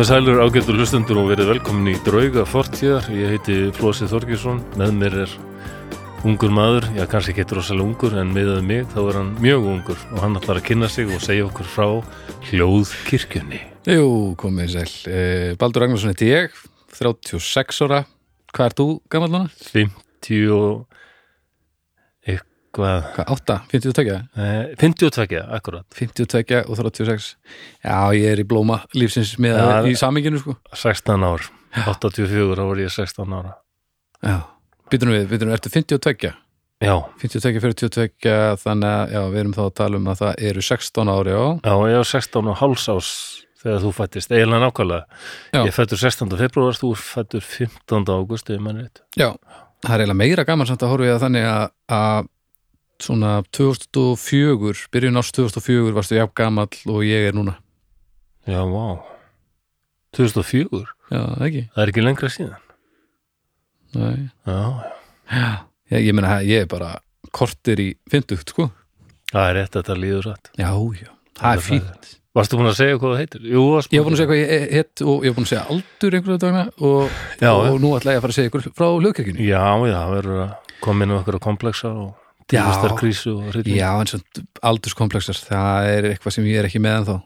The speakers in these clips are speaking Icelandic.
Komið sælur ágættur hlustendur og verið velkomin í Drauga fortíðar. Ég heiti Flósi Þorgjesson, með mér er ungur maður, já kannski ekki rosalega ungur en miðað mig þá er hann mjög ungur og hann ætlar að kynna sig og segja okkur frá hljóðkirkjunni. Jú, komið sæl. Eh, Baldur Ragnarsson heiti ég, 36 ára. Hvað ert þú gammal núna? 50 og eitthvað, Hvað, 8? 52? eh, 52, akkurat, 52 og 36. Já, ég er í blóma lífsins með Já, í saminginu, sko. 16 ár, 84 þá var ég 16 ára. Já. Býtum við, býtum við, ertu 52? Já, 52, 42, þannig að, já, við erum þá að tala um að það eru 16 ári, já. já, ég var 16 og háls ás þegar þú fættist, eiginlega nákvæmlega. Já. Ég fættur 16. februar, þú fættur 15. águst, ef mann veit. Já, það er eiginlega meira gaman samt að horfa ég að þannig að svona 2004, byrjun árs 2004 varstu jafn gamall og ég er núna. Já, vá. 2004, Já, ekki? það er ekki lengra síðan. Nei. Já, Já, ég, ég meina, ég er bara kortir í 50, sko. það er rétt að þetta líður rætt. Já, já, það er fínt. Varstu búin að segja hvað það heitir? Jú, Ég hef búin að segja hvað ég hitt og ég hef búin að segja aldur einhverju dagna og, Já, og nú ætla ég að fara að segja ykkur frá hljóðkirkjunni. Já, já, að koma inn á okkur að komplexa og tilvistar krísu og hrylling. Já, en svona aldurskomplexar, það er eitthvað sem ég er ekki með en þá.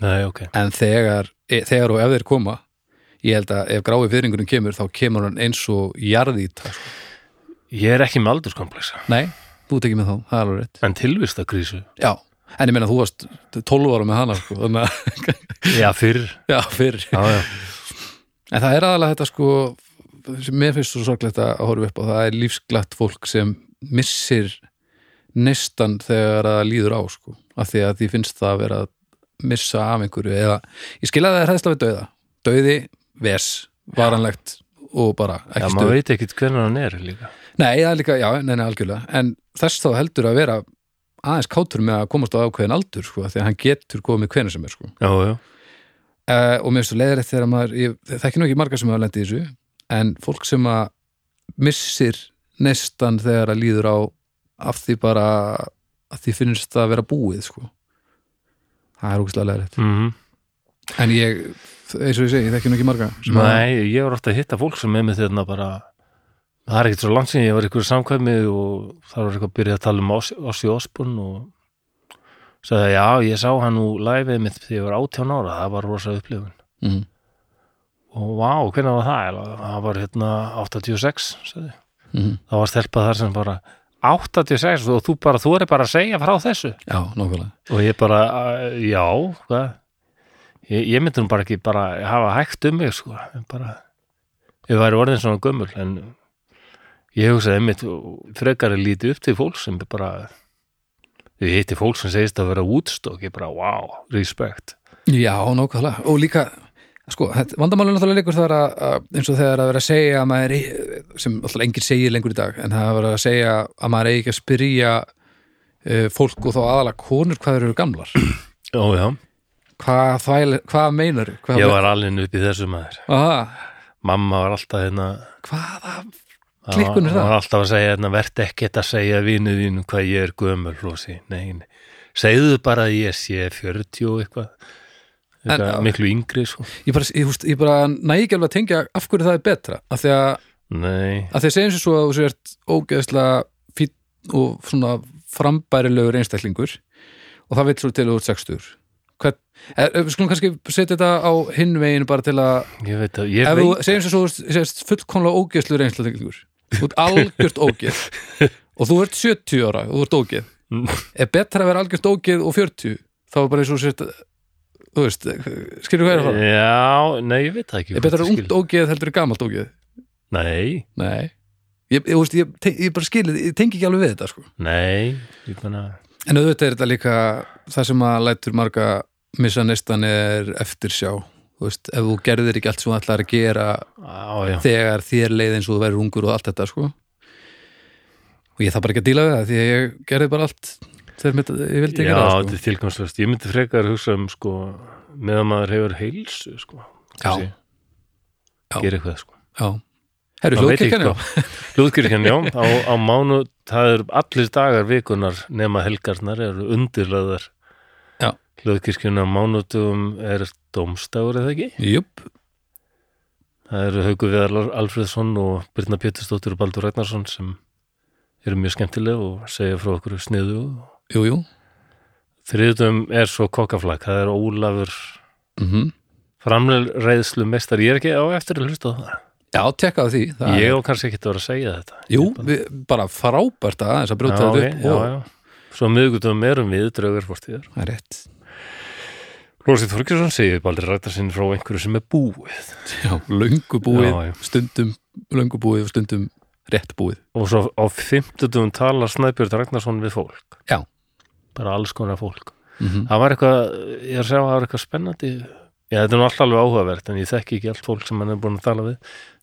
Nei, ok. En þegar, e, þegar og ef þeir koma, ég held að ef grái fyrringurinn kemur, þá kemur hann eins og jarðít. Sko. Ég er ekki með aldurskomplexa, Nei, þú ekki með þá, það er alveg rétt. en tilvistar krísu. Já, en ég meina þú varst 12 ára með hana, sko, Já, fyrr. já, fyrr. Já, já. En það er aðalega þetta sko mér finnst svo sorglegt að horfa upp á það er lífsglatt fólk sem missir nestan þegar það líður á sko. Af því að því finnst það að vera að missa af einhverju eða ég skil að það er hræðsla við dauða. Dauði, vers, varanlegt og bara Já, ekki maður stuð. veit ekkit hvernig hann er líka. Nei, það er líka, já, nei, nei, algjörlega. En þess þá heldur að vera aðeins kátur með að komast á ákveðin aldur sko, því að hann getur komið hvernig sem er sko. Já, já. uh, og mér finnst þú leiðrætt þegar maður ég þekki nú ekki margar sem hafa lendið í þessu en fólk sem að missir nestan þegar að líður á af því bara að því finnst það að vera búið sko. Það er ógæslega leiðrætt Mm en ég, eins og ég segi, þekki nú ekki marga sem að- Nei, ég var ofta að hitta fólk sem er með þetta bara það er ekkert svo langt síðan ég var ykkur samkvæmi og það var eitthvað að byrja að tala um Ossi Osborn og sagði já, ég sá hann nú liveið mitt þegar ég var 18 ára, það var rosa upplifun. Mhm. Og vá, hvernig var það? Það var hérna 86 sagði. Mhm. það var stelpað þar sem bara 86 og þú bara, þú er bara að segja frá þessu já, nákvæmlega og ég bara, já ég, ég myndi nú bara ekki bara hafa hægt um mig sko bara, ég væri orðin svona gömul en ég hugsaði einmitt frekar að líti upp til fólk sem bara ég hitti fólk sem segist að vera útstokk ég bara, wow, respect Já, nákvæmlega, og líka sko, vandamálun náttúrulega leikur þar að, að eins og þegar að vera að segja að maður eigi- sem alltaf enginn segir lengur í dag en það er að vera að segja að maður eigi ekki að spyrja uh, fólk og þá aðalega konur hvað eru gamlar. Já, já, hvað, þvæl, hvað meinar hvað, ég var alveg upp í þessu maður. Aha, mamma var alltaf hérna hvaða klikkun er Hún það? var alltaf að segja, hérna, verð ekkert að segja vinu þínu hvað ég er gömul Flósi, nei, nei. Segðu bara að ég sé 40 og eitthvað, eitthvað En- miklu yngri, sko. Ég bara, ég, ég bara næ ekki alveg að tengja af hverju það er betra af því að, Nei, að að segjum sér svo að þú sért ógeðslega fýtt og svona frambærilegur einstaklingur og það vil svo til út 60 Hvern, er, við skulum kannski setja þetta á hinn veginn bara til að ég veit að, ég ef þú segjum sér svo þú sést fullkomlega ógeðslugur einstaklingur þú ert algjört ógeð og þú ert 70 ára og þú ert ógeð er betra að vera algjört ógeð og 40 þá er bara eins og þú sért þú veist, skilur hvað er það já, nei, ég veit það ekki. er betra ungt ógeð heldur en gamalt ógeð. Nei, Nei Ég, ég, veist, ég, ég bara skilið, ég tengi ekki alveg við þetta sko. nei, ég menna, En auðvitað er þetta líka það sem að lætur marga missa nestan er eftir sjá veist, ef þú gerðir ekki allt sem þú ætlar að gera á, þegar þér leið eins og þú verður ungur og allt þetta sko. og ég þarf bara ekki að díla við það því að ég gerði bara allt þegar mitt, ég vildi já, gera það þetta sko. er tilgangslöst. Ég myndi frekar hugsa um, sko, meðan maður hefur heilsu, sko. Já. Gera eitthvað, sko. Já. Herru, hljóðkirkjan já. sko. Hljóðkirkjan, já, á, á mánu það er allir dagar vikunar nema helgarnar eru undirlaðar Já. hljóðkirkjuna á mánudum er dómstagur eða ekki Jöp, það eru Hauku Viðar Alfreðsson og Birna Pétursdóttir og Baldur Ragnarsson sem eru mjög skemmtileg og segja frá okkur sniðu jú, jú þriðutum er svo kokkaflag það er Ólafur mm framleiðslu mestar ég er ekki á eftir að hlusta það. Já, tekka því það ég á kannski ekki að vera að segja þetta. Jú, við, bara frábært að þess að brjóta já, þetta upp já, og já. svo miðgutum erum við draugur fórstíðar það er rétt. Lósið Þorkjarsson segir Baldur Ragnarsson frá einhverju sem er búið. Já, löngu búið, Já, já. stundum löngu búið og stundum rétt búið. Og svo á fimmtutum talar Snæbjörn Ragnarsson við fólk. Já. Bara alls konar fólk. Mm það var eitthvað, ég er að segja að það var eitthvað spennandi. Já, þetta er nú alltaf alveg áhugavert en ég þekki ekki allt fólk sem hann er búin að tala við.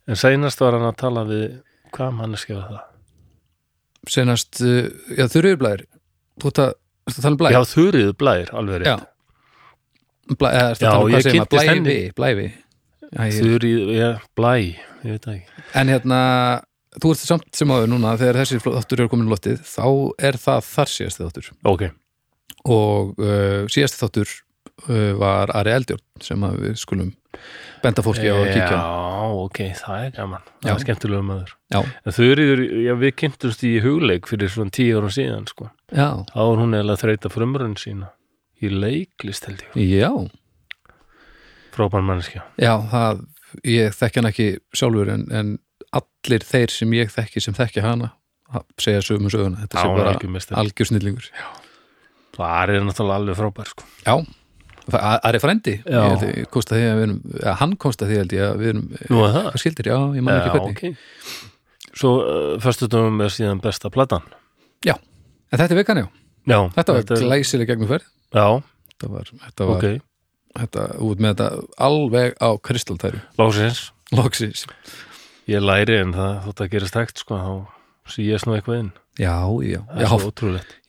En seinast var hann að tala við hvað manneskja var það? Senast, uh, já, þurriðurblæðir Þú ert að, að tala um blæ? já, þurrið blær, alveg rétt. Blæ, eða, Já, um ég kynntist henni. Ég, þurrið, já, blæ, ég veit ekki. En hérna, þú ert samt sem áður núna þegar þessi þáttur eru komin í loftið þá er það þar síðasti þáttur. Ok, og uh, síðasti þáttur uh, var Ari Eldjórn sem við skulum benda fólki á að kíkja já, ok, það er gaman. Það er skemmtilega maður. Já, en þurrið, já, við kynntumst í hugleik fyrir svona tíu ára síðan, sko. Þá er hún eða þreita frumrönn sína. Í leiklist held ég. Já, frábær manneskja. Já það, ég þekki hann ekki sjálfur en, en allir þeir sem ég þekki sem þekki hana ha- segja sögum söguna, þetta Já, sé bara algjör meistari. algjör snillingur. Það er náttúrulega alveg frábær sko. Já, það er frendi Já. Hann komst að því að við erum er hvað skildir, já, ég man ekki hvernig. ok. Svo uh, föstudum er síðan besta platan. En þetta er vegan, já, já, þetta var glæsileg gegnum ferð já, Þetta var, þetta var, ok, þetta, út með þetta alveg á kristaltæru. Lásins Loksins ég læri en það þótt að gerist hægt sko, þá síðast nú eitthvað inn. Já, já, já,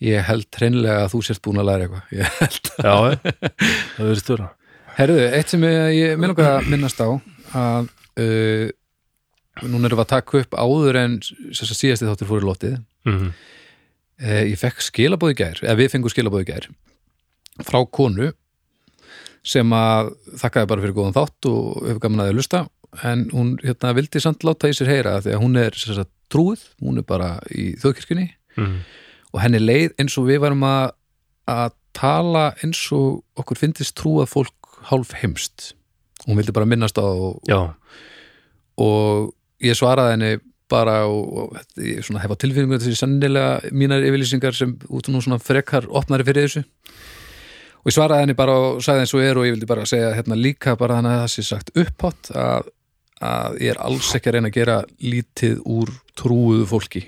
ég held hreinlega að þú sért búin að læra eitthvað. Ég held. Já, það verður störa Herðu, eitt sem ég, ég minn okkar að minnast á að uh, núna erum við að taka upp áður en síðasti þáttur fór í lotið mm uh, ég fekk skilabóð í gær eða við fengum skilabóð í gær frá konu sem að þakkaði bara fyrir góðan þátt og hefur gaman að að lusta en hún hérna, vildi samt láta í sér heyra því að hún er sagt, trúið, hún er bara í þjóðkirkjunni. Mm. og henni leið eins og við varum að, að tala eins og okkur fyndist trúað fólk hálf heimst. Hún vildi bara minnast á og, og ég svaraði henni bara og, og svona hef á tilfinningu þessi sannilega mínar yfirlýsingar sem út nú svona frekar opnari fyrir þessu og ég svaraði henni bara og sagði eins og er og ég vildi bara segja hérna líka bara þannig að það sé sagt upphátt að, að ég er alls ekki að reyna að gera lítið úr trúuðu fólki.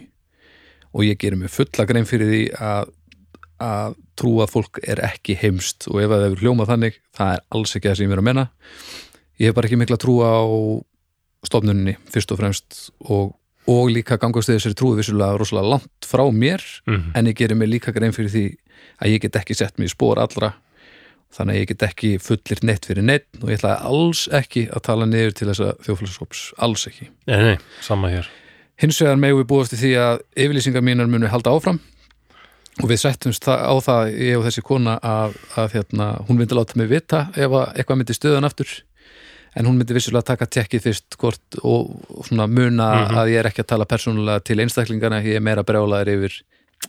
Og ég gerir mig fulla grein fyrir því að, að trúa fólk er ekki heimst. Og ef það hefur hljómað þannig það er alls ekki það sem ég er að menna. Ég hef bara ekki mikla trúa á stofnunni fyrst og fremst og, og líka gangast þessari trúi vissulega rosalega langt frá mér mm. en ég gerir mig líka grein fyrir því að ég get ekki sett mig í spór allra þannig að ég get ekki fullir neitt fyrir neitt og ég ætlaði alls ekki að tala niður til þessa þjófélagshóps, alls ekki nei, nei, sama hér hins vegar megum við búast í því að yfirlýsingar mínar munu halda áfram og við sættumst það, á það ég og þessi kona að, að hérna, hún myndi láta mig vita ef að eitthvað myndi stöðan aftur en hún myndi vissulega taka tekkið fyrst hvort og, svona muna Mhm. að ég er ekki að tala persónulega til einstaklingana ég er meira brjálaður yfir,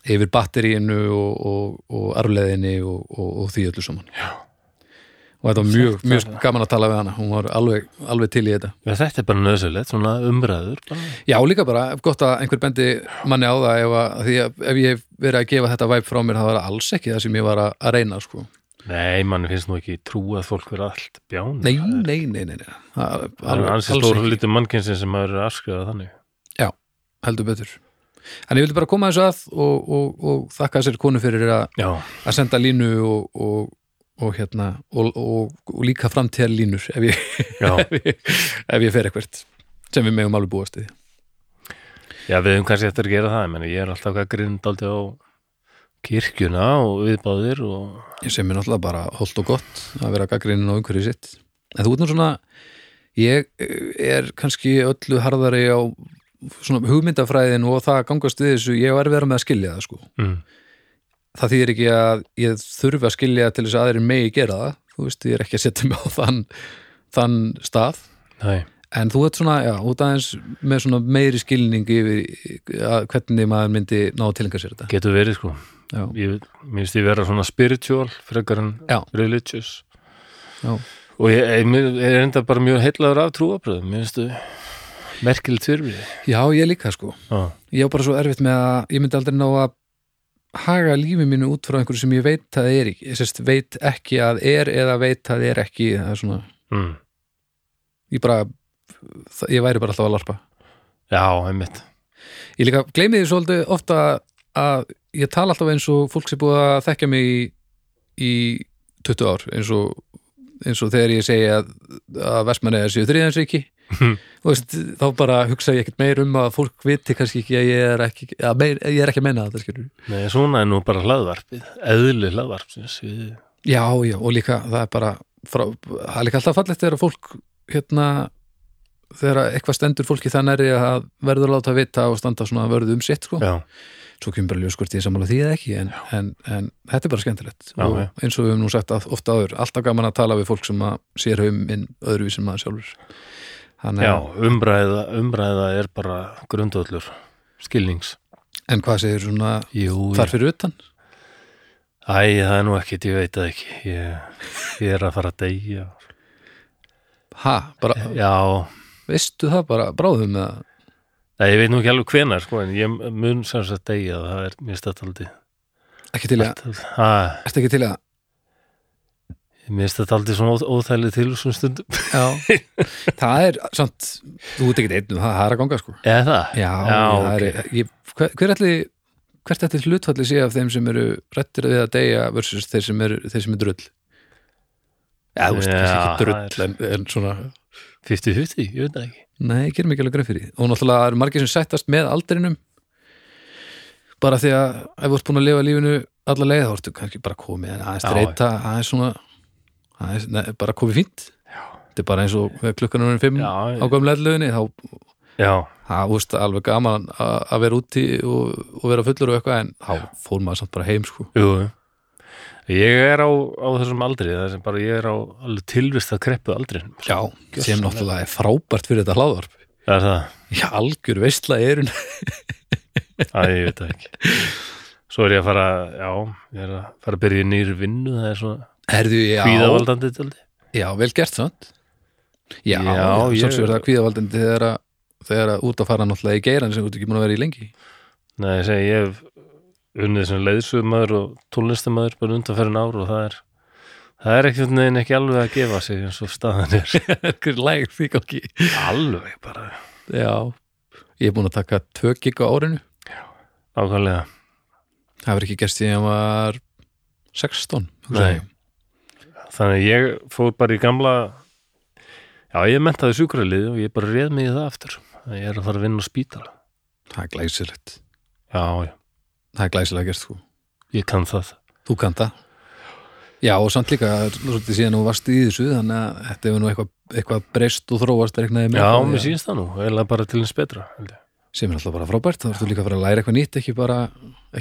yfir batteríinu og, og, og arfleðinni og, og, og því öllu saman Já. og þetta var mjög, mjög gaman að tala við hana hún var alveg, alveg til í þetta Já, þetta er bara nöðsölegt, svona umræður bara. Já, líka bara, gott að einhver bendi manni á það ef, að, því að ef ég hef verið að gefa þetta væp frá mér, það var alls ekki það sem ég var að, að reyna, sko. Nei, mann finnst nú ekki trú að fólk verið allt bján Nei, nei, nei, nei, nei. Það, Það er alveg, alls stór ekki, hluti mannkynsinn sem maður er afskriðað þannig heldur betur. En ég vildi bara koma þessu að og, og, og þakka þessari konu fyrir að, að senda línu og, og, og hérna, og, og, og líka framtíðar línur ef ég, ef ég, fer eitthvað sem við megum alveg búast í. já, við höfum kannski eftir að gera það, menn ég er alltaf að grind aldrei á kirkjuna og viðbáðir og Ég sem er náttúrulega bara holdt og gott að vera gaggrinin á umhverju sitt. En þú nú svona, ég er kannski öllu harðari á svona hugmyndafræðin og það að gangast við þessu, ég var verið með að skilja það sko. mm, það þýðir ekki að ég þurfi að skilja til þess að aðrir megi gera það. Þú veist, ég er ekki að setja mig á þann þann stað. Nei, en þú ert svona, já, út aðeins með svona meiri skilning yfir hvernig maður myndi ná að tilenga sér þetta. Getur verið sko. Já, ég minnst ég vera svona spiritual frekar en Já. religious. Já, og ég, ég, mér- ég er enda bara mjög heillaður af trúabröðum mér finnst þau merkilegt fyrir mig já, ég líka sko. Já, ég á bara svo erfitt með að ég myndi aldrei ná að haga lífi mínu út frá einhverju sem ég veit að er ekki ég sérst veit ekki að er eða veit að er ekki það er svona, mm. ég bara ég væri bara alltaf að larpa. Já einmitt. Ég líka gleymi því svolítið ofta að ég tala alltaf eins og fólk sem búið að þekkja mig í, í 20 ár eins og, eins og þegar ég segi að, að Vestmanni er séu þriðansriki og veist, þá bara hugsa ég ekkert meir um að fólk viti kannski ekki að ég er ekki að meir, ég er ekki að menna þetta skilur Nei, svona er nú bara hlaðvarpið eðli hlaðvarpsins við... já, já, og líka það er bara frá, það er líka alltaf fallegt þegar fólk hérna þegar eitthvað stendur fólki næri að verður að láta vita og standa svona vörðu um sitt sko. Já, svo kemur bara ljós hvort ég sammála því eða ekki en, en, en þetta er bara skemmtilegt. Já, og já. eins og við höfum nú sagt að, ofta áður alltaf gaman að tala við fólk sem að sér haum inn öðruvísum maður sjálfur Þannig, já að- umræða, umræða er bara grundvöllur skilnings. En hvað segir svona Jú, þar fyrir utan? Æ, það er nú ekkit, ég veit það ekki. Ég, ég er að fara að deyja. Bara, Já, veistu það bara bráðum með að Nei, ég veit nú ekki alveg hvenar sko, en ég mun sem sagt deyja það er mér stættaldi ekki til að, ertu ekki til að Mér stættaldi svona óþ- óþægli til svona stundum. Já, það er samt, þú ert ekki einn það, það er að ganga sko. Eða það? já, Já, það er, ég, hver, hver ætli hvert ætli hlutfalli sé af þeim sem eru rættir við að deyja versus þeir sem eru, þeir sem eru drull? Já, þú veist, Já, kannski ekki það drull en, en svona 50-50, ég veit það ekki. Nei, ég gerum ekki alveg greið fyrir því. Og náttúrulega eru margir sem sættast með aldrinum. Bara því að ef þú ert búin að lifa lífinu alla leið þá ertu kannski bara komið aðeins streyta, aðeins svona aðeins, nei, bara komið fínt. Þetta er bara eins og þegar klukkan er fimm Já, á gömlega leðluðinni þá Já, það úst alveg gaman að vera úti og, og vera fullur og eitthvað en þá fór maður samt bara heim sko. Jú Ég er á, á þessum aldri það sem bara ég er á alveg tilvist að kreppu aldrinum Já, sem náttúrulega er frábært fyrir þetta hláðvarp Það er það, Já, algjör veistla erun að ég veit það ekki. Svo er ég að fara, já ég er að fara að byrja í nýr vinnu það er svona Herðu, já, hvíðavaldandi til Já, vel gert sant Já, Já, já ég- sjálfsögur það kvíðavaldandi þegar að, þegar að út að fara náttúrulega í geiran sem þú ert ekki búin að vera í lengi. Nei, ég segi, ég hef unnið sem leiðsögumæður og tónlistamæður bara undanferðin ár og það er það er ekkert neginn ekki alveg að gefa sig eins og staðan er. Hver læg því ekki alveg bara. Já, ég er búin að taka tvö gig á árinu. Ákvæmlega Það verður ekki gerst því að hann var 16 hugsa Nei. Þannig að ég fór bara í gamla já, ég mentaði sjúkraliði og ég bara réð mig í það aftur. Að ég er að fara að vinna á spítala. Það er glæsilegt. Já, já, Það er glæsilega gert sko. Ég kann það. Þú kannt það. Já, og samt líka, svolítið síðan þú varst í þessu þannig að þetta hefur nú eitthvað, eitthvað breyst og þróast reiknaði með já, mér sýnst það nú, eða bara til eins betra sem er alltaf bara frábært, þá ertu líka að fara að læra eitthvað nýtt ekki bara,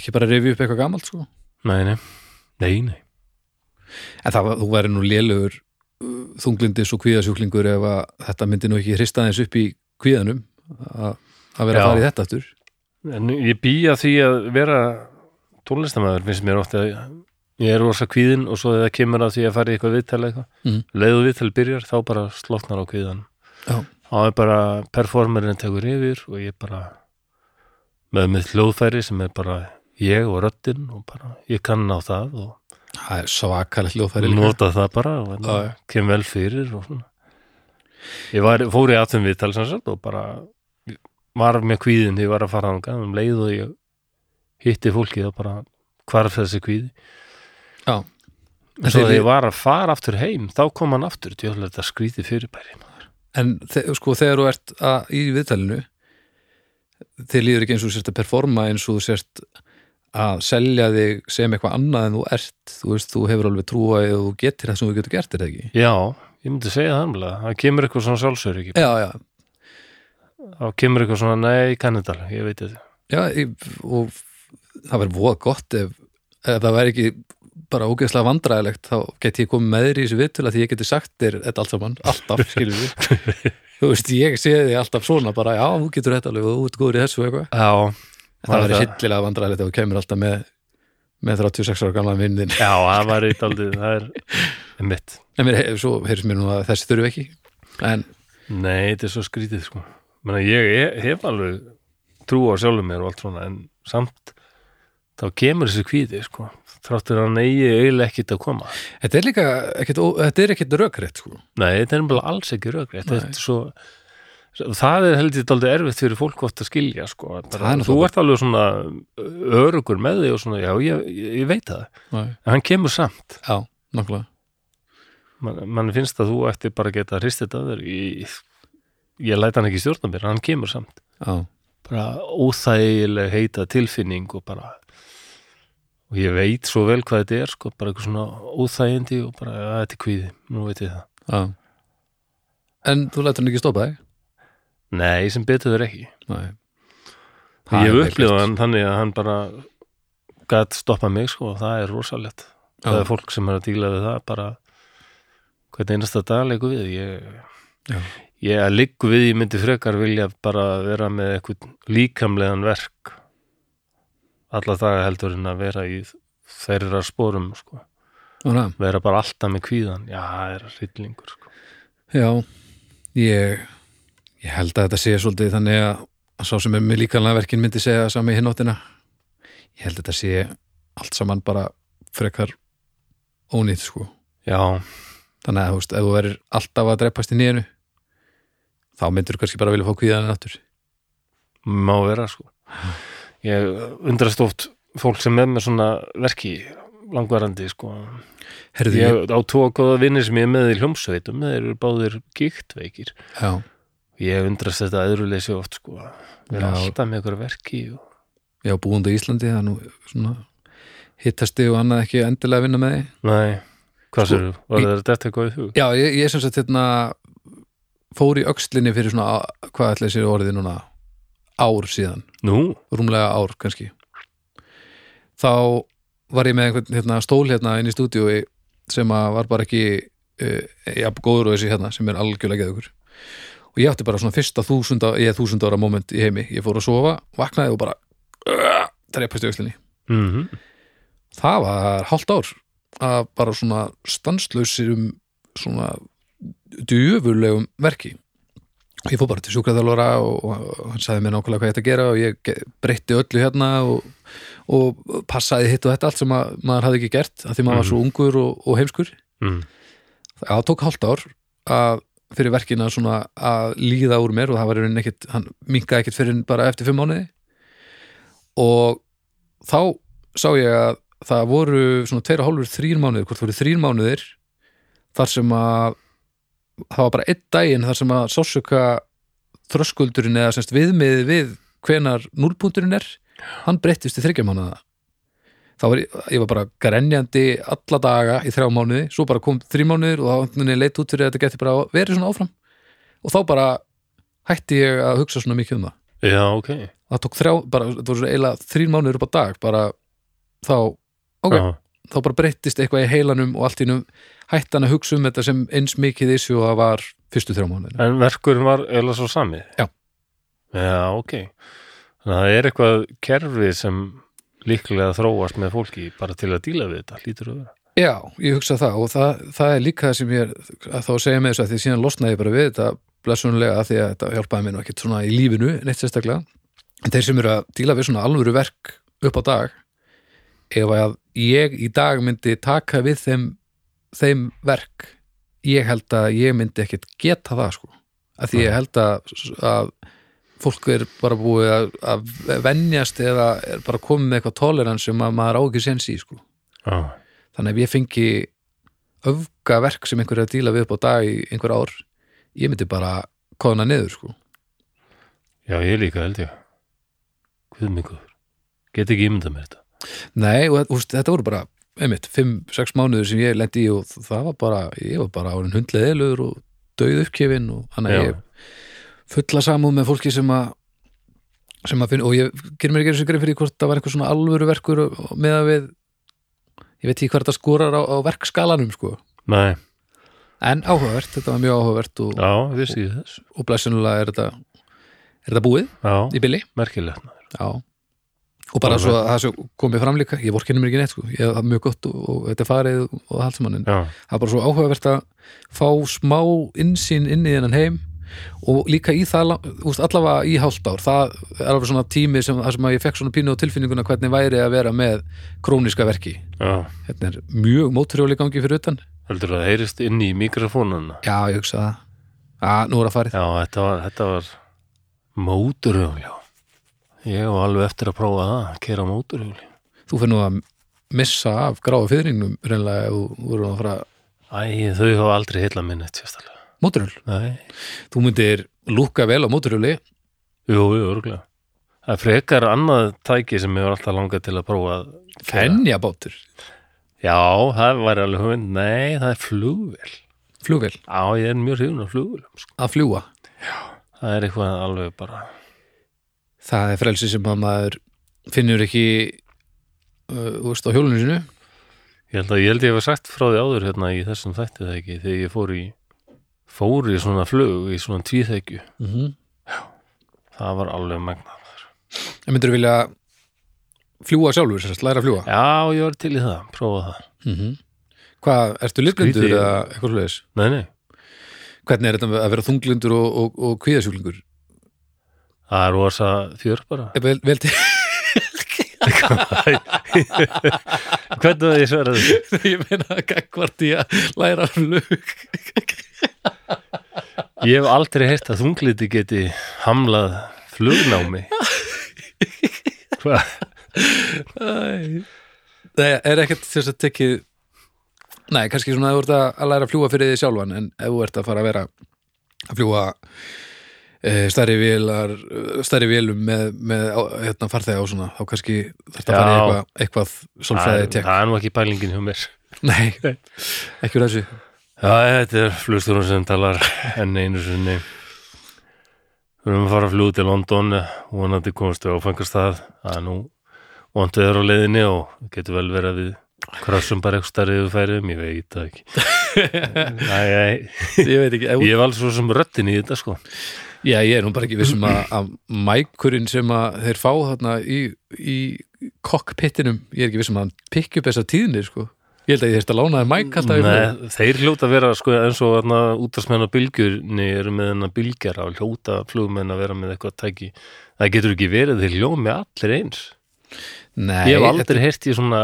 ekki bara rifja upp eitthvað gamalt sko. nei, nei, nei, nei en það, þú væri nú lélugur uh, þunglindis og kvíðasjúklingur ef að þetta myndi nú ekki hrista þess upp í kvíðanum að, að vera Já. að fara í þetta aftur En ég býja því að vera tónlistamæður finnst mér ofta að ég er rosa kvíðin og svo þegar kemur að því að fara í eitthvað viðtal eitthvað, Mhm. leiðu viðtal byrjar þá bara slotnar á kvíðan Já. þá er bara performerinn tekur yfir og ég bara með mitt hljóðfæri sem er bara ég og röddinn og bara ég kann á það og það er svakalegt hljóðfæri nota það bara og já. kem vel fyrir og svona. Ég var, fór í aðtum viðtal sem sagt og bara var með kvíðin þegar ég var að fara þangað. Um leið og ég hitti fólki og bara hvarf þessi kvíði. Já. en svo þegar ég var að fara aftur heim þá kom hann aftur, þetta skrítið fyrirbæri en þe sko þegar þú ert að, í viðtalinu þið líður ekki eins og þú sérst að performa eins og þú sérst að selja þig sem eitthvað annað en þú ert. Þú veist, þú hefur alveg trúa að þú getur það sem þú getur gert, er það ekki? já, ég myndi segja það umlega það kemur eitthvað svona sjálfsöryggi. Já, já, þá kemur eitthvað svona, nei, ég kann þetta alveg, ég veit þetta. Já ég, og það verður voða gott ef ef það væri ekki bara ógeðslega vandræðilegt þá get ég komið með þér í þessu viðtöl að því ég geti sagt þér þetta allt saman, alltaf, skilur við. Þú veist, ég sé því alltaf svona bara, já, þú getur þetta alveg og þú ert góður í þessu eitthvað. Já, En það það- hillilega vandræðilegt ef þú kemur alltaf með með 36 ára gamla vinnin já, það var eitt aldrei það er mitt en mér, svo heyrðis mér nú að þessi þurfi ekki en Nei, þetta er svo skrítið sko. Menna, ég he- hef alveg trú á sjálfum mér og allt svona en samt þá kemur þessi kvíði sko. Þráttur að eigi eiginlega ekkit að koma. Þetta er líka ekkit, ó- þetta er ekkit rökrétt sko. Nei, þetta er bara alls ekki Nei. þetta er svo það er heldur þetta aldrei erfitt fyrir fólk oft að skilja sko. Bara, er þú ert alveg svona örugur með þig og svona, já, ég, ég, veit það. Nei. en hann kemur samt. Já, nokkulega Man, mann finnst að þú ætti bara að geta hrist þetta að þér ég, ég læt hann ekki stjórna mér, hann kemur samt. Já, bara óþægileg heita tilfinning og bara og ég veit svo vel hvað þetta er sko, bara eitthvað svona óþægindi og bara, að þetta er kvíði, nú veit ég það. Já. En þú lætur hann ekki stoppa þig Nei, sem betur ekki. Nei. Ég gert. hann þannig að hann bara gætt stoppað mig sko og það er rosalegt. Það er fólk sem er að díla við það bara hvernig einasta dag leikur við. Ég, ég að liggu við ég myndi frekar vilja bara vera með eitthvað líkamlegan verk alla daga heldur en að vera í þeirra spórum sko. Vera bara alltaf með kvíðan já, það er hryllingur sko. Já, ég ég held að þetta sé svolítið þannig að, sá sem er með líkanlega verkin myndi segja sami hinn áttina ég held að þetta sé allt saman bara frekar ónýtt sko. Já, þannig að þú veist, ef þú verir alltaf að dreipast í nýjunu þá myndir þú kannski bara vilja fá kvíðan aftur. Má vera sko. Ég undrast oft fólk sem er með svona verki langvarandi sko. Herðu, ég, ég á tvo góða vinnir sem ég er með í hljómsveitum þeir eru báðir giktveikir já, ég undrast þetta öðruleysi oft sko. Við erum alltaf með ykkur verki og... já, búandi í Íslandi það nú svona hittasti og annað ekki endilega að vinna með því nei, hvað Sko, sér þú, var í- þetta eitthvað í hug? Já, ég, ég sem sagt hérna fór í öxlinni fyrir svona hvað ætla þessi orðið núna? Ár síðan, Nú, rúmlega ár kannski. Þá var ég með einhvern hérna, stól hérna inn í stúdíói sem var bara ekki uh, ja, góður og þessi hérna sem er algjörlega geðugur og ég átti bara svona fyrsta þúsund, ára moment í heimi, ég fór að sofa, vaknaði og bara uh, dreipast í öxlinni. Mm það var hálft ár að bara svona stanslausum svona djöfurlegum verki. Ég fór bara til sjúkraþjálfara og, hann sagði mér nákvæmlega hvað ég ætti að gera og ég breytti öllu hérna og, og passaði hitt og þetta allt sem að, maður hafði ekki gert af því maður var svo ungur og, og heimskur. Mm. það tók hálft ár að fyrir verkina svona að líða úr mér og það var í rauninni ekkit, hann minkaði ekkit fyrir bara eftir fimm mánuði. Og þá sá ég að það voru svona tveir og hálfur þrýr mánuðir, hvort voru þrýr mánuðir þar sem að það var bara einn daginn þar sem að sásuka þröskuldurinn eða semst viðmiðið við hvenar núlpunturinn er hann breyttist í þryggja mánuða þá var ég, ég var bara grenjandi alla daga í þrjá mánuði svo bara kom þrý mánuðir og þá hann leit út fyrir að þetta geti bara verið svona áfram. Og þá bara hætti ég að hugsa svona mikið um það. Já, ok. Það tók þrjá, bara, það voru eiginlega þrír mánuður upp á dag bara þá ok, Já. þá bara breyttist eitthvað í heilanum og allt í nú hætti hann að hugsa um þetta sem eins mikið þessu og það var fyrstu þrjá mánuðina. En verkurinn var eða svo sami? Já. Já, ok. Þannig að það er eitthvað kerfi sem líklega þróast með fólki bara til að díla við þetta, lítur að vera? Já, ég hugsa það og það, það er líka það sem ég er að þá segja með þessu að því síðan losnaði ég bara við þetta blessunlega að því að þetta hjálpaði mér ekkert svona í lífinu neitt sérstaklega. En þeir sem eru að díla við svona alvöru verk upp á dag ef að ég í dag myndi taka við þeim, þeim verk ég held að ég myndi ekkert geta það sko. Að því ég held að, að fólk er bara búið að, að venjast eða er bara komið með eitthvað tolerans sem að maður á ekki sens í sko. Já, þannig ef ég fengi öfga verk sem einhver er að díla við upp á dag í einhver ár ég myndi bara kóðna niður sko. Já ég líka held ég. Hvað mingur Get ekki ímynda mér þetta. Nei og úst, þetta voru bara einmitt, 5-6 mánuður sem ég lendi í og það var bara, ég var bara árin hundlega eðlur og döið uppkefin og þannig að ég fulla samúð með fólki sem að sem að finna, og ég gerir mér ekki eins og greið fyrir hvort það var eitthvað svona alvöru verkur og- og með að við ég veit ekki hvað þetta skorar á, á verkskalanum sko. Nei, en áhugavert, þetta var mjög áhugavert og, þess og blæsunulega er þetta er þetta búið já, í já. Og bara svo að það svo komið fram líka ég vorkenni mér ekki neitt sko, ég er mjög gott og, og þetta er farið og já, það er bara svo áhugavert að fá smá insýn inn í þennan heim og líka í það veist, allavega í hálft ár það er alveg svona tími sem, sem að ég fekk svona pínu á tilfinninguna hvernig væri að vera með króniska verki. Já. Hérna er mjög móturhjóli gangi fyrir utan. Heldur að það heyrist inn í mikrofónuna já, ég hugsa það. Að nú er að farið. Já, þetta var, þetta var móturhjól, já. Ég var alveg eftir að prófa það að kera móturhjóli þú fyrir nú að missa af gráða fyrringnum reynlega ef þú voru að fara æ, þau hafa aldrei heilla minni sérstaklega móturhjól nei, þú myndir lúka vel á móturhjóli jú, jú, örgulega það er frekar annað tæki sem ég var alltaf langað til að prófa fennjabátur, já, það var alveg hugmynd. Nei, það er flugvél. Flugvél? Já, ég er mjög hrifun af flugvélum sko. að fljúa það er eitthvað alveg bara það er frelsi sem að maður finnur ekki uh, þú veist á hjólinu sinu Ég held að ég hef sagt frá því áður hérna í þessum þætti það ekki þegar ég fór í fór í svona flug í svona tvíþekju. Mm -hmm. það var alveg magnað. En myndur vilja fljúa sjálfur, sérst, læra að fljúa Já, ég var til í það, prófa það. Mm -hmm. hvað, ertu Skrítið. eða eitthvað sluðis Nei, nei, hvernig er þetta að vera þunglindur og, og, og kvíðasjúklingur? Það er rosa fjör bara. Vel, vel til Hvernig það ég þessu? ég meina að gagvart í að læra flug Ég hef aldrei heyrt að þungliti geti hamlað flugnámi. Hvað? Það er ekkert þess að tekið nei, kannski svona að þú ert að læra að fljúa fyrir því sjálfan en ef þú ert að fara að vera að fljúa e, stærri vélar stærri vélum með, með hérna, farþega og svona, þá kannski þetta að fara í Já. eitthvað, eitthvað Það svolfræði er, tek það er nú ekki pælingin hjá mér. Nei, ekki úr þessu Já, þetta er flugstjórun sem talar enn einu sinni. Við erum að fara að fljúga til London og vonandi komast við áfangast það er nú við erum á leiðinni og getur vel verið að við krossum bara eitthvað starrið við færiðum, ég veit það ekki. Æ, æ, ég veit ekki, Ég hef alveg svo sem röttin í þetta sko. Já, ég er nú bara ekki vissum að, að mækurinn sem að þeir fá þarna í, í kokkpittinum, ég er ekki vissum að hann pikki upp þessa tíðnir, sko ég held að ég þurfti að lána þér mæk alltaf. Nei, þeir hljóta að vera sko eins og útastmenn á bylgjurni eru með hennar bylgjara og hljóta flugmenn að vera með eitthvað tæki. Það getur ekki verið þeir hljóð með allir eins. Nei, Ég hef þetta- aldrei heyrt í svona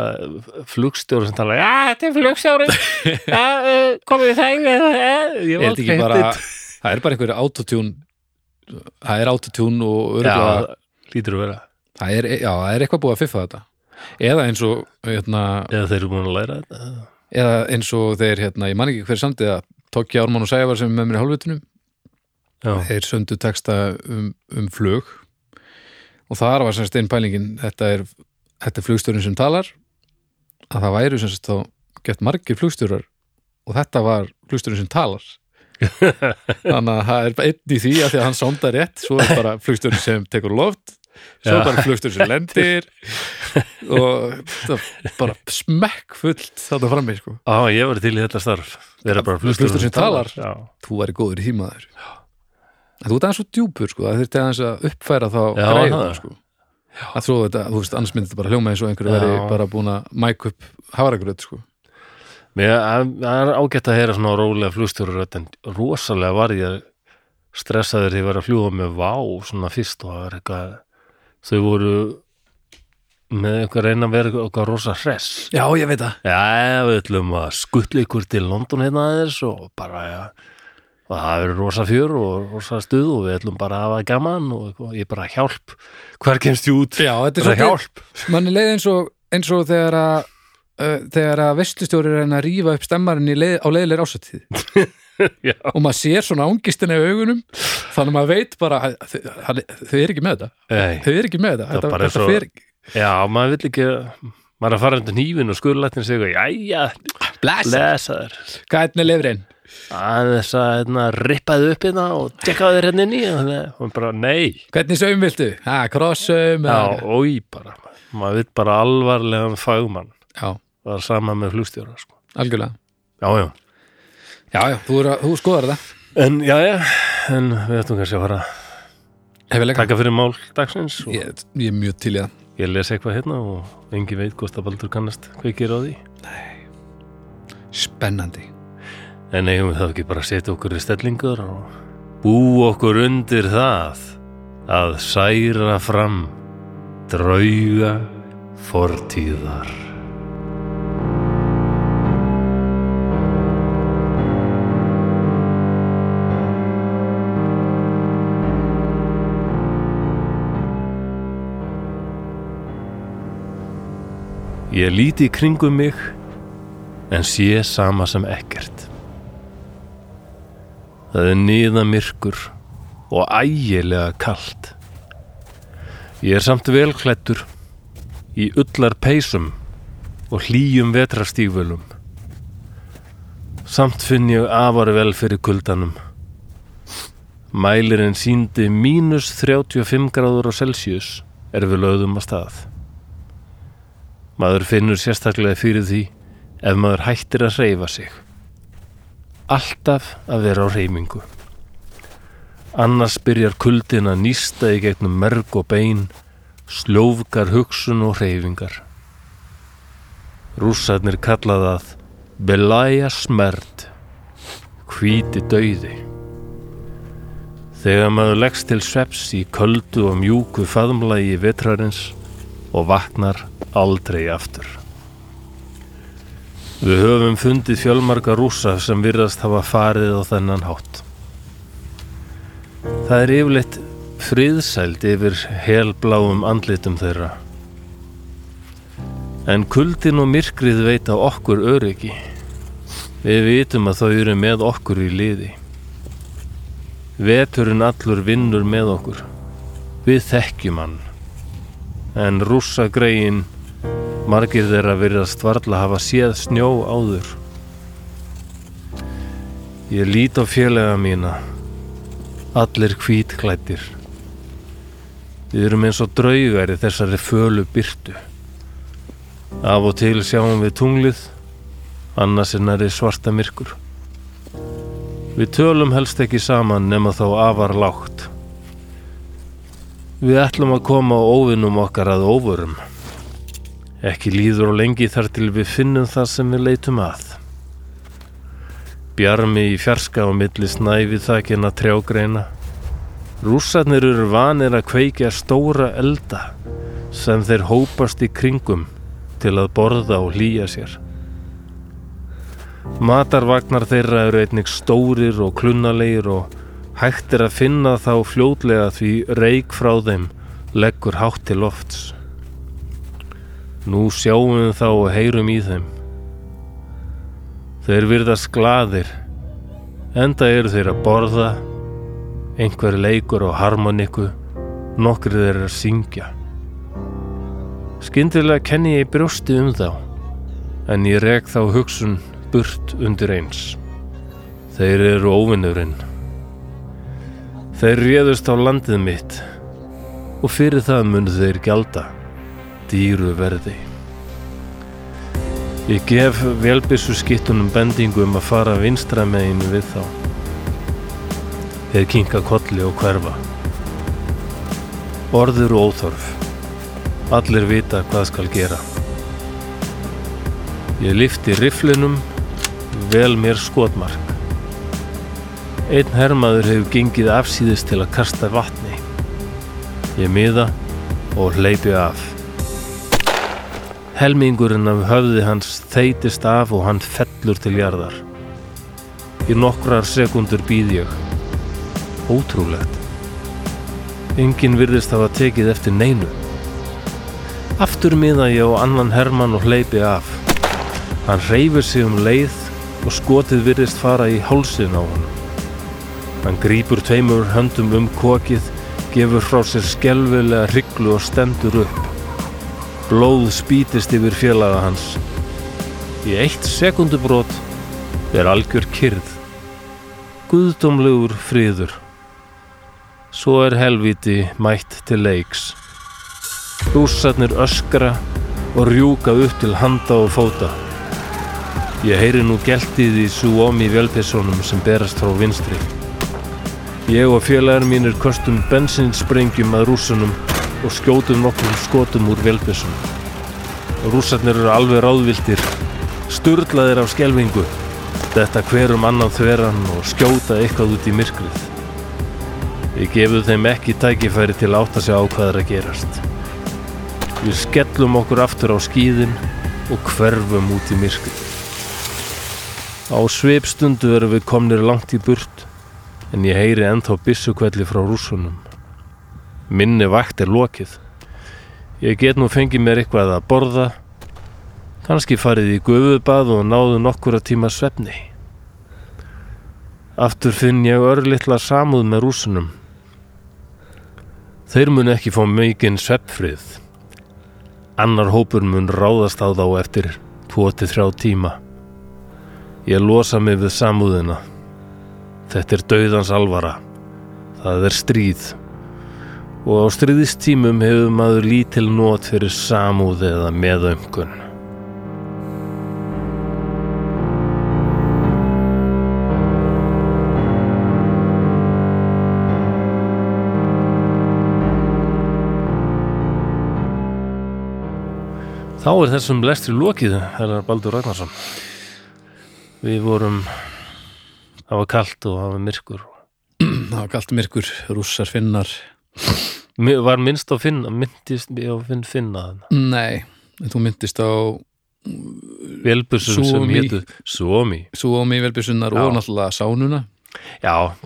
flugstjóru sem tala, já, þetta er flugstjóri já, uh, komið í þæg uh, ég hef þetta aldrei bara heyrt það er bara einhverju autotune það er autotune og þetta örgulega lítur að vera. Það er, já, það er eitthvað búið að fiffa þetta eða eins og hérna, eða þeir eru búin að læra þetta? eða eins og þeir hérna, ég man ekki hver samtið að Tóki Ármann og Sævar sem er með mér í hálfvitunum Já, þeir söndu texta um, um flug. Og þar var semst einn pælingin þetta er, þetta er flugstjórin sem talar. Að það væru semst þá gett margir flugstjórar og þetta var flugstjórin sem talar. Þannig að það er bara einn í því að því að hann sonda rétt svo er bara flugstjórin sem tekur loft svo Já. er bara flugstjórin sem lendir og það er bara smekk fullt þetta frammi sko. Á, ég var til í þetta starf vera bara Flugstjóri flugstjóri sem talar. Já, þú væri góður í tímaður en þú ert aðeins svo djúpur sko, það þurfti aðeins að uppfæra þá Já, það. sko. að þróa þetta, þú veist, annars myndi þetta bara hljóma eins og einhverju veri Já. bara búin að mæk upp hafragröð sko. Það er ágætt að heyra svona rólega flugstjóru en rosalega var ég stressaður þegar ég var að fljúga með vá svona fyrst og það var eitthvað þau voru með að reyna að vera eitthvað rosa hress Já, ég veit það Já, við ætlum að skuttla ykkur til London hérna aðeins og bara, já, og það verður rosa fjör og rosa stuð og við ætlum bara að hafa gaman og ég bara hjálp, hver kemst ég út? Já, þetta er Bara hjálp. manni leið eins og, eins og þegar að uh, þegar að vestustjóri er að rífa upp stemmarinn leið, á leiðileg ásættíð Já. og maður sér svona ángistina í augunum þannig að maður veit bara að þau, er ekki með þetta. Þau er ekki með þetta, Það er þetta, þetta svo- já, maður vill ekki, maður er að fara undir hnífin og skurlættin segja, jæja, hvað er lefrin? aðeins að hérna, rippaði upp hérna og tjekkaði þér hérna inn í og hún bara, nei, Hvernig saum viltu? Ha, krossum já, ói bara, maður vill bara alvarlegan fagmann. Já, var sama með flugstjóra sko. algjörlega. Já, já, Já, já, þú, er að, þú skoðar þetta en já, já en við ættum kannski að fara að Hef ég leika taka fyrir mál dagsins og ég, ég er mjög til í það. ég les eitthvað hérna og engi veit hvort að Baldur kannast. Kveikir á því? Spennandi. En eigum við þá ekki bara að setja okkur í stellingur og bú okkur undir það að særa fram drauga fortíðar Ég líti í kringum mig en sé sama sem ekkert. Það er niða myrkur og ægilega kalt. Ég er samt velklættur í ullar peysum og hlýjum vetrastígvölum. Samt finn ég afar vel fyrir kuldanum. Mælirinn síndi mínus 35 gráður á Celsius er við lögðum að stað. Maður finnur sérstaklega fyrir því ef maður hættir að hreyfa sig. Alltaf að vera á hreymingu. Annars byrjar kuldin að nýsta í gegnum merg og bein, sljófgar hugsun og hreyfingar. Rússarnir kalla það Belaya smert, hvíti dauði. Þegar maður leggst til sveps í köldu og mjúku faðmlagi vetrarins og vaknar aldrei aftur. Við höfum fundið fjölmarga rúsa sem virðast hafa farið á þennan hátt. Það er yfirleitt friðsæld yfir helbláum andlitum þeirra. En kuldin og myrkrið veita okkur öryggi. Við vitum að þau eru með okkur í liði. Veturinn allur vinnur með okkur. Við þekkjum hann. En rússa greiðin Margir þeirra virðast varla hafa séð snjó áður. Ég lít á félaga mína, allir hvítklættir. Við erum eins og draugar í þessari fölu byrtu. Af og til sjáum við tunglið, annars er næri svarta myrkur. Við tölum helst ekki saman nema þá afar lágt. Við ætlum að koma á óvinnum okkar að óvörum. Ekki líður og lengi þar til við finnum það sem við leitum að. Bjarmi í fjarska á milli snæfið þakina trjágreina. Rússarnir eru vanir að kveikja stóra elda sem þeir hópast í kringum til að borða og hlýja sér. Matarvagnar þeirra eru einnig stórir og klunnalegir og hægt er að finna þá fljótlega því reik frá þeim leggur hátt til lofts. Nú sjáum við þá og heyrum í þeim. Þeir virðast gladir, enda eru þeir að borða, einhver leikur á harmoniku, nokkrið þeir að syngja. Skyndilega kenni ég brjósti um þá, en ég rek þá hugsun burt undir eins. Þeir eru óvinnurinn. Þeir réðust á landið mitt og fyrir það mun þeir gjalda dýru verði. Ég gef velbissu skittunum bendingu um að fara vinstra megin við þá. Þeir kinka kolli og hverfa. Orður og óþörf. Allir vita hvað skal gera. Ég lifti riflinum, vel mér skotmark. Einn hermaður hefur gengið afsýðist til að kasta vatni. Ég miða og hleypi af. Helmingurinn af höfði hans þeitist af og hann fellur til jarðar. Í nokkrar sekundur býð ég. Ótrúlegt. Engin virðist hafa tekið eftir neinu. Aftur miða ég á annan hermann og hleypi af. Hann reyfir sig um leið og skotið virðist fara í hálsin á hann. Hann grýpur tveimur höndum um kokið, gefur frá sér skelvilega hryglu og stendur upp. Blóð spýtist yfir félaga hans. Í eitt sekundubrót er algjör kyrð. Guðdómlegur friður. Svo er helviti mætt til leiks. Rússarnir öskra og rjúka upp til handa og fóta. Ég heyri nú geltið í Suomi velpessunum sem berast frá vinstri. Ég og félagar mínir kostum bensinsprengjum að rússunum og skjótum nokkrum skotum úr velpessunum. Rússarnir eru alveg ráðviltir, sturlaðir af skelvingu, þetta hverum annan þveran og skjóta eitthvað út í myrkrið. Við gefum þeim ekki tækifæri til að átta sig á hvað er að gerast. Við skellum okkur aftur á skíðin og hverfum út í myrkrið. Á sveipstundu erum við komnir langt í burt en ég heyri ennþá byssukvelli frá rússunum. Minni vakt er lokið. Ég get nú fengið mér eitthvað að borða, kannski farið í gufubað og náðu nokkura tíma svefni. Aftur finn ég örlittla samúð með rússunum. Þeir mun ekki fá mikinn sveppfrið. Annar hópur mun ráðast á þá eftir 2-3 tíma. Ég losa mig við samúðina. Þetta er dauðans alvara. Það er stríð. Og á stríðistímum hefur maður lítil nót fyrir samúð eða meðömkun. Þá er þessum lestri lokið, herrar Baldur Ragnarsson. Við vorum, það var kalt og það var myrkur. það var kalt myrkur, rússar finnar Var minnst á finna, myndist á finn, finna nei, en þú myndist á Velbussur sem Suomi. hétu Suomi. Suomi velbjörsunnar Já. og náttúrulega sánuna Já.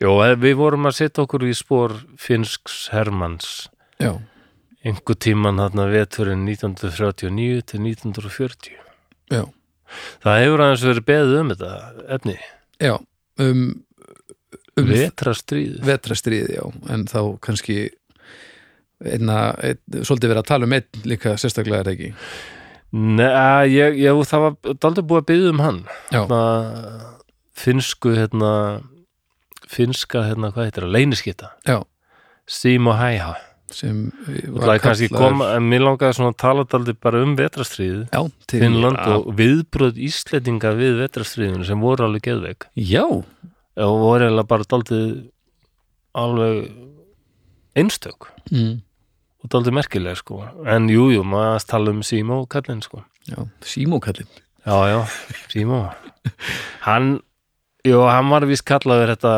Jó, eh, við vorum að setja okkur í spór finsks Hermanns já, einhver tíman þarna veturinn 1939 til 1940. já, Það hefur aðeins verið beðið um þetta efni. já um, um Vetrastríð. vetrastriði, já, en þá kannski einna, ein, svolítið verið að tala um einn líka sérstaklega er ekki Nei, ég, ég, það var daldið búið að byggja um hann. Hérna, finsku, hérna, finska, hérna, hvað heitir það, leyniskita. já, Simo Hæha. Sem kannski koma, en mér langaði svona að tala daldið bara um til, Finnland og viðbröð Íslendinga við vetrastríðinu sem voru alveg geðveik. já, Og voru eiginlega bara daldið alveg einstök. Mm, og daldið merkileg, sko. En jú, jú, maður að tala um Simo kallinn, sko. já símókallin Já, já, Simo Hann, jú, hann var víst kallaður þetta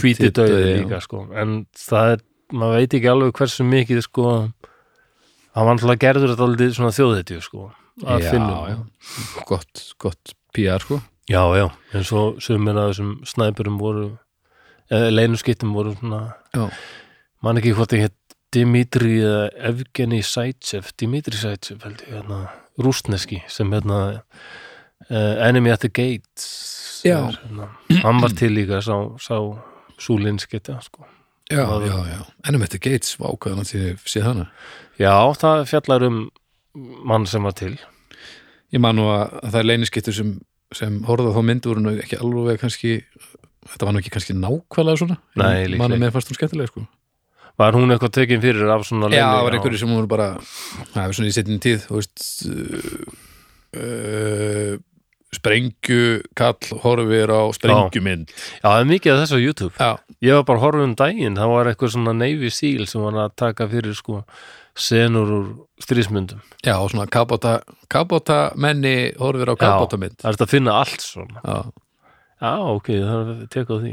hvíti döði líka, sko. En það er, maður veit ekki alveg hversu mikið, sko hann var alltaf gerður þetta aldrei svona þjóðhetju, sko að já, finnum já, gott, gott PR sko já, já, en svo sumir að þessum snæpurum voru eða leinuskittum voru svona Já. man ekki hvort ég hétt Dimitri eða Evgeni Saitsev Dimitri Saitsev held ég hérna rústneski sem hérna uh, Enemy at the Gates Já. er, hérna, hann var til líka sá, sá súlinskita sko. Já, Það- já, já, ennum þetta Gates vákaðan að ég sé hana? Já, það fjallar um mann sem var til. Ég man nú að það er leyniskittur sem, sem horfða þá myndu voru nú ekki alveg kannski þetta var nú ekki kannski nákvæmlega svona. Nei, líklega man að ekki. mér fannst hún skemmtilega sko. Var hún eitthvað tekin fyrir af svona já, leyni- það var einhverju sem voru bara það er svona í setjum tíð þú veist uh, uh, sprengju kall horfir á sprengjumynd já, það er mikið af þessu á YouTube já, Ég var bara að horfa um daginn, það var eitthvað svona Navy Seal sem var að taka fyrir sko senur úr strísmyndum. já, og svona kabóta kabóta menni horfir á kabóta mynd Það er að finna allt svona. já Já, ok, það er að teka á því.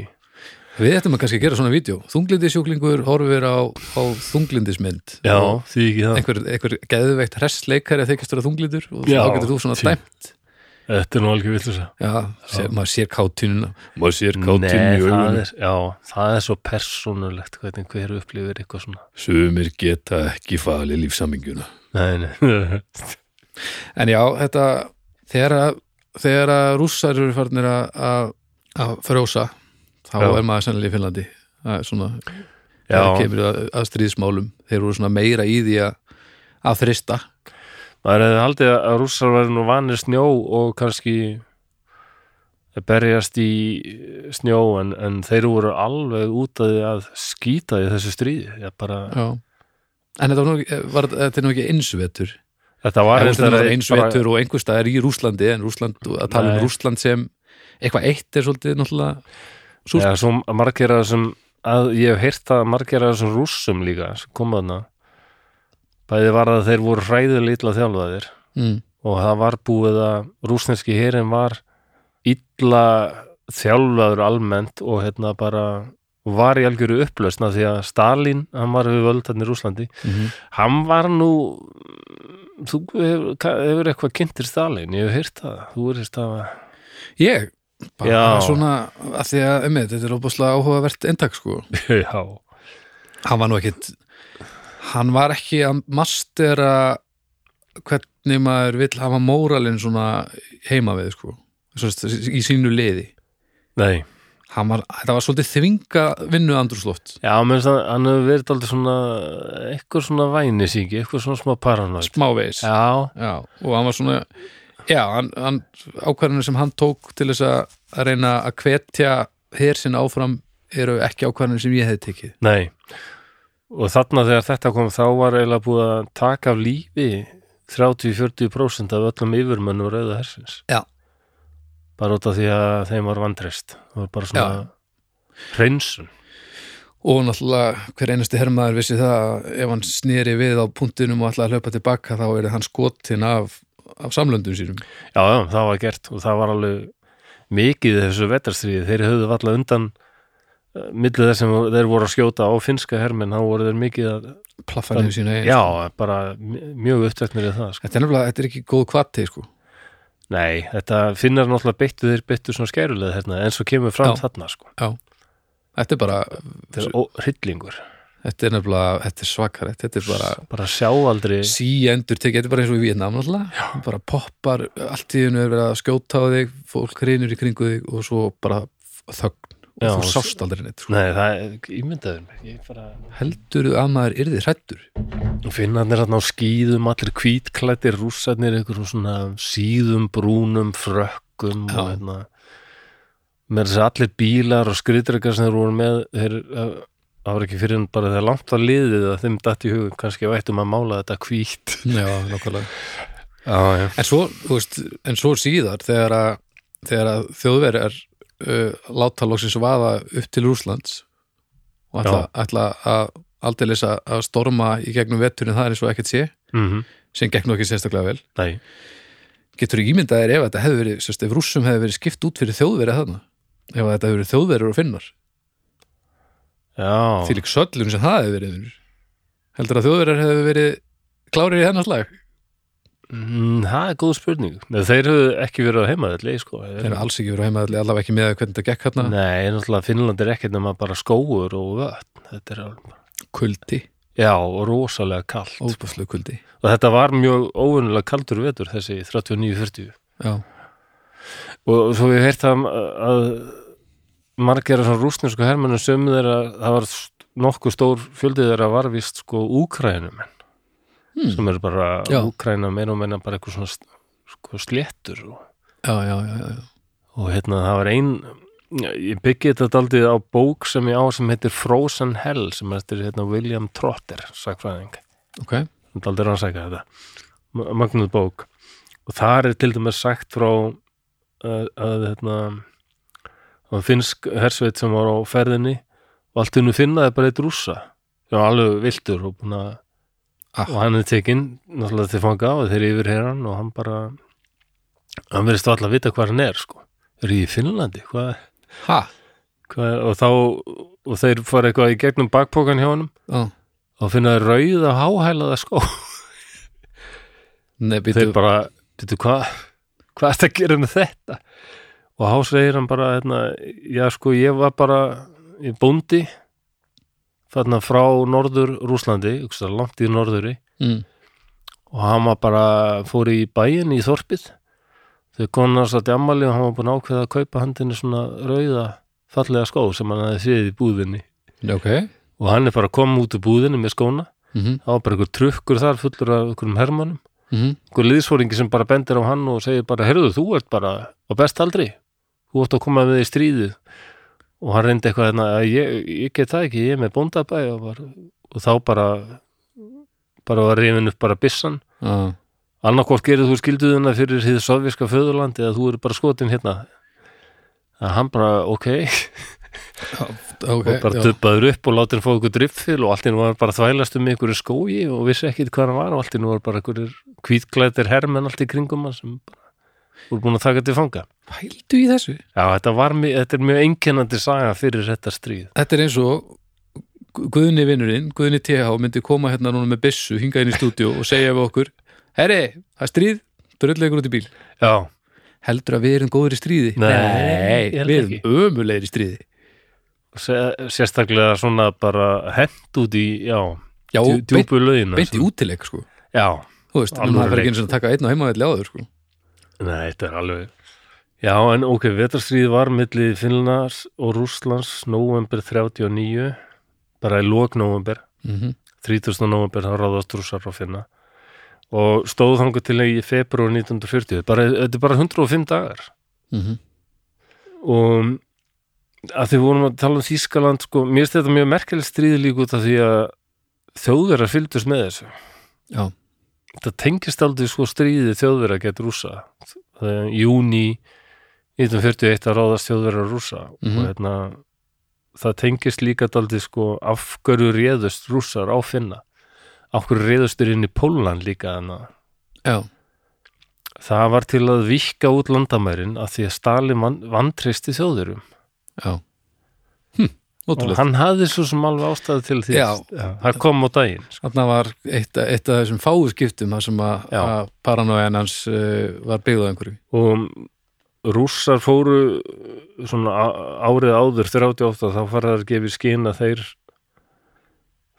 Við ættum að kannski að gera svona vídeo Þunglindisjúklingur horfir á, á þunglindismynd Já, því ekki það. einhver, einhver geðveikt hressleikari að þykist vera þunglindur og Já, þá getur þú svona fínt. Þetta er nú alveg vill að segja. Já, maður sér kátununa maður sér Nei, kátununa í er, já, það er svo persónulegt hvernig hver upplifir eitthvað svona. Sumir geta ekki falið lífsaminguna Nei, nei. En já, þetta þegar að, rússar eru farnir að, að, að frjósa þá Já. er maður sannlega í Finnlandi það er svona, já, það kemur að, að stríðsmálum þeir eru svona meira í því að að þrista maður hefði haldið að rússar væri nú vanir snjó og kannski berjast í snjó en, en þeir voru alveg út að að skýta í þessu stríði. Bara, Já. En þetta nú, var, þetta er nú ekki einsvetur þetta var Það reyndar er eins veitur og einhver staðar í Rúslandi en Rúsland, að tala Nei. um Rúsland sem eitthvað eitt er svolítið náttúrulega svo margir af þessum að ég hef heyrt að margir af þessum rússum líka sem koma þarna bæði var að þeir voru hræðilega illa þjálfaðir mm. og það var búið að rúsneski herin var illa þjálfaður almennt og hérna bara var í algjöru upplausna því að Stalin, hann var við völdarnir í Rúslandi, Mm hann var nú þú hefur, hefur eitthvað kynntir Stalin, ég hef heyrt það þú verðist að Ég, bara Já. svona að því að, um þetta er óbúslega áhugavert eintak sko. já, Hann var nú ekkit hann var ekki að mastera hvernig maður vill hafa móralinn svona heima við sko. Í sínu liði nei var, þetta var svolítið þvinga vinnu andrúslótt Já, menn það, hann hefur verið aldrei svona eitthvað svona vænisíki, eitthvað svona smá paranoid. smávegis Já, Já, og hann var svona já, hann, hann ákvarðanir sem hann tók til þess að reyna að hvetja hér sinna áfram eru ekki ákvarðanir sem ég hefði tekið nei. Og þarna þegar þetta kom þá var eiginlega búið að taka af lífi 30-40% af öllum yfirmönnum rauða hersins. Já. Bara út af því að þeim var vandrest. Það var bara svona hreinsun. og náttúrulega hver einasti hermaður vissi það að ef hann snýri við á punktinum og ætlaði að hlaupa tilbaka þá er hann skotin af, af samlöndum sínum Já, já, það var gert og það var alveg mikið þessu vetarstríði. Þeir höfðu valla undan millið þess sem þeir voru að skjóta á finska herminn, þá voru þeir mikið að plaffa niður sína eigin Já, bara m- mjög upptöknir í það sko. Þetta er þetta er ekki góð kvati sko. Nei, þetta finnar náttúrulega beittu þeir beittu svona skærulega hérna, en svo kemur fram Já. þarna sko. Þetta er bara, Þetta er ó- hryllingur þetta er nefnilega þetta er svakarætt, þetta er bara bara sjá aldrei síendur tekið, þetta er bara eins og í Vietnam náttúrulega, bara poppar allt í hennu er verið að skjóta á þig fólk reynur í kringu þig og svo bara þögn og þú sást aldrei neitt sko. Nei, það er ímyndaður mig bara heldur að maður yrði hrættur Finnarnir á skýðum, allir hvítklættir rússarnir, síðum, brúnum, frökkum Já. og hérna. Með þess að allir bílar og skriðdrekar sem þeir voru með þeir, það var ekki fyrir en bara þegar langt var liðið að þeim datt í hugum kannski vættum að mála þetta hvít Já, já, En svo, þú veist, en svo síðar þegar að, þegar að þjóðverjar uh, láta loksins vaða upp til Rússlands og ætla, ætla að aldeilis að að storma í gegnum vetturinn það er eins og ekkert sé mhm, sem gekk nú ekki sérstaklega vel. Nei. Getur ekki ímyndað þér ef þetta hefði verið sérst, ef rússum hefði verið skipt út fyrir þjóðverið þarna? Ef þetta hefði verið þjóðverið og finnar? Já, því lík söllun sem það hefði verið heldur að þjóðverið hefði verið klárir í hennar slag mm, það er góð spurning. Nei, Þeir höfðu ekki verið á heimaðalli sko. þeir eru alls ekki verið á heimaðalli allavega ekki með hvernig þetta gekk hérna. Nei, náttúrulega Finnland er ekkert nema bara skóur og vötn. Þetta er alveg kuldi, Já, og rosalega kalt. Óbúslega kuldi. Og þetta var mjög óvunnilega kaldur vetur þessi 39-40 já, og svo ég heirt að, margir af svona rúsnesku hermennum sömu þeirra, það var nokkuð stór fjöldið þeirra var vist sko úkrænum Hmm. sem eru bara úkræna meira og meina bara eitthvað svona sko, sléttur og, já, já, já, og hérna það var ein ég byggi þetta daldið á bók sem ég á sem heitir Frozen Hell sem eftir hérna, William Trotter sagfræðing ok, hún daldi rannsæka þetta. Ma- magnuð bók. Og þar er til dæmis sagt frá að, að hérna að finnsk hersveit sem var á ferðinni og allt hennu finnaði bara eitt rússa. Sem var alveg viltur og, búin að, Ah. og hann er tekinn náttúrulega til fanga og þeir yfir hann og hann bara hann verðist alltaf að vita hvað hann er sko. Er í Finnlandi? Hvað, ha? hvað, og þá og þeir fara eitthvað í gegnum bakpókan hjá honum. Já. og finnaði rauða háhælaða skó. Nei, þeir býtu, bara, veitu hvað hvað er þetta að gera með þetta? Og þá segir hann bara hérna, já sko ég var bara í bóndi þarna frá norður Rúslandi, langt í norðuri mm, og hann var bara fór í bæinn í þorpið. Þegar konan satt í ammali og hann var búin ákveða að kaupa handinni svona rauða fallega skó sem hann hefði séð í búðinni. Ok. Og hann er bara koma út úr búðinni með skóna. Mm -hmm. það var bara einhver trukkur þar fullur af einhverjum hermannum Mm einhver liðsfóringi sem bara bendir á hann og segir bara, herruðu, þú ert bara á best aldri, þú ert að koma með í stríðið og hann reyndi eitthvað hérna, að ég, ég get það ekki, ég er með bóndabæ. Og, var, og þá bara bara var reyfin upp bara byssan. Ah, annarkvort gerir þú skilduðuna fyrir hið sovjíska föðurland eða þú eru bara skotin hérna. Að hann bara, ok, ok, og bara já. dubbaður upp og láti hann fá ykkur driffil og allt í nú var bara að þvælast um ykkur skói og vissi ekkit hvað hann var og allt í nú var bara ykkur kvítklæðir hermenn allt í kringum hann sem bara voru búin að taka til fanga pældu í þessu Já, þetta, mi- þetta er mjög einkennandi saga fyrir þetta stríð þetta er eins og Gu- Guðni vinnurinn, Guðni TH myndi koma hérna núna með byssu, hinga inn í stúdíu og segja við okkur, herri, það stríð drullegur út í bíl, Já, heldur að við erum góður í stríði Nei, held við ekki. erum ömulegir í stríði sérstaklega svona bara hent út í, já, já, djú- beint, djúpu lögina beint í útileik sko. Já, þú veist, fer leik. ekki eins og að taka einn á heimavelli áður sko. nei, þetta er alveg Já, en ok, vetarstríð var milli Finnlands og Rússlands november 39 bara í lók november mm 30. november þá ráðast rússar á finna og stóð þangur til í februar 1940 bara, þetta er bara 105 dagar. -hmm. og að því vorum að tala um Þískaland sko, mér finnst þetta mjög merkilegt stríði líka út af því að þjóðverðar fylgdust með þessu. Já, þetta tengist aldrei sko stríði þjóðverðar getur rússa. Það er júni 1941 að ráðast þjóðverðar rússa Mhm. og hérna það tengist líka aldrei sko af hverju réðust rússar á finna? Af hverju réðustur inn í Pólland líka þannig að það var til að vikka út landamærin af því að Stalin van, vantristi þjóðurum já. Hm, og hann hafði svo sem alveg ástæðu til því. Það kom á daginn sko. Þarna var eitt, eitt af þessum fáu skiptum þar sem að, að paranoian hans uh, var byggð á einhverju. Og rússar fóru svona á- árið áður 38 þá fara þær að gefa í skinn að þeir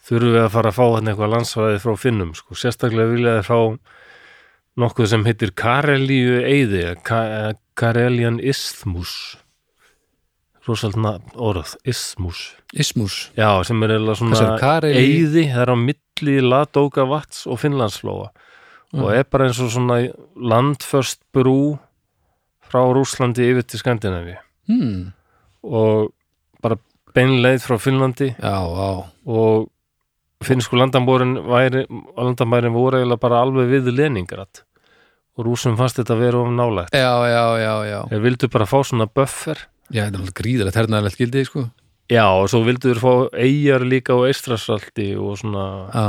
þurfi að fara að fá hann eitthvað landsvæði frá finnum sko. sérstaklega vilja þeir fá nokkuð sem heitir Karelíu Eyði Ka Karelian Isthmus rosaldna orð Isthmus Ismus, já, sem er eða svona Karelí- eyði, það er á milli Ladóka vats og Finnlandsflóa og Mm. er bara eins og svona landförst brú frá Rúslandi yfir til Skandinavi hmm, og bara beinleið frá Finnlandi. Já, já og finnsku landambórin væri, landambærin voru eiginlega bara alveg við Leningrat og rúsum fannst þetta að vera of nálægt. Já, já, já, já. Þeir vildu bara fá svona buffer. Já, þetta er alltaf gríðalegt hernaðalegt gildi sko. já og svo vildu þeir fá eigjar líka á Eistrasalti og svona já,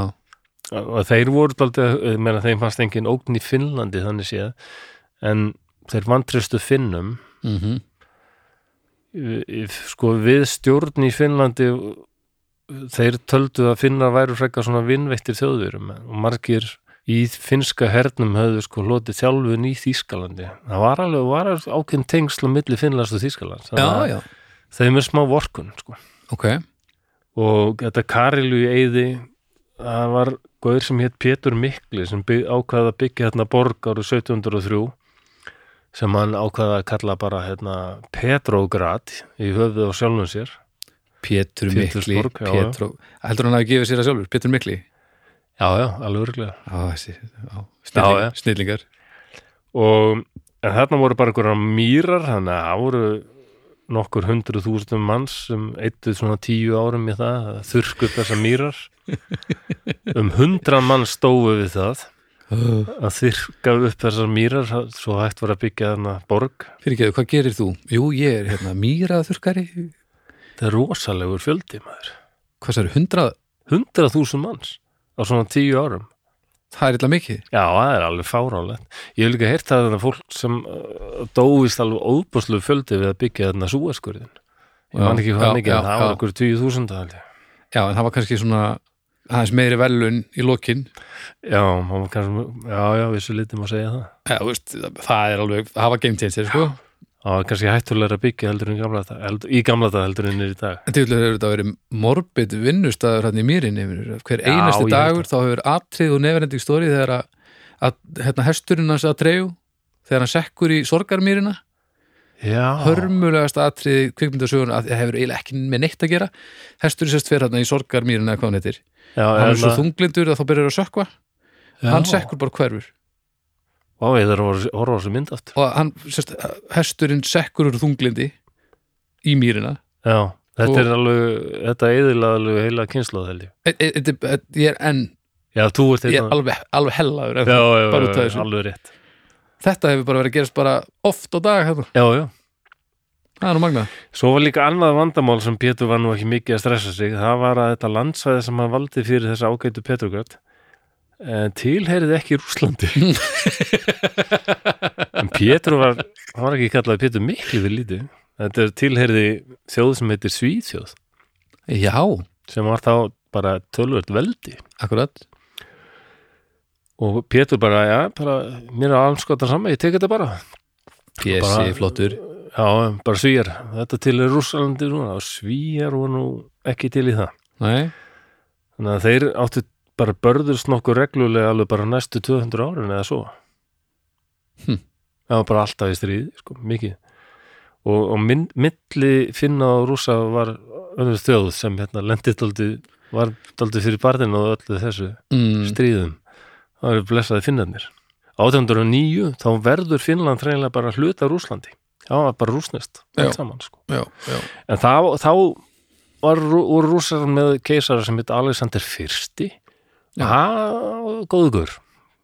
og þeir voru ég meina þeim fannst engin ógn í Finnlandi þannig séð. En þeir vantristu Finnum. Í- í- sko við stjórn í Finnlandi þeir töldu að Finnar væru frekka svona vinnveittir þjóðurum og margir í finnska hernum höfðu sko hlotið þjálfun í Þýskalandi. Það var alveg, var ákveðin tengsl á milli Finnlands og já, þeim er smá vorkun sko. Ok. Og þetta Karilu í Eyði það var góður sem hétt Pétur Mikli sem bygg, ákvaða að byggja hérna borg árið 1703 sem hann ákvaða að kalla bara hérna Petrograd í höfðu á sjálfum sér. Pétur Mikli. Pétur, heldur hann að gefa sér að sjálfur, Pétur Mikli? Já, já, alveg örglega Já, snillingar, og en þarna voru bara einhverja mýrar þannig að það voru nokkur hundruð þúsundum manns sem eittu svona tíu árum í það að þurrku upp þessar mýrar. Um hundra mann stófu við það að þyrka upp þessar mýrar svo hægt var að byggja þarna borg. Fyrir ekki, hvað gerir þú? Jú, ég er hérna mýraðurkari. Það er rosalegur fjöldi maður. Hvað það eru, hundrað, hundrað þúsund manns á svona tíu árum. Það er illa mikið. Já, það er alveg fáránlegt. Ég hef líka heyrt að þetta fólk sem uh, dóist alveg óbúslu fjöldi við að byggja þarna súaskurðin ég man ekki hvað mikið, það var okkur tíu þúsund held ég. Já, en það var kannski svona aðeins meiri velun í lokin. Já, kannski, já, já, vissu litum að segja það. Já, þú veist, það er alveg, var game changer sko. var kannski hættulega að byggja heldur en gamla dag, í gamla dag heldur en er í dag. En þess hefur þetta verið morbid vinnustæður hann í mýrinni hver Já, einasti held dagur þá hefur atrið og nefnending stóri þegar að, að hérna, hesturinn hans að treyju þegar hann sekkur í sorgarmýrina. já, hörmulegast atrið kvikmyndasögun að það hefur eiginlega ekki með neitt að gera. Hesturinn sérst fyrir hann í sorgarmýrina eða hvað hann heitir. Já, hann er svo hérna- þunglindur að þá byrjar að sökva já. hann sekkur bara hverfur. Vá, ég þarf að horfa- þessu mynd aftur. Og hann, sérst, hesturinn sekkur úr þunglindi í mýrina. Já, þetta Og- er alveg þetta er eðilega alveg heila held ég. Er enn Já, þú ert ég er hérna alveg, alveg hellaður bara út af já, þessu. alveg rétt þetta hefur bara verið að gerast bara oft á dag hérna. Já, já. Það er nú magna Svo var líka annað vandamál sem Pétur var nú ekki mikið að stressa sig. Það var að þetta landsvæði sem hann valdi fyrir þessa ágætu Petrograd eh, tilheyrið ekki Rúslandi en Pétur var hann var ekki kallaði Pétur miklu við lítið. Þetta er tilheyriði þjóð sem heitir Svíþjóð. Já, sem var þá bara tölvöld veldi. Akkurat og Pétur bara, já, bara mér er almskotan saman, ég tek þetta bara. Pési, flottur. Já, bara svíjar, þetta til er Rússalandi og svíjar voru nú ekki til í það. Nei, þannig að þeir áttu bara börðust nokkuð reglulega alveg bara næstu 200 árin eða svo. Hm. það var bara alltaf í stríði sko, mikið. Og, og minn, milli finna og rúsa var önnur þjóð sem hérna lendið daldi, var daldi fyrir barðin og öllu þessu mm, stríðum það eru blessaði finnarnir. 1809 þá verður Finnland reynilega bara hluta Rúslandi það var bara rúsnest saman sko. Já, já. En þá, þá var, rú- voru rússar með keisara sem heit Alexander fyrsti. Ha, góðugur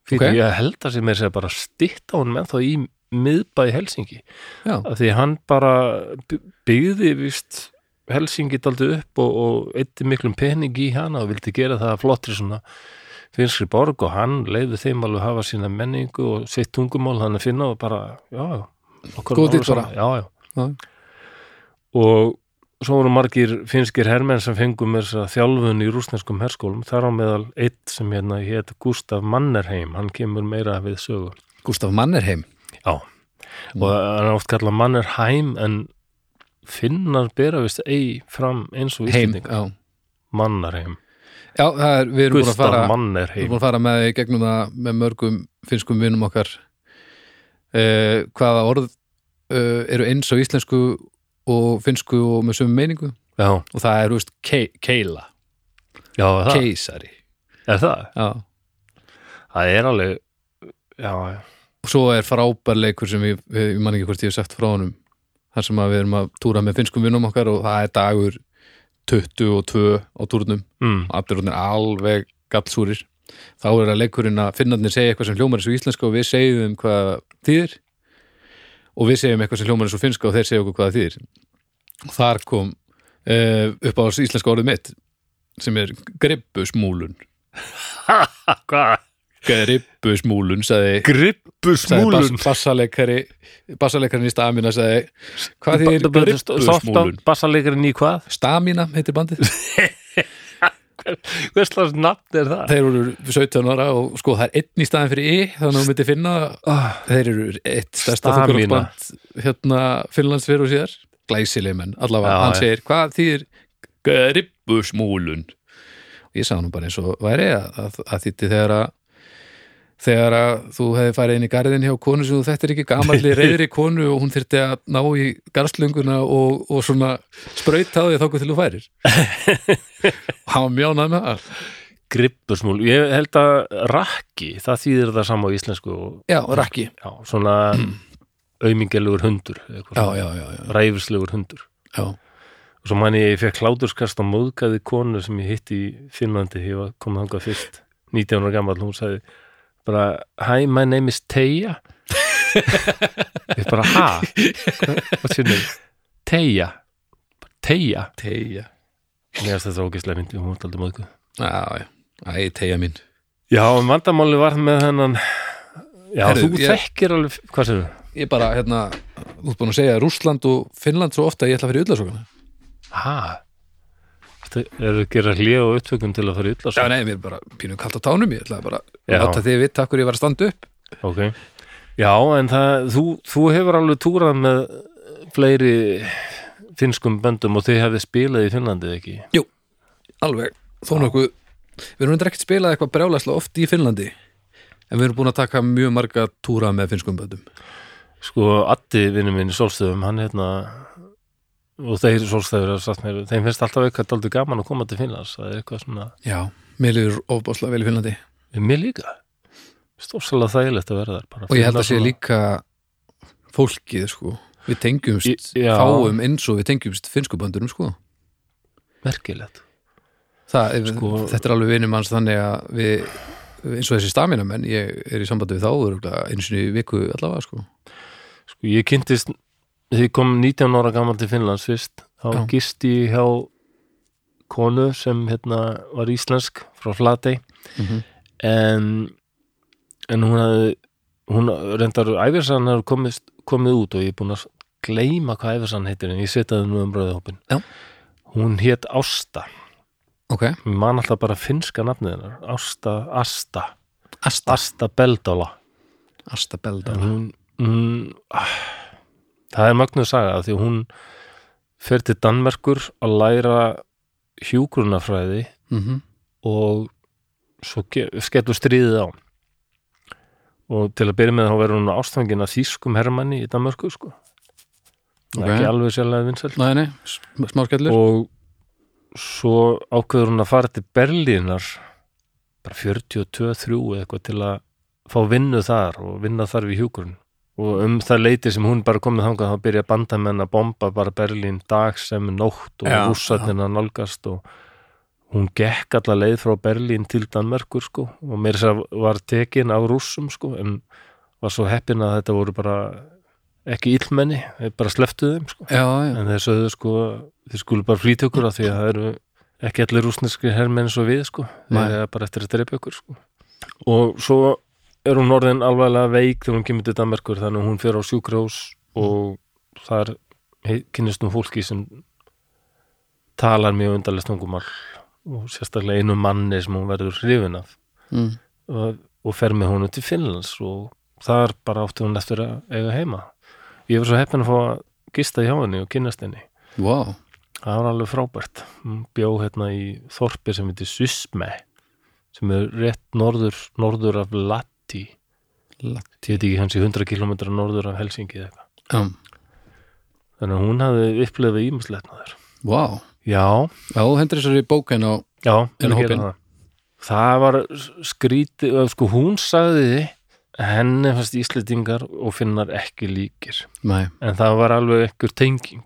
fyrir Ok. ég held að sem er bara stitt á hann með þá í miðbæði Helsingi Já, af því hann bara by- byggði vist Helsingi daldi upp og, og eitti miklum pening í hana og vildi gera það flottri svona finskri borg og hann leiði þeim alveg hafa sína menningu og sitt tungumál hann að finna og bara, já, já. Okkur Góð alveg ditt bara. já, já. Og svo voru margir finskir hermenn sem fengum að þjálfun í rúsneskum herskólum, þar á meðal eitt sem hérna hétt Gustaf Mannerheim. Hann kemur meira við sögu. Gustaf Mannerheim. Já, og hann er oft kallað Mannerheim en finnar bera vist ei fram eins og Íslendinga já. Mannerheim, Já, er, við erum búin að fara Við erum búin að fara með gegnum það með mörgum finskum vinum okkar. Uh, hvaða orð uh, eru eins á íslensku og finsku og með sömu meiningu? Já, og það er, þú veist, ke keila. Já er það, keisari. Er það? Já, Það er alveg Já, já, og svo er frábær leikur sem ég, ég, man ekki hvort ég hef sagt frá honum. Þar sem við erum að túra með finskum vinnum okkar og það er dagur 22 á túrnum. Mm, allir orðnir alveg gallsúrir. Þá er að leikurinn að finnarnir segja eitthvað sem hljómar eins og íslenska og við segjum hvað þýðir. Og við segjum eitthvað sem hljómar eins og finnska og þeir segja okkur hvað þýðir. Og þar kom uh, upp á íslenska orðið mitt sem er gribbusmúlun. Hvað? Gribbusmúlun sagði Grippu sagði bass, bassaleikari bassaleikarin í Stamina sagði hvað þýðir gribbusmúlun? Bassalegarinn í hvað? Stamina heitir bandið. Hvers slags nafn er það? þeir eru 17 ára og sko það er einn í staðin fyrir I þannig að þú myndir finna Ah, þeir eru eitt stærsta þungarokksband hérna Finnlands fyrir og síðar. Glæsileg menn, allavega, hann segir hvað þýðir gribbusmúlun? Og ég sagði nú bara eins og væri að, að, að þýtti þegar að þegar að þú hefði farið inn í garðin hjá konu sem þetta er ekki gamalli reyðri konu og hún þyrfti að ná í garðslönguna og, og svona sprauta á því þá til þú færir. Og hann var mjánað með það Grippusmúl, ég held að rakki, það þýðir það sama á íslensku og já, rakki. Já, svona aumingelugur hundur eitthvað já, svona, já, já, já, ræfislegur hundur. Já. og svo man ég, fekk hláturskast á móðgæði konu sem ég hitti í Finnlandi ég var komið þangað fyrst. 19 ára gammal, hún sagði bara, hi, my name is Teija. Ég bara, ha? What's your name? Teija. Teija, tegja mér finnst þetta ógeðslega myndi hún var aldrei já, æ, tegja mín. Já, vandamáli var með hennan Já, Herðu, þú ég- þekkir alveg, hvað sér ég bara, hérna, þú ert búin að segja Rússland og Finnland svo ofta að ég ætla að fyrir ullasokana Ha? Er að gera hlið og upptökum til að fara illa já, nei, mér er bara pínu kalt á tánum ég ætla bara að láta þið vitt akkur ég var að standa upp. Ok. Já, en það, þú, þú hefur alveg túrað með fleiri finnskum böndum og þið hefði spilað í Finnlandi ekki? Alveg, þó nokkuð við erum ekkert spilað eitthvað brjálæslega oft í Finnlandi en við erum búin að taka mjög marga túra með finnskum böndum. Sko, Addi vinnu minn í Sólstöðum, hann hérna og þeir Sólstöður hafa sagt mér, þeim finnst alltaf eitthvað daldið gaman að koma til Finnlands. Það er eitthvað svona, já, mér líður ofbáslega vel í Finnlandi. Mér líka. Stórslega þægilegt að vera þar bara. Og ég held að sé svona- líka fólkið, sko. Við tengjumst, fáum eins og við tengjumst finnsku böndurum, sko. Merkilegt. Það, Sko- þetta er alveg vinum hans þannig að við, eins og þessi stamina menn, ég er í sambandi við þá einu sinni í viku allavega sko. sko, ég kynntist ég kom 19 ára gammal til Finnlands fyrst þá Já. gisti ég hjá konu sem hérna var íslensk frá Flatey. Mm en, en hún hafði hún reyndar æfirsann hefur komið, komið út og ég er búin að gleyma hvað æfirsann heitir en ég setaði nú um bröðhópin Já. hún hét Ásta. Ok, ég man alltaf bara finska nafnið hennar Ásta, Asta. Asta, Asta Beldóla Asta Belda en hún, hún ah, það er mögnuð saga því að hún fer til Danmerkur að læra hjúgrunafræði mm og svo skellur stríðið á. Og til að byrja með þá verður hún ástfangin af þýskum hermanni í Danmörku sko. Ok. ekki alveg sérlega vinsælt. Nei, nei, sm- smá skellur. Og svo ákveður hún að fara til Berlínar bara 42-3 eitthvað til að fá vinnu þar og vinna þar við hjúkurinn og um það leiti sem hún bara komið þangað þá byrja bandamenn að bomba bara Berlín dag sem nótt og rússarnir að nálgast og hún gekk alla leið frá Berlín til Danmerkur sko. Og mér að var tekin af rússum sko en var svo heppin að þetta voru bara ekki illmenni, bara sleftu þeim sko. Já, já, en þeir sögðu sko þeir skulu bara flýta ykkur af því að það eru ekki allir rúsneski hermenn svo við sko. Þeir er bara eftir að drepa ykkur sko. Og svo er hún orðin alveglega veik þegar hún kemur til Danmerkur þannig að hún fer á sjúkrós og þar kynnist hún fólki sem talar mjög undarlega stungumál og sérstaklega einu manni sem hún verður hrifin af. Mm. og, og fer með honum til Finnlands og þar bara átti hún eftir að eiga heima. Ég var svo heppin að fá að gista hjá henni og kynnast henni. Wow það var alveg frábært. Hún bjó hérna í þorpi sem heitir Susme sem er rétt norður, norður af Latti Lagt. ég veit ekki hans í 100 km norður af Helsingi eða eitthvað. Já, þannig að hún hafði upplifað ímislegt þar wow já, Já, hendur þessari bókin á já, það. Það var skrítið sko hún sagði henni fannst Íslendingar og finnar ekki líkir. Nei, en það var alveg ekkur tenging.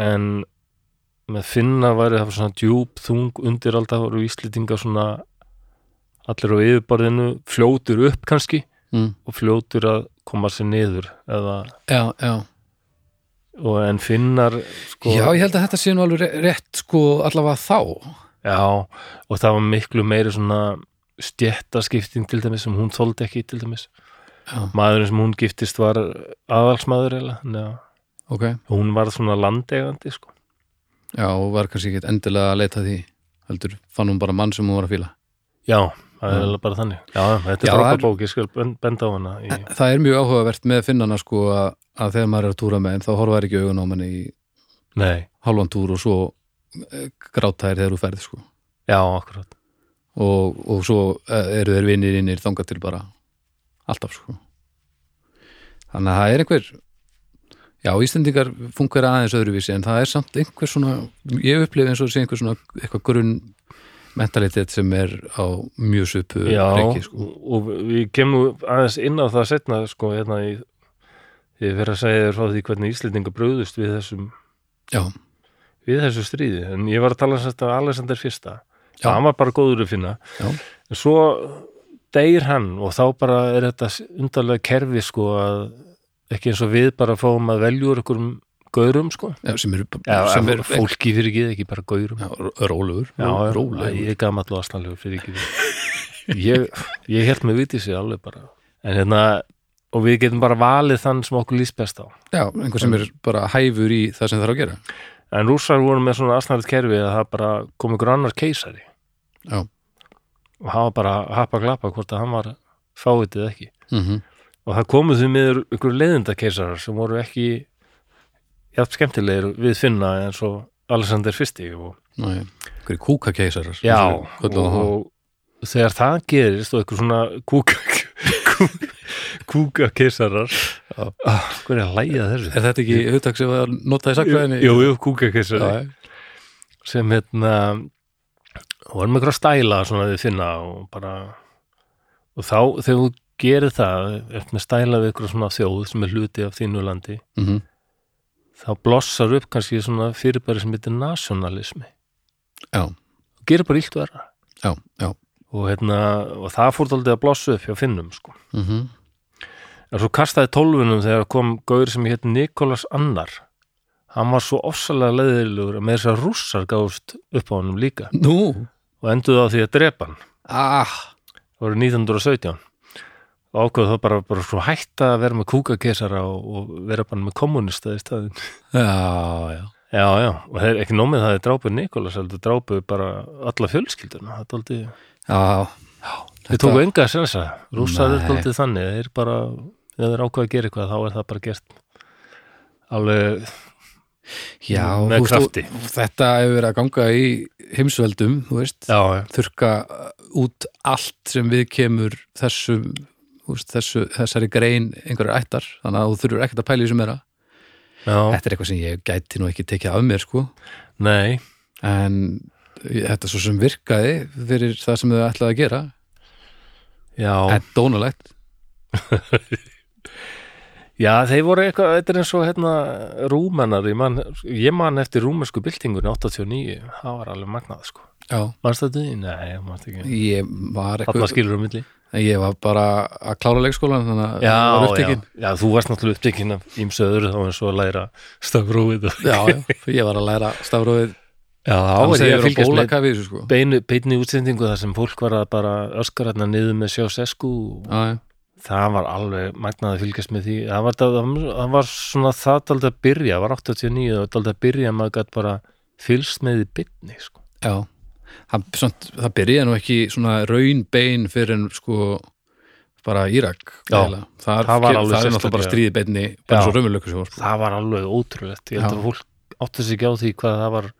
En með finna væri það svona djúb, þung undir alltaf voru Íslendingar svona allir á yfirborðinu fljótur upp kannski mm. og fljótur að koma sér niður eða, já, já. Og en finnar sko, Já, ég held að þetta sé nú alveg ré- rétt sko allavega þá. Já, og það var miklu meiri svona stjettaskipting til dæmis sem hún þoldi ekki til dæmis. Já, maðurinn sem hún giftist var aðalsmaður eða, neða, ok. Hún var svona landegandi sko. Já, og var kannski ekki endilega að leita því heldur, fann hún bara mann sem hún var að fíla? Já, það er alveg bara þannig. Já, þetta Já, er frábær það er- bók, ég skal ben- benda á hana í, Það er mjög áhugavert með finnana sko að, að þegar maður er að túra með þeim þá horfa þær ekki augun á manni í Nei, hálfan túr og svo eh, gráta þær þegar þú ferð sko. Já, akkurat. Og, og svo eh, eru þeir vinnir innir þangað til bara alltaf sko. Þannig að það er einhver já, Íslendingar fungur aðeins öðruvísi en það er samt einhver svona ég upplifi eins og sé einhver svona eitthvað grunn mentalitet sem er á mjög Já, reiki sko. og við kemum aðeins inn á það setna sko, hérna í ég verið að segja þér frá því hvernig Íslendinga bröðust við þessum já, við þessu stríði, en ég var að tala sem þetta Alexander fyrsta, Já. hann var bara góður að finna, já, en svo deyr hann og þá bara er þetta undarlega kerfi sko að ekki eins og við bara fáum að velja úr einhverjum gaurum sko. Já sem eru er fólki fyrir ekki, ekki bara gaurum. Rólegur, rólegur. Ég er gamall og aðstæðanlegur fyrir ekki ég, ég held með vitið sér alveg bara. En hérna, og við getum bara valið þann sem okkur líst best á. Já, einhver sem er bara hæfur í það sem það er að gera. En rússar voru með svona aðstæðanlegt kerfi að það bara kom ykkur annar keisari. Já, og var bara að happa glappa hvort að hann var fáið eða ekki. Mhm. Og það komu því miður ykkur leiðindakeisarar sem voru ekki jafn skemmtilegir við finna eins og Alexander fyrsti og Nei, einhverjir kúkakeisarar Já, og og, og þegar það gerist og eitthvað svona kúka kúka keisarar Já. ah, er að læja þessu? Er þetta ekki hugtak sem var notað í sakfræðinni? Jú, jú, kúka keisari Já, sem hérna voru með eitthvað stæla svona við finna og bara og þá þegar þú gerir það eftir með stæla við eitthvað svona þjóð sem er hluti af þínu landi mhm, þá blossar upp kannski svona fyrirbæri sem heitir nationalismi já, gerir bara já, já. Og, hérna, og það fór aldrei að blossu upp hjá finnum sko. mm en svo kastaði tólfunum þegar kom gaur sem hétt Nikolas Annar. Hann var svo ofsalega leiðilegur að með þess að rússar gáðust upp á honum líka. Nú, og enduðu á því að drepa hann. Ah, það voru 1917 og ákveðu þá bara, bara svo hætta að vera með kúkakesara og, og vera bara með kommunista í staðin já, já. Já, já, og það er ekki nómið það er drápuð Nikolas, heldur drápuð bara alla fjölskylduna, það er aldrei Já, Þið tóku enga að sensa, rússar er Nei. aldrei þannig, þeir bara, ef þeir ákveða að gera eitthvað, þá er það bara gert alveg, já Með þú krafti. og Þetta hefur verið að ganga í heimsveldum, þú veist. Já, já, þurka út allt sem við kemur þessum veist, þessu, þessari grein einhverjar ættar, þannig að þú þurfur ekkert að pæla í þessu meira. Já, Þetta er eitthvað sem ég gæti nú ekki tekið af mér sko. Nei, en þetta svo sem virkaði fyrir það sem þau ætlaði að gera. Já, en dónalegt. Já, þeir voru eitthvað, þetta er eins og hérna rúmennar, ég man, ég man eftir rúmensku byltingunni 89, það var alveg magnað, sko, Já, því? Nei, mannst ekki, ég var þarna eitthvað skilur um milli. ég var bara að klára leikskólan þannig að Já, ég var já, upptekinn. já, þú varst náttúrulega upptekinn af ímsu öðru þá eins og að læra stafrófið og já, já, ég var að læra stafrófið Já, þá var ég að fylgjast með þessu sko beinu, beinu útsendingu þar sem fólk var að bara öskar hérna niður með sjósesku Já, já, það var alveg magnað að fylgjast með því það var, það, það var svona það daldið að byrja, það var 89 það var daldið að byrja að maður gætt bara fylgst með í bytni sko. já. Það, það byrjaði nú ekki svona raun bein fyrir en sko bara Írak það var það er náttúrulega bara stríði beinni bara svo raunveruleikur sem var sko. það var alveg ótrúlegt. Ég held að fólk átti sig ekki á því hvað það var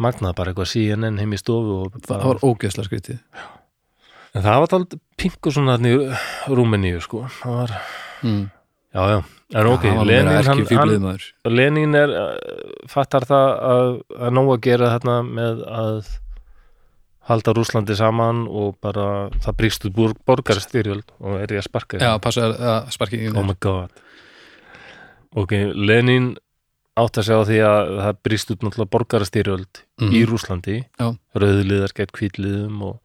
magnað bara eitthvað CNN heim í stofu og það bara, var ógeðslega skrítið. En það var daldið pingu svona í Rúmeníu sko. Það var, mm. já já. En ok, var maður Lenin er uh, fattar það að, að nóg að gera þarna með að halda Rúslandi saman og bara það bríkst út bor- borgarastyrjöld og er ég að sparka já, passa að sparki oh my god. Ok, Lenin átt að segja á því að það bríkst út náttúrulega borgarastyrjöld Mhm. í Rúslandi Já. rauðliðar gegn hvítliðum og,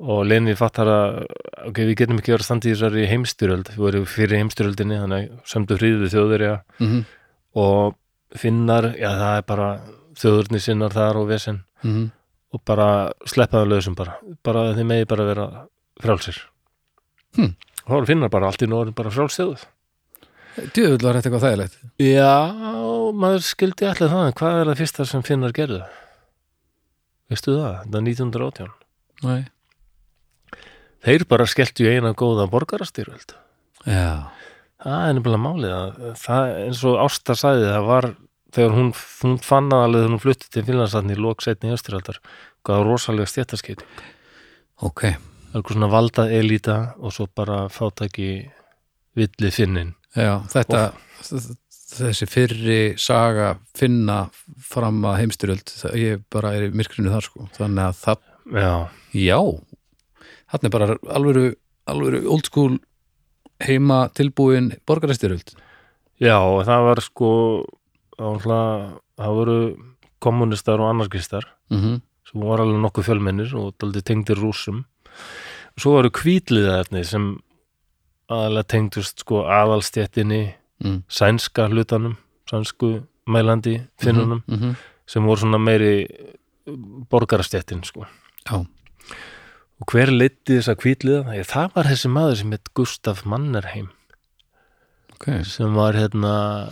og Lenin fattar að ok, við getum ekki verið að standa í þessari heimstyrjöld. Við vorum fyrir heimstyrjöldinni þannig að sömdu fríðu við þjóðverja. Mm -hmm. og finnar, já það er bara þjóðurni sinnar þar og vesen. Mm og bara sleppaðu lausum bara, bara þið megi bara vera frálsir Hm. og þá finnar bara allt í nóður bara frálsþjóð djöfull var þetta eitthvað þægilegt. Já, maður skildi allir það en hvað er það fyrsta sem finnar gerðu? Veistu það, þetta er 1918 Nei. þeir bara skelltu í eina góða borgarastyrvöld já, það er nefnilega málið að það eins og Ásta sagði það var þegar hún, hún fann að alveg þegar hún flutti til Finnlandsatni í lok setni östuraldar hvað var rosalega stjættaskeitt ok eitthvað svona valda elíta og svo bara fátæki villi finnin. Já, þetta þessi fyrri saga finna fram að heimstyrjöld ég bara er í myrkrinu þar sko. Þannig að það, já, já. Þarna er bara alvöru, alvöru old school heima tilbúin borgarastyrjöld. Já og það var sko það voru kommunistar og anarkistar mm -hmm. sem voru alveg nokkuð fjölmennir og daldi tengdir rússum og svo voru kvítliðaefni sem aðalega tengdust sko aðalstjettinni mm. sænska hlutanum sænsku mælandi finnunum mm -hmm. sem voru svona meiri borgarastjettin sko já, og hver leiti þessa kvítliða? Ég, það var þessi maður sem heit Gustaf Mannerheim ok sem var hérna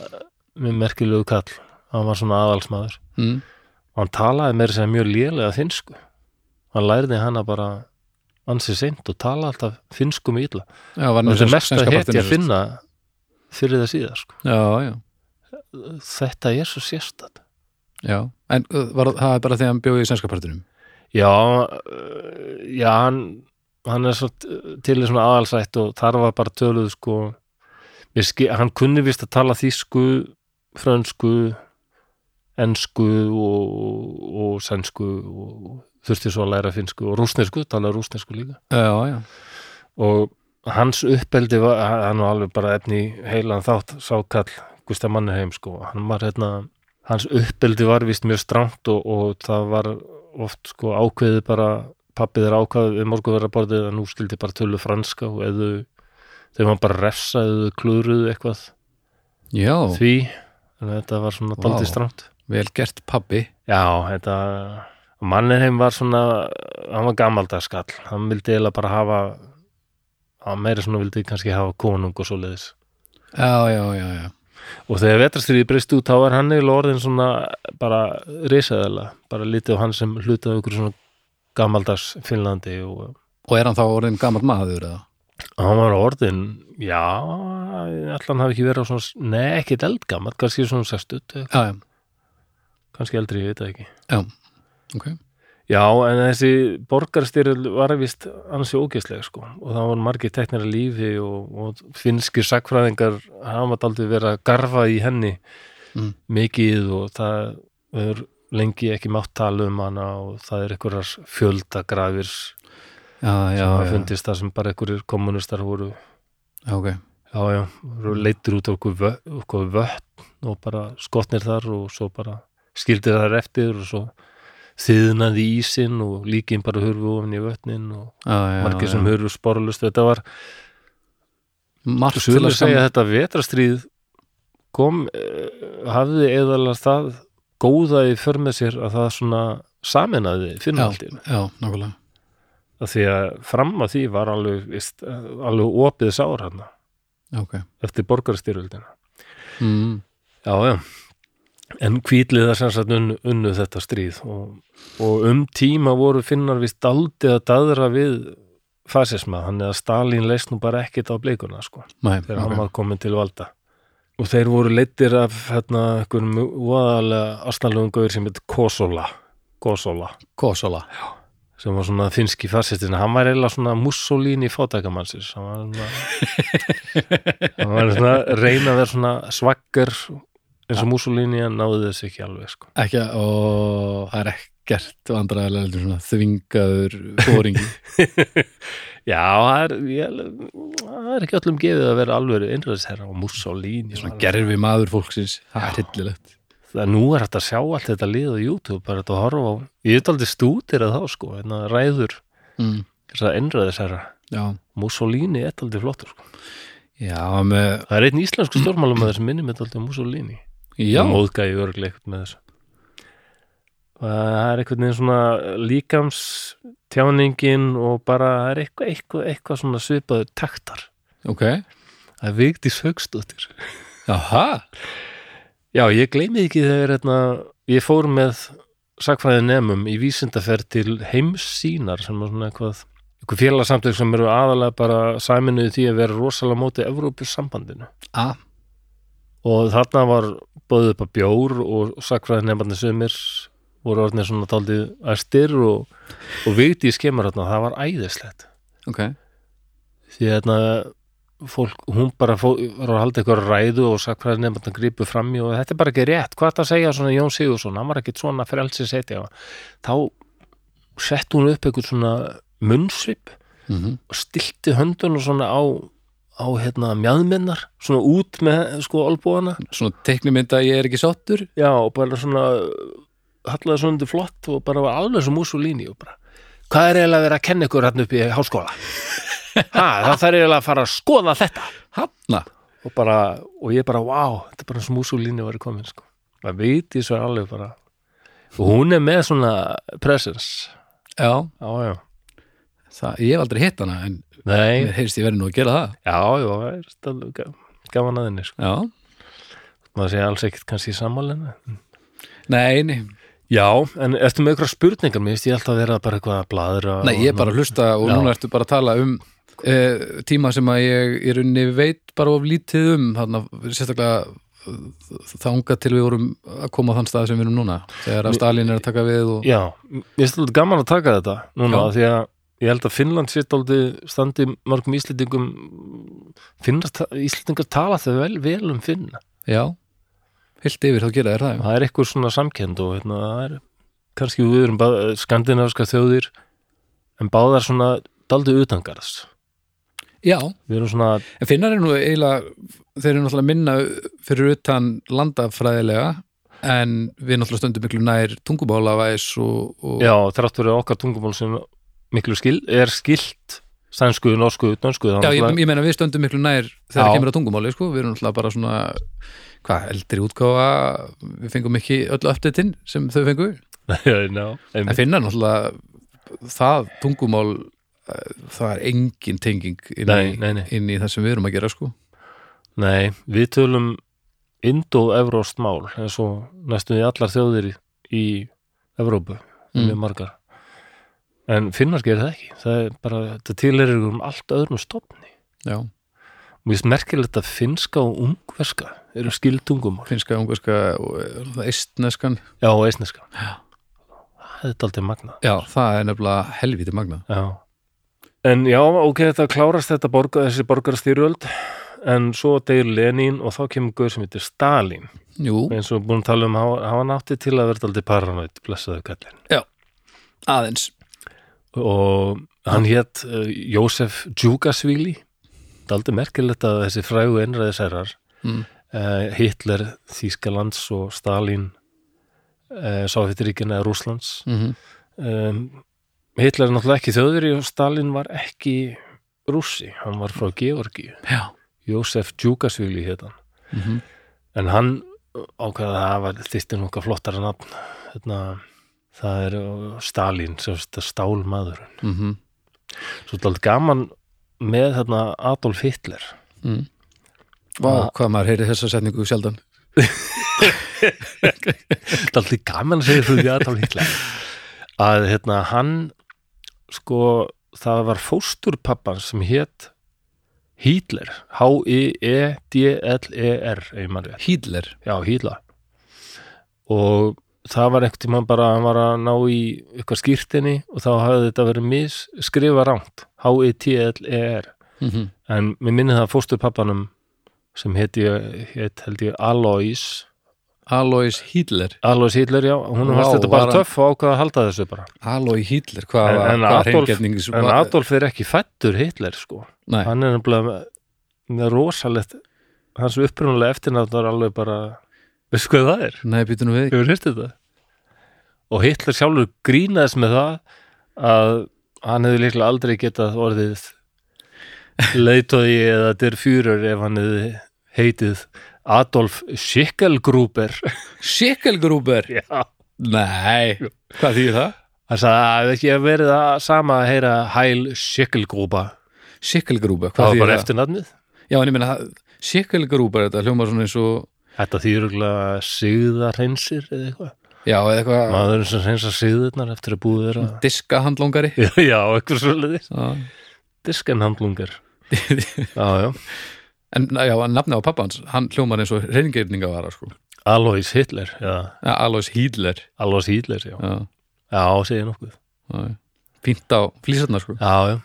með merkilegu kall hann var svona aðalsmaður. Mm. og hann talaði meira sem mjög lélega finsku hann lærði hana bara ansið seint og tala alltaf finsku með illa. Þessi sænska mesta partinn heti að finna fyrir það síðar sko. já, já, þetta er svo sérstætt já en uh, var, það er bara því að hann bjóði í sænska partinum? Já, uh, já hann, hann er svo til í svona aðalsætt og þar var bara töluð sko hann kunni vist að tala þýsku frönsku ensku og, og sænsku og þurfti svo að læra finsku og rúsnesku, tala rúsnesku líka. Já, já, og hans uppeldi var, hann var alveg bara efni heilan þátt sákall Gustaf Mannerheim sko, hann var hérna hans uppeldi var vist mjög strangt og, og það var oft sko ákveðið bara pappið er ákveðið við morgunverðarborðið að nú skildi bara tölu franska og eða þegar maður bara refsaðu klúruðu eitthvað Já, því þannig að þetta var svona Vá. daldið stramt vel gert pabbi. Já, þetta Mannheim var svona hann var gamaldarskall, hann vildi eiginlega bara hafa hann meira svona vildi kannski hafa konung og svoleiðis. Já, já, já, já. Og þegar vetrastriði breyst út þá var hann eiginlega orðin svona bara risaðala, bara lítið á hann sem hlutað ykkur svona gamaldars Finnlandi og Og er hann þá orðin gammal maður eða? Hann var orðin já, allan hafi ekki verið á svona, nei, ekki eldgammal kannski svona sestut, Já, já, kannski eldri, ég veit það ekki. Já, ok. Já, en þessi borgarstyrjul var vist ansi ógeðsleg sko og það voru margir teknir að lífi og, og finnskir sakfræðingar hafa aldrei verið að garfa í henni Mm. mikið og það er lengi ekki mátt tala um hana og það er einhverjar fjöldagrafir Já, já, sem já, fundist það sem bara einhverjir kommunistar voru já, ok. Já, já, leittir út okkur vö- okkur vötn og bara skotnir þar og svo bara skildir þar eftir og svo þiðnaði ísinn og líkin bara hurfu ofan í vötnin og Já, já, margir já. sem hurfu sporlust þetta var, Margt til að segja að þetta vetrastríð kom uh, hafði eðalega það góða í för með sér að það svona saminaði Já, Finnaldin já, nákvæmlega að því að fram að því var alveg, vist, alveg opið sár hann Já, ok. Eftir borgarstyrjöldina mm. Já, já. En kvítlið það sem sagt unnu, unnu þetta stríð og, og um tíma voru finnar vist aldrei að daðra við fasisma, þannig að Stalin leist nú bara ekkit á bleikuna, sko, Nei, þegar hann ok. var komin til valda. Og þeir voru leittir af hérna, einhverjum voðalega astanlegum gauður sem heit Kosola, Kosola, Kosola sem var svona finski fasistin. Hann var eiginlega svona Mussolini fátækamannsins. Hann var svona, hann var svona reyna að vera svona svaggar eins og Mussolini en náði þess ekki alveg, sko. Ekki, og það er ekkert vandræðilega þvingaður fóringi Já, það er, ég, það er ekki öllum gefið að vera alveg einræðisherra og Mussolini gerfi maður fólksins Það er hillilegt það nú er hægt að sjá allt þetta lið á YouTube bara þetta að horfa á, ég er aldrei stútir að þá sko, en að ræður mm. þess að einræðisherra, Já, Mussolini er aldrei flottur sko. já, með það er einn íslensku stórmálum að þessi minni með aldrei Mussolini. Já, og móðgæði eitthvað með þessu. Það er einhvern veginn svona líkams tjáningin og bara það er eitthvað, eitthvað, eitthvað svona svipaður taktar. Ok. Það er Vigdís Haugsdóttir Jaha, Já, ég gleymi ekki þegar hérna, ég fór með sakfræði nemum í vísindaferð til heimssýnar sem er svona eitthvað, eitthvað félagsamtök sem eru aðalega bara sæminuði því að vera rosalega móti Evrópusambandinu. A, og þarna var bóðið upp að bjór og sakfræði nefnandi sumir voru orðnir svona taldið æstir og, og viti í skemur þarna, það var æðislegt. Ok. Því að hérna, fólk, hún bara fó, var að halda eitthvað ræðu og sakfræði nefnandi að grípu fram í og þetta er bara ekki rétt, hvað það að segja svona Jón Sigursson, hann var ekkit svona frelsi setja. Þá sett hún upp eitthvað svona munnsvip mm og stilti höndunum svona á á hérna mjadmennar svona út með sko olbúana Svona teiknumynda ég er ekki sáttur. Já og bara svona hallaði svona undir flott og bara var alveg sem Mussolini og bara hvað er eiginlega verið að kenna ykkur hérna upp í háskóla það þarf eiginlega að fara að skoða þetta. Hanna og bara, og ég bara, wow þetta er bara sem Mussolini var komin sko. Það veit ég svo alveg bara. Og hún er með svona presence. Já, já, já, það, ég hef aldrei hitt hana en heyrst ég verið nú að gera það. Já, já það er stálega ga- gaman að henni sko, Já, maður sé alls ekkert kannski sammálinu nei, nei. Já, en ertu með ykkur spurningar? Mér ég alltaf að vera bara eitthvað að bladra Nei, ég er bara að hlusta og Já. núna ertu bara að tala um e, tíma sem að ég í rauninni veit bara of lítið um þarna, sérstaklega þanga til við vorum að koma á þann stað sem við erum núna þegar að Stalin er að taka við og já, mér finnst þetta gaman að taka þetta núna, Já. því að ég held að Finnland sitt aldrei standi mörgum Íslendingum finnast Íslendingar tala þau vel, vel um Finna já, heilt yfir þá gera þér það það er eitthvað svona samkend og hérna, það er kannski við erum skandinaviska þjóðir en báðar svona daldi utangarðs Já, svona, en finnar er nú eiginlega þeir eru náttúrulega minna fyrir utan landafræðilega en við náttúrulega stöndum miklu nær tungumálavæs og, og já, þrátt fyrir okkar tungumál sem miklu skil, er skilt sænsku, norsku, dönsku Já, ég, ég meina við stöndum miklu nær þegar Já. kemur að tungumáli, sko, við erum náttúrulega bara svona hvað, eldri útgáfa við fengum ekki öllu uppdættin sem þau fengu, en einmitt. finna náttúrulega það tungumál það er engin tenging inn, Nei, í, nei, nei. inn í það sem við erum að gera, sko. Nei, við tölum indo-evróst mál eins og næstum því allar þjóðir í, Evrópu, Mm. mjög margar. En finnar gerir það ekki. Það er bara, þetta tilherir um allt öðrum stofni. Já, og ég merkilegt að finska og ungverska eru skildungumál finska, ungarska og eh, eistneskan. Já, og eisneska Já. það er aldrei magna Já, það er nefnilega helviti magnað. Já. En já, ok, þetta klárast þetta borga, þessi borgarastyrjöld en svo deyr Lenin og þá kemur guður sem heitir Stalin Jú, eins og búin að tala um, hafa hafa nátti til að verða aldrei paranoid, blessaðu kallin aðeins. Og hann hétt uh, Jósef Djúkasvíli það er aldrei merkilegt að þessi frægu einræðisærar mm. uh, Hitler, Þýskalands og Stalin uh, Sovjetríkina eða Rússlands Mm um, Hitler er náttúrulega ekki þjóðveri og Stalin var ekki rússi, hann var frá Georgi Já. Jósef Djúkasvíli hétt hann. Mm en hann ákveða að það var þýstir nokkað flottara nafn. Hérna, það er Stalin stálmaðurinn. -hmm. svo er þetta gaman með hérna Adolf Hitler. Mm. Vá, hvað maður heyri þessa setningu sjaldan. Þetta er alltaf gaman að segja þú því Adolf Hitler. Að hérna hann sko það var fósturpappan sem hétt Hitler. H-I-E-D-L-E-R Hýdler Já, Híla og það var einhvern tímann bara hann var að ná í eitthvað skýrtinni og þá hafði þetta verið mis skrifa ránt, H-I-T-L-E-R mm -hmm. en mér minni það fóstur pappanum sem heit, held ég Alois Alois Hýdler Alois Hitler, já, hún Vá, varst þetta var bara hann- töff og ákvaða að halda þessu bara. Alois Hýdler, hvað var hreingerning en Adolf er ekki fættur Hitler sko, Nei, hann er nefnilega með, rosalegt hans upprunalega eftirnátt var alveg bara veistu hvað það er? nei, við. Hefur hérst þetta? Og Hitler sjálfur grínaðist með það að hann hefði líklega aldrei getað orðið leitóði eða der fjúrur ef hann hefði heitið Adolf Schickelgruber. Sikkelgrúber Já. Nei, hvað þýðir það? Það sagði að það ekki að verið það sama að heyra Heil Schickelgruber. Sikkelgrúber, Það hvað var þýðir bara það? eftir nafnið. Já, en ég meina, Sikkelgrúber, þetta hljómar svona eins og Þetta þýruglega sigðarhreinsir eða eitthvað. Já, eða eitthvað Maðurinn sem hreinsa sigðurnar eftir að búið þeirra diskahandlóngari Já, já, eitthvað svolítið Já. Diskenhandlungar. Já, já En já, nafni á pappans, hann hljómar eins og reyningirningavara, sko Alois Hitler, já, ja, Alois Hýdler Alois Hitler, já. Já, Já, segja nokkuð. já. Fínt á flýsarnar, sko Já, já.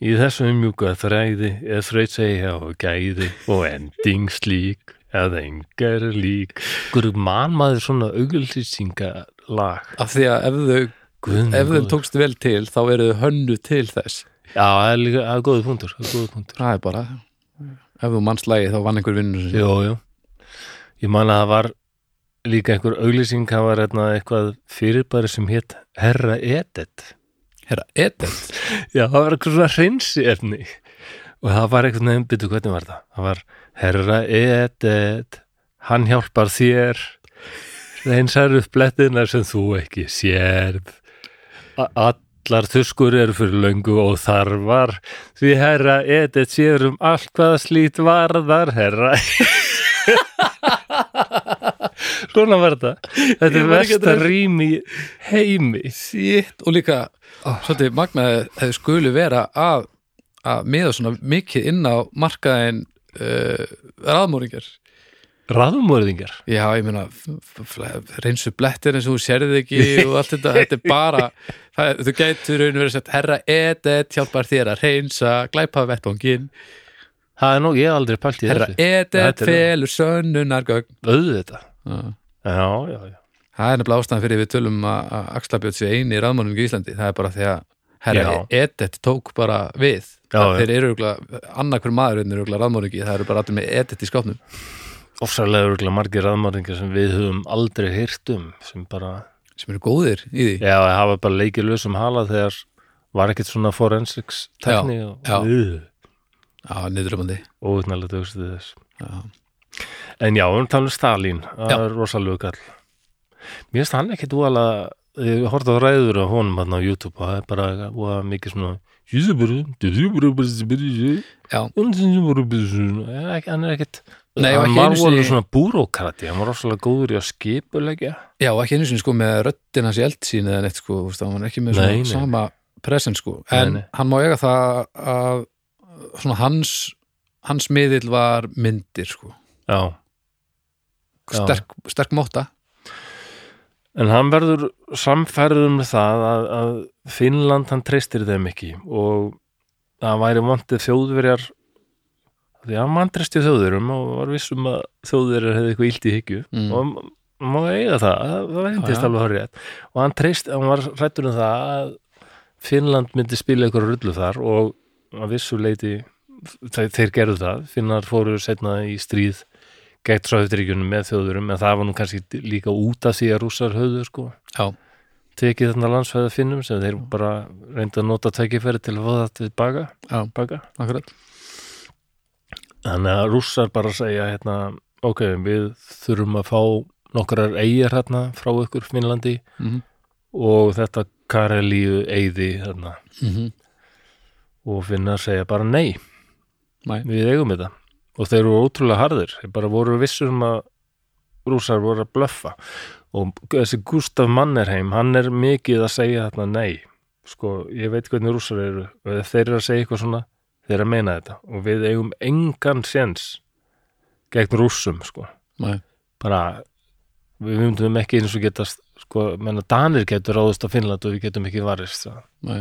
Í þessum mjúka þræði er þraut segja og gæði og ending slík eða engar lík. Hverju man maður svona auglýsinga lag? Af því að ef þau, ef þau tókst vel til þá eru þau hönnu til þess Já, það er líka, það er góður punktur, það er punktur. Það er bara Ef þú manns lagi þá vann einhver vinnur sem Jú, jú. Ég man að það var líka einhver auglýsing, það var hérna eitthvað fyrirbæri sem hétt Herra Edith. Herra, Edith Já, það var eitthvað svona hreinsi efni og það var eitthvað nefn, byrju hvernig var það? Það var herra Edith, hann hjálpar þér, reynsar upp blettina sem þú ekki sérð. A- Allar þuskur eru fyrir löngu og þarfar, því herra Edith sér um allt hvaða slít varðar, herra. Svona var þetta. Þetta er versta eftir rým í heimi. Sitt Og líka, svolítið magnaði hefði skulu vera að að miða svona mikið inn á markaðin uh, raðmóringar Raðmörðingar. Já, ég meina reynsu blettir eins og þú sérði ekki og allt þetta, þetta er bara það, er- þú og verið sett herra Edith hjálpar þér að reynsa glæpa vettvangin, Það er nú, ég hef aldrei pælt í herra þessu. Þetta er- felur sönnunargögn Auðvitað. Já. Já, já. Það er nefnilega ástæðan fyrir við tölum að að Axla Björn sé eini í raðmóringu í Íslandi það er bara því að herra. Edith tók bara við Já, þeir eru örugglega, annað hver maður er örugglega raðmóringi, það eru bara allir með Edith í skápnum ofsalega örgulega margir raðmörðingar sem við höfum aldrei hýrt um sem bara, sem eru góðir í því já, hafa bara leikið lausum hala þegar var ekkert svona forensics tekni Já, og, já. uh, Já, niðurlöfandi og útnælega dögstu þess Já, En já, við erum talað um Stalin, það er rosalega kall. Mér finnst hann ekkit úalega, ég horfði á ræður á honum hann á YouTube og það er bara úalega mikið svona já, hann er ekkit Nei, hann var voru svona búrókrati hann var rosalega góður í að skipulegja já, ekki einu sinni sko með röddina sér eldsýn eða neitt sko, hann var ekki með svona Nei, nei. sama present sko, en Nei, hann má eiga það að svona hans hans miðill var myndir sko, já, Já. sterk, sterk móta. En hann verður samferður um það að, að Finnland hann treystir þeim ekki og það væri vantið þjóðverjar því að hann vantresti þjóðverjum og var vissum að þjóðverjar hefði eitthvað illt í hyggju Mm. og m- má eiga það, það, já. alveg horrið og hann treyst, hann var hrættur um það að Finnland myndi spila eitthvað rullu þar og að vissu leiti þeir, gerðu það, Finnar fóru setna í stríð gegn Sáðuríkjunum með þjóðurum en það var nú kannski líka út af því að rússar höfðu sko já, tekið þarna landsfæða finnum sem þeir bara reyndu að nota tækifæri til að fá það til baka, baka. Þannig að rússar bara segja hérna, ok, við þurfum að fá nokkrar eigir hérna frá ykkur Finnlandi mm og þetta Karelíu eigði þarna -hmm. og finnar segja bara nei, Nei. við eigum þetta. Og þeir eru ótrúlega harðir. Þeir bara voru vissur um að rússar voru að blöffa. Og þessi Gustaf Mannerheim hann er mikið að segja þarna nei. Sko, ég veit hvernig rússar eru. Þeir eru að segja eitthvað svona þeir eru að meina þetta. Og við eigum engan séns gegn rússum sko. Nei. bara við myndum ekki eins og getast sko, menna Danir getur ráðust á Finnland og við getum ekki varist það Nei.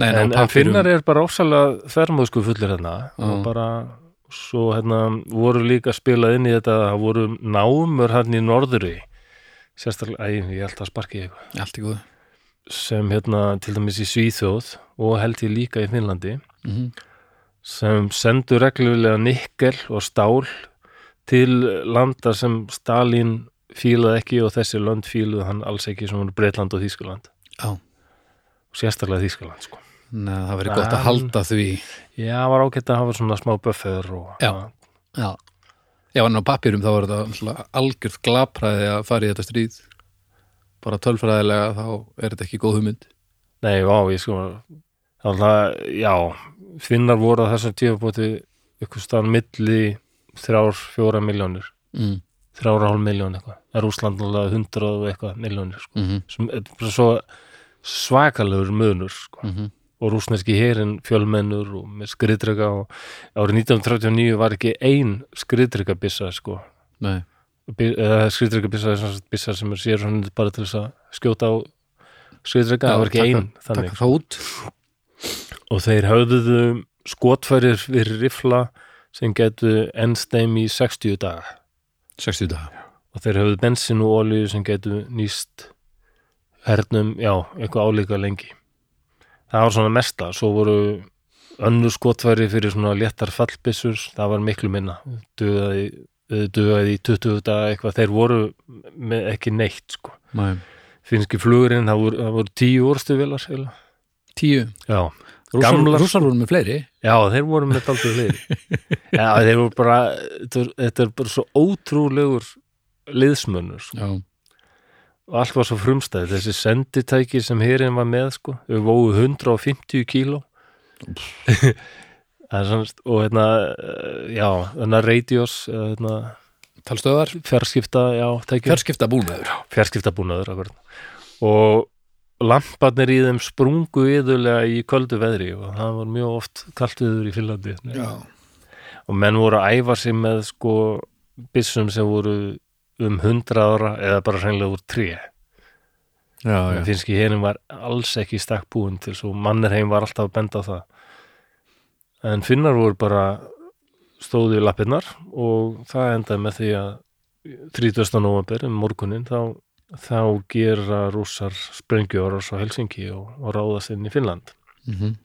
Nei, en, en finnar er bara ofsalega þvermóðsku fullir hérna. Já. og bara svo hérna voru líka spilað inn í þetta það voru námur hann í norðuri sérstaklega, æ, ég held að sparki eitthvað. Sem hérna til dæmis í Svíþjóð og held ég líka í Finnlandi mm sem sendu reglulega nikkel og stál til landa sem Stalin fílaði ekki og þessi lönd fíluðu hann alls ekki sem voru Breitland og Þýskaland. Já. og sérstaklega Þýskaland sko. Nei, það verið gott að halda því. Já, það var ágætt að hafa svona smá buffer og Já. Já, Já en á pappirum þá var þetta algjörð glapræði að fara í þetta stríð. Bara tölfræðilega þá er þetta ekki góð hugmynd. Nei, vá, ég sko það, já, finnar voru á þessum tífabóti ykkur staðan milli þrjár, fjóra miljónir mm. þrjára hálf miljón eitthvað er Úsland alveg hundrað og eitthvað miljónir sko. Mm -hmm. er svo svakalegur munur sko. Mm og rúsneski herin fjölmennur og með skriðdrega og árið 1939 var ekki ein skriðdrega bissa sko Nei, Bi- eða skriðdrega bissa er svona bissa sem er sér bara til þess að skjóta á skriðdrega, það var ekki ein þannig og þeir höfðuðu skotfærir fyrir rifla sem getu ennsteim í 60 daga. 60 daga. Og þeir höfðu bensin og olíu sem getu nýst hernum, já, eitthvað álíka lengi. Það var svona mesta. Svo voru önnur skotfæri fyrir svona léttar fallbissur það var miklu minna. Dugaði, dugaði í 20 daga eitthvað. Þeir voru með ekki neitt sko. Nei. finnski flugurinn, það voru, það voru tíu orstu velar eiginlega. Tíu? Já, Rússar, voru með fleiri. Já, þeir voru með daldið fleiri. Já, þeir voru bara þetta er- bara svo ótrúlegur liðsmönnur sko. Og allt var svo frumstæð þessi senditæki sem hérinn var með sko, við vóðu 150 kíló. Svona, og hérna já, hérna radios hérna talstöðar fjarskipta, já, tækjum Fjarskipta búnaður fjarskiptabúnaður akkurat. og lamparnir í þeim sprungu yðurlega í köldu veðri og það var mjög oft kalt viður í Finnlandi. Já, og menn voru að æfa sig með sko byssum sem voru um 100 ára eða bara hreinlega úr tré. Já, en finnski herin var alls ekki stakk búin til svo mannirheim var alltaf að benda á það. En finnar voru bara stóðu í lappirnar og það endaði með því að 30. november um morgunin þá, þá gera rússar sprengjuárás á Helsinki og, og ráðast inn í Finnland. Mm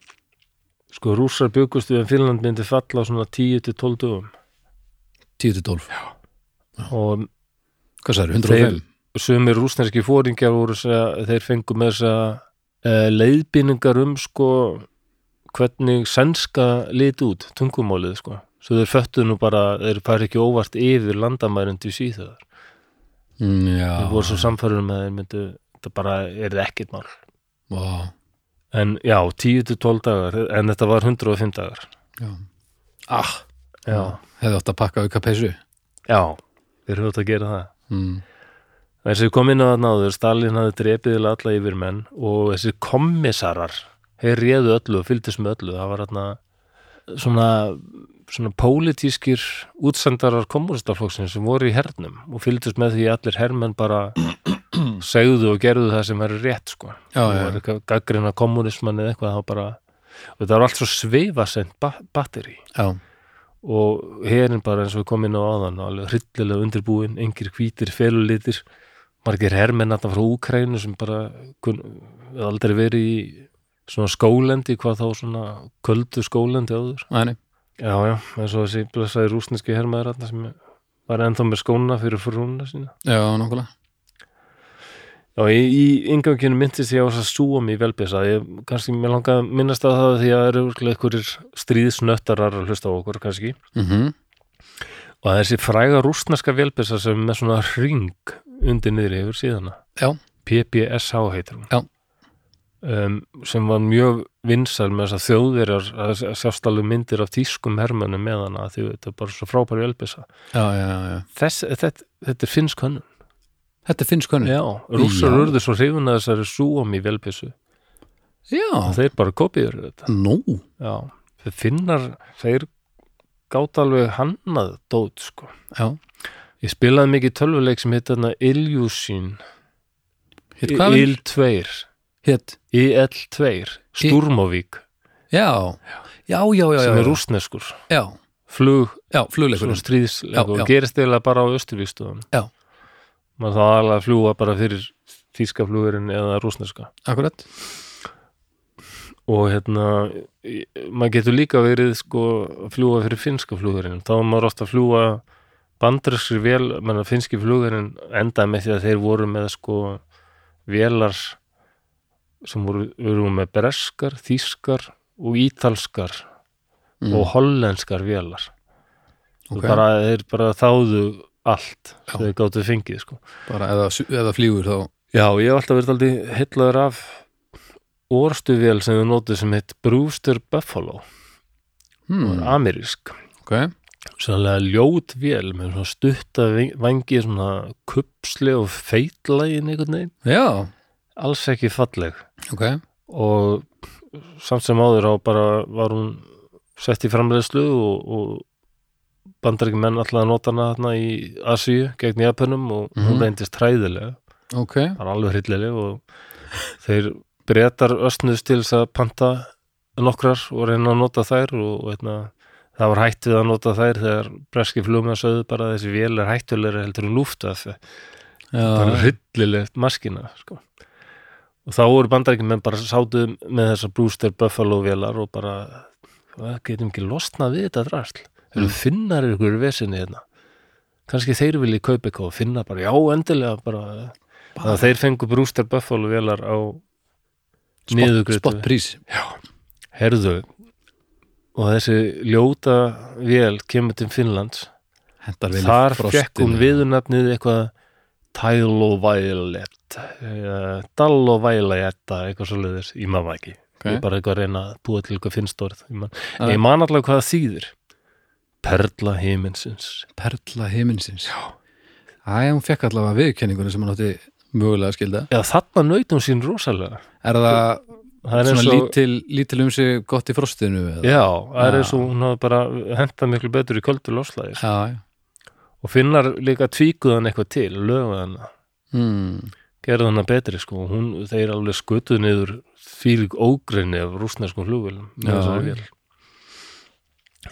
sko rússar byggust við að Finnland myndi falla á svona 10-12 dögum. 10-12 og Hvað sagði, 105? sumir rúsneski fóringjar voru að þeir fengu með þess að uh, leiðbýningar um sko hvernig sænska lit út tungumálið sko. Svo þeir föttu nú bara, þeir fari ekki óvart yfir landamærin til síðan Mm, já, þeir voru svo samfærum að myndu þetta bara er ekkert mál. Vá, en já, 10-12 dagar en þetta var 105 dagar. Já. Ah, já, hefði átt að pakka auka peysu. Já, þeir höfðu að gera það. Mm. þessi kom inn á það náður Stalin hafði drepið alla yfir menn og þessi kommissarar þeir réðu öllu og fylgdist með öllu. Það var svona svona pólitískir útsendarar kommunistaflokksins sem voru í hernum og fylgdist með því að allir hermenn bara segðu og gerðu það sem verður rétt sko. Já, og já. var gaggrina kommunismann eða eitthvað þá bara og það var allt svo sveifasend ba batteri Já, og herin bara eins og við komum inn á áðan alveg hryllilega undirbúin, engir hvítir felulitir, margir hermenn þetta frá Úkrænu sem bara kun, aldrei verið í svona skólendi, hvað þá svona köldu skólendi áður. Næni já, já, eins og þessi blessaði rúsneski hermaður þarna sem var ennþá með skóna fyrir frúna sína. Já, nokkulega Já, í, í ynganginu myndist ég á þess að súa mig velbisa, ég kannski mér langa að minnast að það því að það eru einhverjir stríðsnöttarar að hlusta á okkur kannski. Mm og þessi fræga rústneska velbisa sem er með svona ring undir niðri yfir síðana. Já, PPSH heitir hún. Já. Um, sem var mjög vinsal með þess að þjóðverjar að sjást alveg myndir af tískum hermönnum með hana því þetta er bara svo frábæri. Þess, þetta, þetta er finnsk hönnun. Þetta finnst konu Já, rússar urðu svo hrifun að þessari súami velbisu Já, og þeir bara kopiður þetta. Nú? Já, þeir finnar þeir gátt alveg hannað dót sko. Já, Ég spilaði mikið tölvuleik sem heit þarna Illusin hitt hvað? Vil? IL2 Hitt, IL2 Sturmovík. Já. Já, já, já, já sem er Já, flug, já, flugleikur. svona stríðsleik Já, og já. gerist eiginlega bara á Östurvíkstöðun Já. maður þá alveg að fljúa bara fyrir þýska flugurinn eða rúsneska Akkurat. Og hérna maður getur líka verið sko að fljúa fyrir finska flugurinn. Þá maður ofta að fljúa bandarinskri vel, menn að finski flugurinn endaði með því að þeir voru með sko vélar sem voru, voru með breskar, þýskar og ítalskar mm. og hollenskar vélar. Ok. og bara, þeir bara þáðu allt sem þeir gáttu fengið sko. Bara eða, eða flýgur þá. Já, ég hef alltaf verið aldrei heitlaður af orstu vél sem þau nótuð sem heit Brewster Buffalo. Hmm. amerísk. Ok, sannlega ljót vél með svona stutta vangi svona kupsli og feitlægin einhvern veginn. Já, alls ekki falleg ok. Og samt sem áður á bara var hún sett í framleiðslu og, og bandar ekki menn alltaf að nota hana þarna í Asíu gegn Japanum og Mhm. hún reyndist træðilega Ok, bara alveg hryllileg og þeir breytar ösnuðst til þess að panta nokkrar og reyna að nota þær og, og eitna, það var hætt við að nota þær þegar breski flugmenn sögðu bara þessi vél er hættulegri heldur en lúftaf bara já, hryllilegt maskina sko. Og þá voru bandarækjumenn bara sátu með þessar Brewster Buffalo vélar og bara "Hvað, getum ekki losnað við þetta drasl? Mm. eru finnar ykkur vesinni hérna? Kannski þeir vilji kaupa eitthvað og finna bara já endilega bara. Þannig að þeir fengu Brewster Buffalo vélar á spott, niðurgreitu spott prís herðu og þessi ljóta vél kemur til Finnlands. Hentar vel þar fekk hún viðurnafnið eitthvað Tyloviolet uh, Dalloviolet eitthvað svo leiðis, ég maður ekki. Ok. ég er bara eitthvað að reyna að búa til eitthvað finnst orð ég man, Já. ég man allavega hvað það þýðir. Perla heiminsins Perla heiminsins Já. Æ, hún fekk allavega viðkenninguna sem hann átti mögulega að skilda. Já, þarna nautum sín rosalega. Er það Það er svona og, lítil, lítil um sig gott í frostinu eða? já, það er eins og hún hafði bara hentað miklu betur í köldu loslæðis Já, já og finnar líka tvíkuðan eitthvað til löguðan, hmm. gerði hana betri sko, hún, þeir alveg skutuð niður fílík ógreini af rúsneskum flugvélum með Já.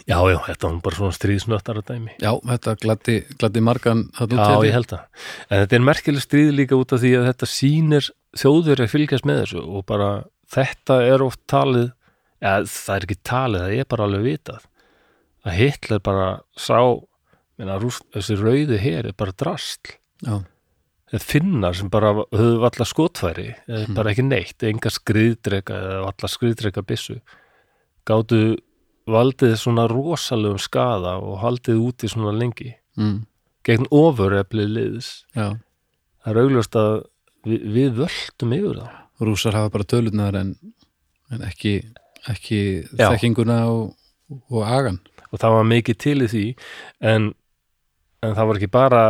Já, já, þetta var bara svona stríðsnöttara dæmi Já, þetta gladdi, gladdi margan Já, ég held það. En þetta er merkileg stríð líka út af því að þetta sýnir þjóður að fylgjast með þessu og bara þetta er oft talið, ja, það er ekki talið, það er bara alveg vitað að Hitler bara sá Menna, rúss, þessi rauði hér er bara drastl já, þetta finnar sem bara höfðu valla skotfæri Hmm. bara ekki neitt, enga skriðdreka eða valla skriðdreka byssu gátu valdið svona rosalegum skada og haldið úti svona lengi. Mm, gegn ofurefli liðs. Já. Það er augljóst að við, við völdum yfir það rússar hafa bara tölurnar en, en ekki, ekki þekkinguna og, og agan. Og það var mikið til í því en, en það var ekki bara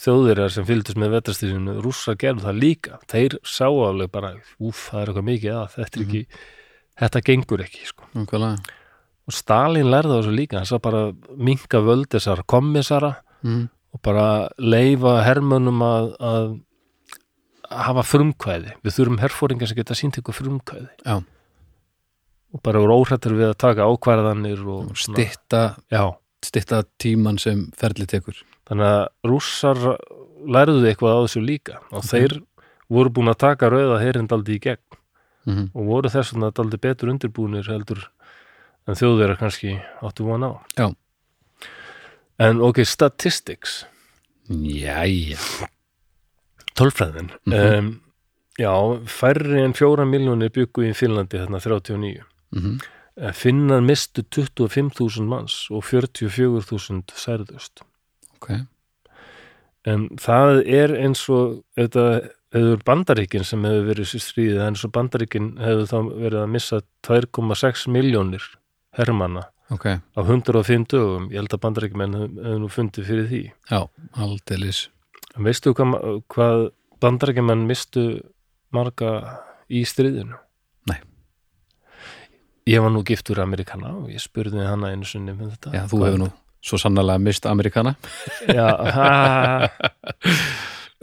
þjóðirjar sem fylgdust með vetrastíðinu rússar gerðu það líka. Þeir sá alveg bara, úf, það er eitthvað mikið að þetta er ekki, þetta gengur ekki sko. Og Stalin lærði á þessu líka hann sá bara minka völd þessar kommissara mm, og bara leifa hermönum að, að hafa frumkvæði. Við þurfum herfóringar sem geta sínt ykkur frumkvæði. Já. og bara voru óhrættur við að taka ákvarðanir og stitta, já, stitta tíman sem ferli tekur. Þannig að rússar lærðu eitthvað á þessu líka og þeir voru búin að taka rauða herin daldi í gegn mm og voru þess vegna daldi betur undirbúinir heldur en þjóðverðar kannski áttu von á. Já. en ok, statistics. Jæja. Tölfræðin. Mhm. um, já, færri en fjóra miljónir byggu í Finnlandi þarna 39 mm Eh, Finnar mistu 25.000 manns og 44.000 særðust. Ok, en það er eins og þetta hefur bandaríkin sem hefur verið sér stríðið en eins og bandaríkin hefur þá verið að missa 2,6 miljónir hermanna ok, á 105 dögum. Ég held að bandaríkin hefur hef nú fundið fyrir því. Já, aldeilis. Veistu hvað, hvað bandaríkjumenn mistu marga í stríðinu? Ég var nú giftur Amerikana og ég spurði hana einu sinni með þetta. Já, þú hefur nú svo sannlega mist Amerikana. Já,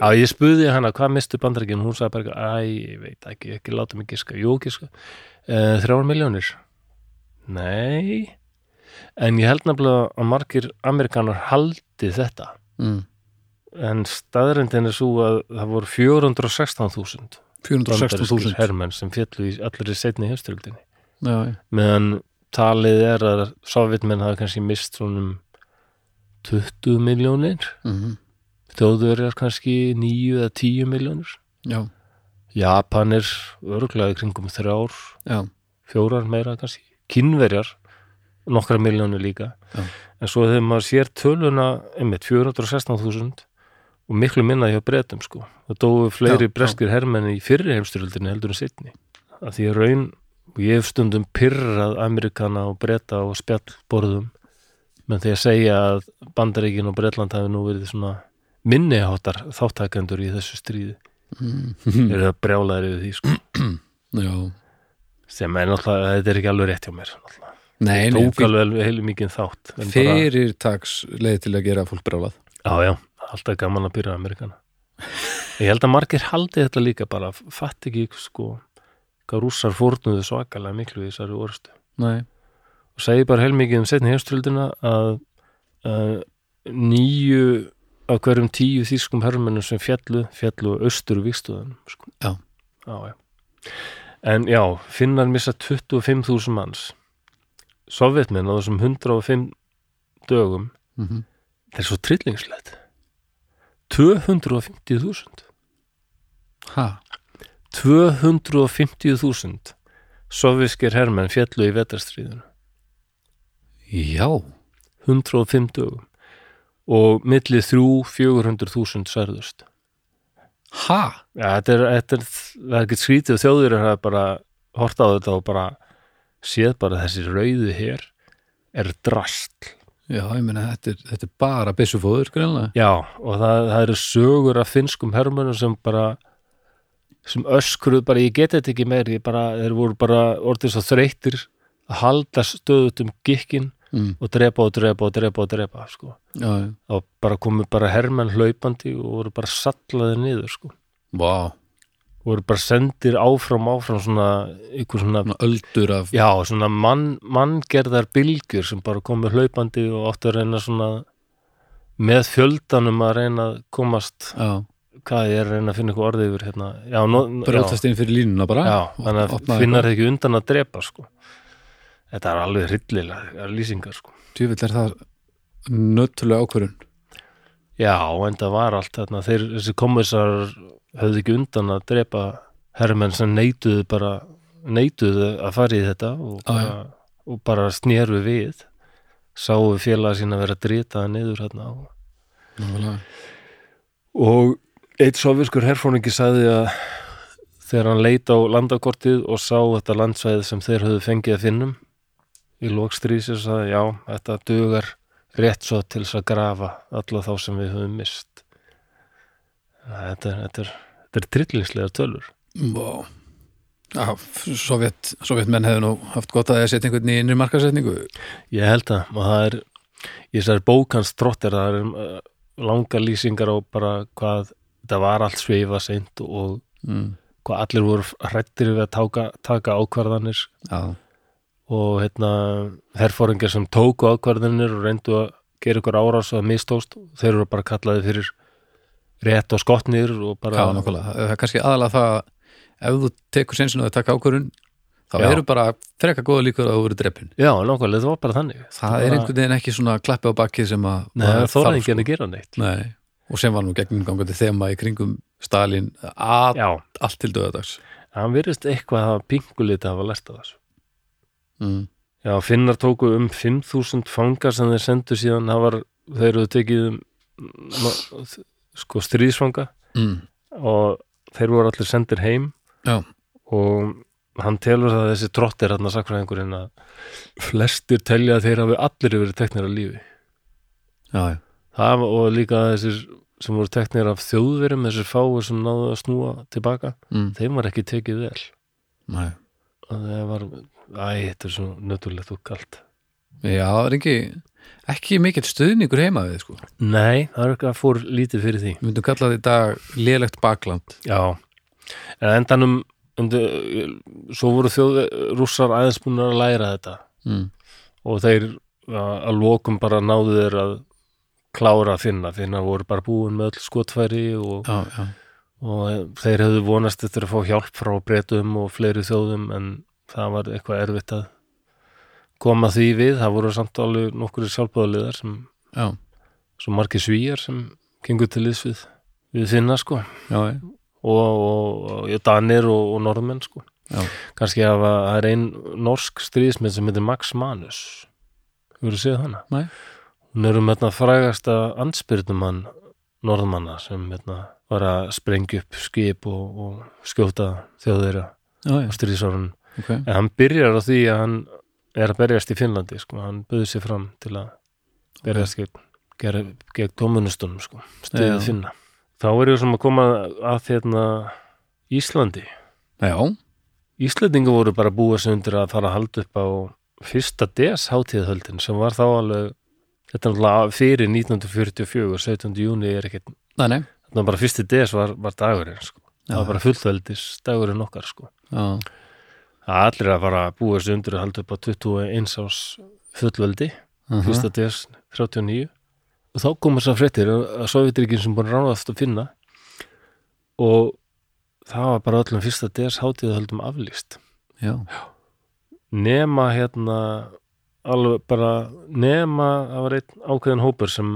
Já, ég spurði hana hvað mistu bandaríkjum, hún sagði bara eitthvað, æ, ég veit ekki, ekki láta mig giska, jú giska, e, þrjár miljónir. Nei, en ég held nefnilega að margir Amerikanar haldi þetta, mm. en staðrindin er svo að það voru 416.000 416.000 hermenn sem fjallu í allir í setni hefstöldinni, Já, meðan talið er að sovjetmenn hafa kannski mist svona um 20 miljónir mm þjóðverjar kannski 9 eða 10 miljónir já, Japanir örglaði kringum þrjár, já, fjórar meira kannski. Kynverjar, nokkra miljónir líka. Já. en svo þegar maður sér töluna einmitt 416.000 og miklu minna hjá breytum sko. Það dóu fleiri breskir hermenni í fyrri heimstyrjöldinni heldur en setni að því að raun og ég hef stundum pyrrað Amerikana og breyta og spjallborðum. Menn að segja að Bandaríkin og Bretland hafi nú verið svona minniháttar þáttakendur í þessu stríði. Mm. eru það brjálæður yfir því sko. Sem er náttúrulega, þetta er ekki alveg rétt hjá mér náttúrulega. Nei, tók alveg heilu mikið þátt fyrir taks leið til að gera fólk brálað já já, alltaf gaman að byrja Amerikana. Ég held að margir haldi þetta líka bara, fatt ekki sko, hvað rússar fórnuðu svakalega miklu í þessari orðstu og segi bara heilmikið um setni heimströldina að, að nýju af hverjum tíu þýskum hermennum sem fjallu, fjallu austur vikstuðan sko. Já. já, já. En já, finnar missa 25.000 manns. Sovjetmenn á þessum 105 dögum mm það er svo trillingslegt 250.000 ha, 250.000 sovjískir hermenn fjallu í vetarstríðinu já. 105 dögum. Og milli 3-400.000 særðust. Ha, ja, þetta er, þetta er, það er ekki skrítið þjóður að bara horta á þetta og bara séð bara þessi rauði hér er drastl já, ég meina þetta er, þetta er bara byssufóður, greinlega já og það, það eru sögur af finskum hermönum sem bara sem öskruð bara ég get þetta ekki meir bara, þeir voru bara orðið svo þreyttir að halda stöðut um gikkin mm. og drepa og drepa og drepa og drepa sko. já, já, og bara komu bara hermenn hlaupandi og voru bara sallaði niður sko. vá voru bara sendir áfram áfram svona ykkur svona svona öldur af já, svona mann, manngerðar bylgjur sem bara komu hlaupandi og áttu að reyna svona með fjöldanum að reyna að komast já, hvað ég er að reyna að finna eitthvað orðið yfir hérna. Já, no, brjótast inn fyrir línuna bara. Já, þannig að finnar ekki undan að drepa sko. þetta er alveg hryllilega lýsingar sko. djúvill er það nöttulega ákvörun Já, en það var allt þarna, þeir, þessi kommissar höfðu ekki undan að drepa herrmenn sem neituðu bara neituðu að fara í þetta og bara, og bara snéru við. Sáu félaga sína vera að drita það niður hérna og, og eitt sovjaskur herfóningi sagði að þegar hann leit á landakortið og sá þetta landsvæði sem þeir höfðu fengið að finnum í lokstrísir sagði já, þetta dugar rétt svo til þess að grafa alla þá sem við höfum mist þetta er, þetta er, er trillingslega tölur. Já, Sovjet, Sovjetmenn hefðu nú haft gott að setja einhvern í innri markasetningu ég held að og það er í þessari bókans trottir það er uh, langa lýsingar á bara hvað þetta var allt sveifa seint og mm. hvað allir voru hrættir við að taka, taka ákvarðanir Já, og hérna herfóringar sem tóku ákvarðanir og reyndu að gera ykkur árás og að mistóst þeir eru bara kallaði fyrir rétt og skotnir og já, bara nákvæmlega Það er kannski aðalega það að ef þú tekur sinsinu að taka ákvörun þá Já. eru bara freka góða líkur að þú verið dreppin já, nákvæmlega, það var bara þannig Það er einhvern veginn ekki svona klappi á bakið sem að Nei, það maður þóraði þarf, ekki að gera neitt. Nei, og sem var nú gegnum gangandi þema í kringum Stalin að, allt til döðadags hann virðist eitthvað að hafa pinguliti að hafa lært af þessu. Mm. Já, finnar tóku um 5.000 fangar sem þeir sendu síðan. Var, þeir eru tekið um sko stríðsfanga. Mm. og þeir voru allir sendir heim. Já, og hann telur að þessi trottir hann að sakfræðingurinn að flestir telja að þeir hafi allir verið teknir af lífi. Já, já, það og líka þessir sem voru teknir af þjóðverum þessir fáir sem náðu að snúa tilbaka mm. þeim var ekki tekið vel Nei. og það var, æ, þetta er svo nöttulegt og kalt Já, það er ekki ekki mikill stuðningur heima við sko. Nei, það er eitthvað fór lítið fyrir því Við myndum kalla þetta lélegt bakland Já, en endanum undir, svo voru þjóð rússar aðeins búin að læra þetta mm. og þeir að, að lokum bara náðu þeir að klára að finna, finna voru bara búin með öll skotfæri og, Já, já, og þeir hefðu vonast eftir að fá hjálp frá breytum og fleiri þjóðum en það var eitthvað erfitt að koma því við, það voru samt alveg nokkur sjálfbáðaliðar sem já, svo margir svíjar sem gengur til liðs við, finna sko. Og, og, og danir og, norðmenn sko. Já. kannski að það er ein norsk stríðsmið sem heitir Max Manus. Hefur þú séð hana? Nei. Hún er um hérna frægasta anspyrnumann norðmanna sem hérna var að sprengja upp skip og, og skjóta þjóðeira já. á stríðsárun ok en hann byrjar á því að hann er að berjast í Finnlandi sko. hann bauði sér fram til að berjast gegn, gegn, gegn tómunustunum sko. stuðið Já. finna þá er ég sem að koma að hérna Íslandi Já, Íslandingu voru bara búið sig undir að fara að halda upp á fyrsta DS hátíðahöldin sem var þá alveg þetta er náttúrulega fyrir 1944 17. júni er ekkert þetta var bara fyrsti DS var, var dagurinn sko. það var bara fullveldis dagurinn okkar sko. Það allir að að búið sig undir að halda upp á 21 ás fullveldi uh fyrsta DS 39 og þá komur þess að fréttir að Sovjetríkin sem búin að ráðast að finna og það var bara öllum fyrsta DS hátíðahöldum aflýst. Já, nema hérna alveg bara nema það var einn ákveðin hópur sem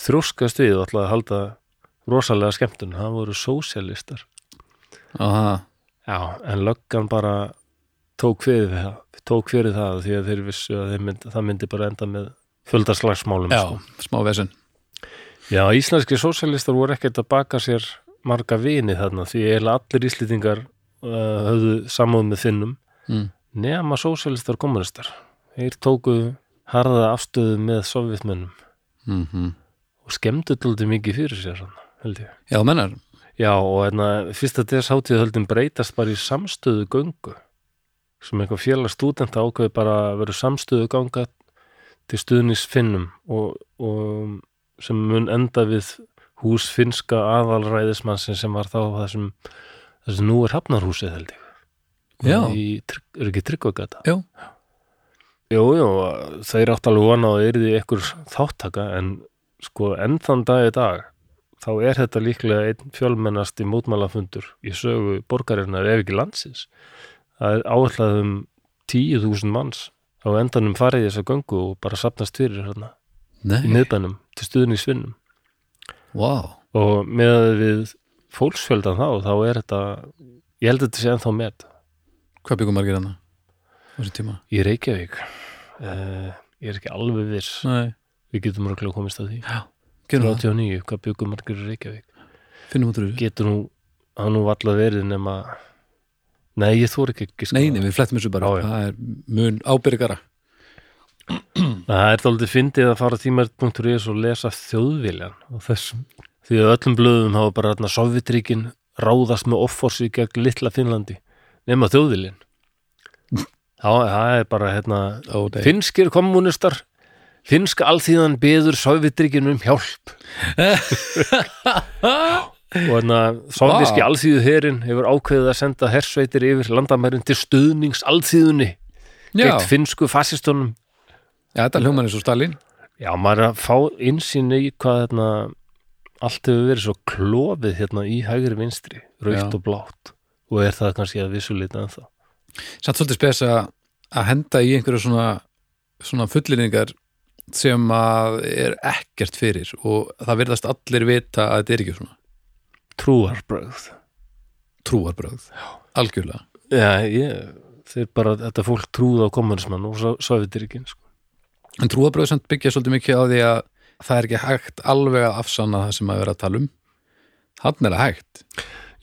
þrjóskast við og ætlaði að halda rosalega skemmtun, það voru sósialistar aha, já, en löggan bara tók fyrir það, tók fyrir það því að þeir vissu að þeir myndi, það myndi bara enda með fjöldarslagsmálum já, sko. smá vesen. Já, íslenski sósialistar voru ekkert að baka sér marga vini þarna því eiginlega allir íslendingar uh, höfðu samúð með finnum. Mm. nema sósialistar og kommunistar þeir tóku harða afstöðu með sovjetmennum Mm og skemmdu dálítið mikið fyrir sér svona, held ég. Já, mennar. Já, og hérna, fyrsta DS hátíðahöldin breytast bara í samstöðu göngu. Sem eitthvað félag stúdenta ákveði bara að vera samstöðu ganga til stuðnis finnum og, og sem mun enda við hús finska aðalræðismansin sem var þá þessum þessum nú er hafnarhúsið held ég. Já. er ekki tryggvagata? Já. Jú, jú, þeir átt alveg vona að yrði ykkur þáttaka en sko enn þann dag í dag þá er þetta líklega einn fjölmennasti mótmálafundur í sögu borgarinnar ef ekki landsins. Það er áætlað um 10.000 manns á endanum farið í þessa göngu og bara sapnast fyrir hérna í miðbænum til stuðningsvinnum wow og með við fólksfjöldan þá, þá er þetta ég held að þetta sé ennþá með Hvað byggum margir hana? Á í Reykjavík. Uh, ég er ekki alveg viss. Nei, við getum mörgulega komist að því. Það, 39, hvað byggum margir í Reykjavík? Getur nú, það nú allar verið nema nei, ég þór ekki ekki Nei, nei, við flettum þessu bara, Já, já. það er mun ábyrgara. Það er þáldið fyndið að fara tímar.is og lesa þjóðviljan og þessum, því að öllum blöðum hafa bara Sovjetríkin ráðast með offorsi gegn litla Finnlandi nema þjóðviljan þá það er bara hérna Ó, finskir kommunistar finska alþýðan beður Sovjetríkin um hjálp. Og hérna sovjíski Vá. alþýðu herin hefur ákveðið að senda hersveitir yfir landamærin til stuðnings alþýðunni gegn finsku fasistunum. Já, þetta hljóman er svo Stalin Já, maður er að fá insýn í hvað hérna, allt hefur verið svo klofið hérna í hægri vinstri, raukt og blátt. Og er það kannski að vissu lita en það. Samt svolítið spes að henda í einhverju svona, svona fullinningar sem að er ekkert fyrir og það virðast allir vita að þetta er ekki svona. Trúarbrögð. trúarbröð, algjörlega. Já, ég, þeir bara, þetta fólk trúð á kommunismann og Sovjetiríkin, sko. en trúarbröð samt byggja svolítið mikið á því að það er ekki hægt alveg að afsanna það sem að vera að tala um. Hann er það hægt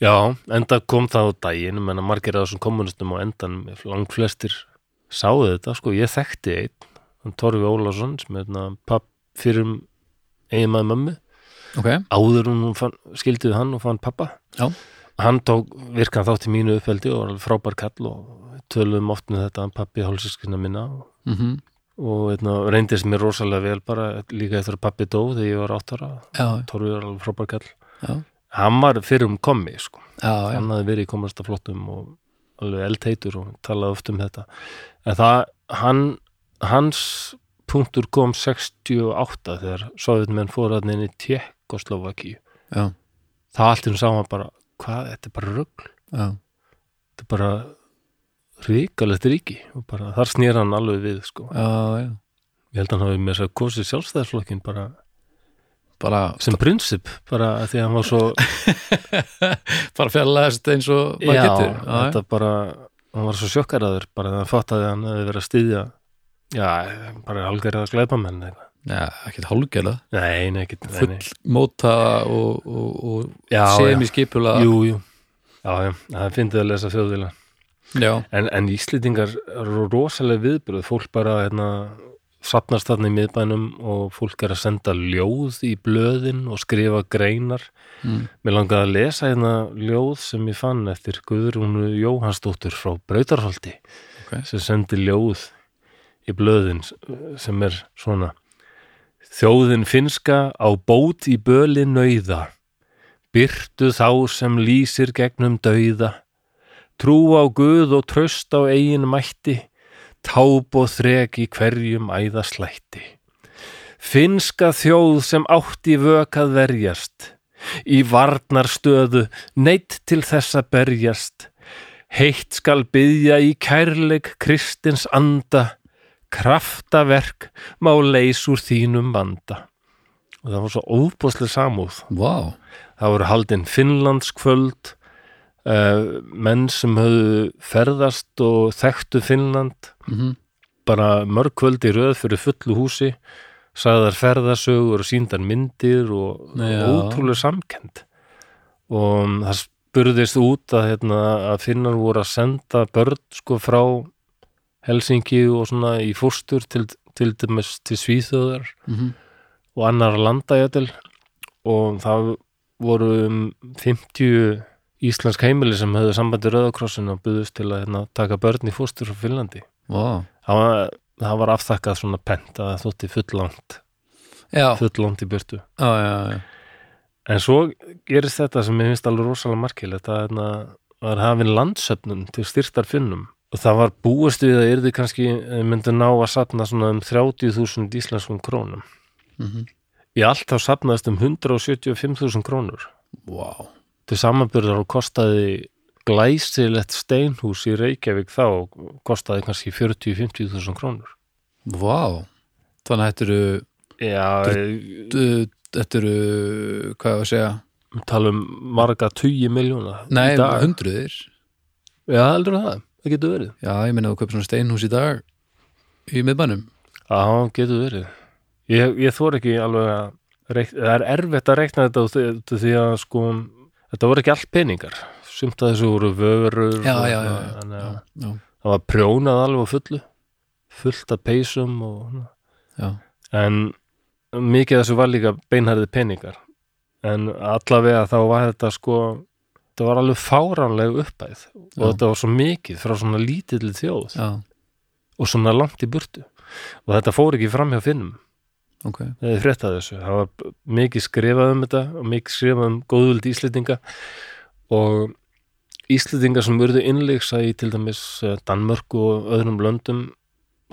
Já, enda kom það á daginn, menn að margir af þessum kommunistum á endan, lang flestir sáðu þetta, sko, ég þekkti einn, hann Torfi Ólafsson, sem er hérna papp fyrir eiginmaður mömmu, ok, áður en hún fann, skildiði hann og fann pappa. Já. hann tók virkan þátt í mínu uppeldi og var frábær kall og töluðum oft með þetta hann pappi hálsiskina minna. Mm og eitna, reyndist mér rosalega vel bara líka eftir að pappi dó þegar ég var áttara Torfi var alveg frábær kall. Já, hann var fyrir um kommi sko. já, hann hafði verið í komasta flottum og alveg eldheitur og talaði oft um þetta en það, hann hans punktur kom 68 þegar Sovjetmenn fór að inn í Tjekkoslovakíu já, það allt sá hann bara hvað, þetta er bara rugl já. þetta er bara ríkalegt ríki og bara þar snýr hann alveg við sko. já, ég held að hann hafi með þess að kosið sjálfstæðarflokkin bara bara, sem prinsip bara því að hann var svo bara fjarlæðast eins og maður já, getur. Já, þetta bara hann var svo sjokkaraður bara þegar hann fattaði að hann hefði verið að styðja já, bara algjörða glæpamenn eitthvað. já, ekkert hálfgerða. Nei, nei, ekki nei, full nei. móta og, og, og Já, semi skipula jú, jú. Já, já, það finnst að lesa þjóðvila. En, en Íslendingar eru rosalega viðbröð, fólk bara hérna, sapnast þarna í miðbænum og fólk er að senda ljóð í blöðin og skrifa greinar. mm. Mér langaði að lesa hérna ljóð sem ég fann eftir Guðrúnu Jóhannsdóttur frá Brautarholti ok sem sendi ljóð í blöðin sem er svona Þjóðin finska á bót í böli nauða, byrtu þá sem lýsir gegnum dauða, trú á Guð og tröst á eigin mætti, táp og þrek í hverjum æðaslætti. Finska þjóð sem átti vök að verjast, í varnarstöðu neitt til þess að berjast, heitt skal byðja í kærleik kristins anda, kraftaverk má leys úr þínum vanda. Og það var svo óbúslega samúð. Vá, Það voru haldin Finnlandskvöld, uh, menn sem höfðu ferðast og þekktu Finnland, mm bara mörg kvöld í röð fyrir fullu húsi, sagðar ferðasögur og síndar myndir og Já. ótrúlega samkend. Og það spurðist út að, hérna, að Finnar voru að senda börn sko frá Helsingi og svona í fórstur til, til dæmis til Svíþjóðar -hmm. og annar landa jætil og það voru um 50 íslensk heimili sem höfðu sambandi Rauðakrossin og buðust til að hérna, taka börn í fóstur frá Finnlandi. Vá, Það var, það var afþakkað svona pent að það þótti fullangt, fullangt í burtu. já, já, já. En svo gerist þetta sem ég finnst alveg rosalega markilegt að hérna, var hafin landsöfnun til styrtar finnum og það var búist við að yrði kannski eh, myndi ná að sapna svona um 30.000 íslenskum krónum. Mm Í allt þá sapnaðist um 175.000 krónur. Vá, til samanbyrðar og kostaði glæsilegt steinhús í Reykjavík þá og kostaði kannski 40-50 þúsund krónur. Vá. Þannig að þetta eru Þetta eru, hvað var að segja? Tala um marga tugi miljóna Nei, hundruðir. Já, heldur það, það getur verið. Já, ég meina að þú kaupir svona steinhús í dag í miðbænum. Já, getur verið. Ég, ég þor ekki alveg að reik, það er erfitt að reikna þetta því að sko þetta voru ekki allt peningar. Sumt að þessu voru vörur Já, og- já, já, að Já, það var prjónað alveg fullu. Fullt af peysum og, en mikið þessu var líka beinharði peningar. En allavega þá var þetta sko þetta var alveg fáránleg uppæð og þetta var svo mikið frá svona lítilli þjóð. Og svona langt í burtu. Og þetta fór ekki fram hjá finnum ok. Eða fréttað þessu, það var mikið skrifað um þetta og mikið skrifað um góðvöld Íslendinga og Íslendinga sem urðu innleiksa í til dæmis eh, Danmörku og öðrum löndum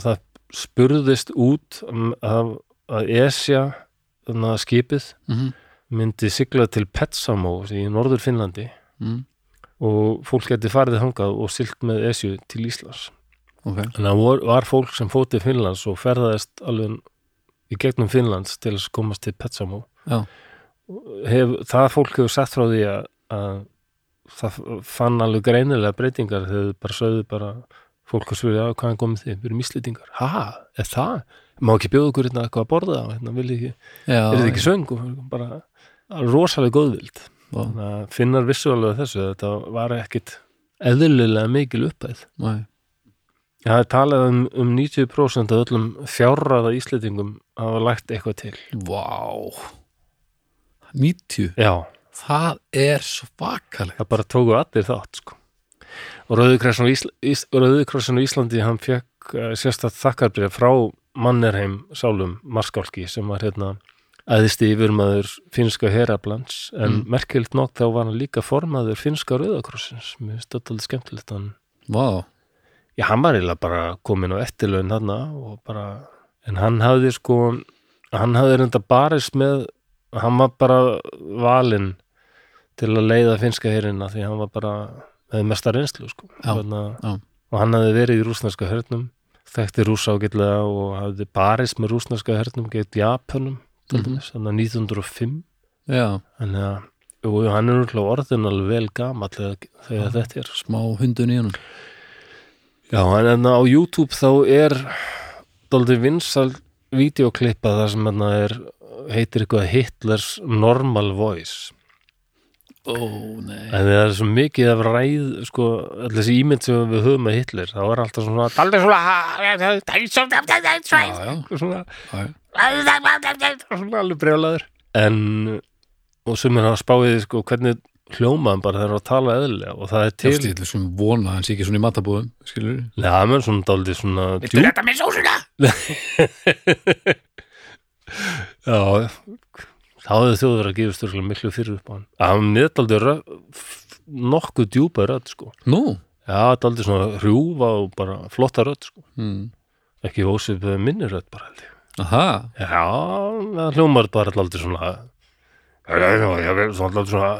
það spurðist út um að, að Esja skipið mm myndi sigla til Petsamo í norður Finnlandi mm. og fólk geti farið þangað og silt með Esju til Íslands. Ok, en það var, var fólk sem fóti Finnlands og ferðaðist alveg í gegnum Finnlands til að komast til Petsamo. Hef, það fólk hefur sagt frá því að, að það fann alveg greinilega breytingar þegar bara sögðu bara fólk að svöðu að hvaðan komið þið, við erum íslendingar ha, er það? Má ekki bjóða okkur hérna eitthvað að borða hérna, vil ekki, já er þið ekki söng? Bara rosalega góðvild. Finnar vissu alveg þessu þetta var ekkit eðlilega mikil uppæð Nei, Það er talað um, um 90% af öllum fjárraða íslendingum hafa lægt eitthvað til. Vá. 90, Já, það er svakalegt. Það bara tóku allir þátt sko. og Rauðikrossin á, Ísl Ís Rauðikrossin á Íslandi hann fekk uh, sérstætt þakkarbrið frá Mannerheim Sálum Marskálki sem var hérna æðisti yfirmaður finska herablands en Mm. merkilt nokk þá var hann líka formaður finska Rauðakrossins mér finnst þetta alveg skemmtilegt hann Vá, Já, hann var eiginlega bara komin á eftirlaun þarna og bara, en hann hafði sko, hann hafði reynda barist með, hann var bara valinn til að leiða finska herina því hann var bara með mesta reynslu sko. Já, Þarna, já. og hann hafði verið í rúsneska hernum, þekkti rúsa ágætlega og hafði barist með rúsneska hernum gett Japanum, þannig að 1905, já, þannig að og hann er úrlega orðin alveg vel gamall þegar, þetta er. Smá hundun í honum Já, en á YouTube þá er dálítið vinsal videoklippa þar sem enna er heitir eitthvað Hitlers Normal Voice Ó, nei en það er svo mikið af ræð sko, allir þessi ímynd sem við höfum með Hitler þá er alltaf svona dálítið svona svona, svona alveg brjálaður en og sem er að spáið sko, hvernig hljómaðan bara þegar hann er að tala eðlilega og það er til Til Ég sem vona að hann sé ekki svona í matabúðum Skilur Já, það er svona dálítið svona Viltu þetta með sósuna? Já, þá hefði þjóður að gefa styrklega miklu fyrir upp á hann. Það var neðaldið nokkuð djúpa rödd, sko. Nú Já, þetta er aldrei svona hrjúfa og bara flotta rödd, sko. mm. Ekki ósið minni rödd bara held ég. Aha, Já, það hljómar bara aldrei svona Já, já, já, já, svona svona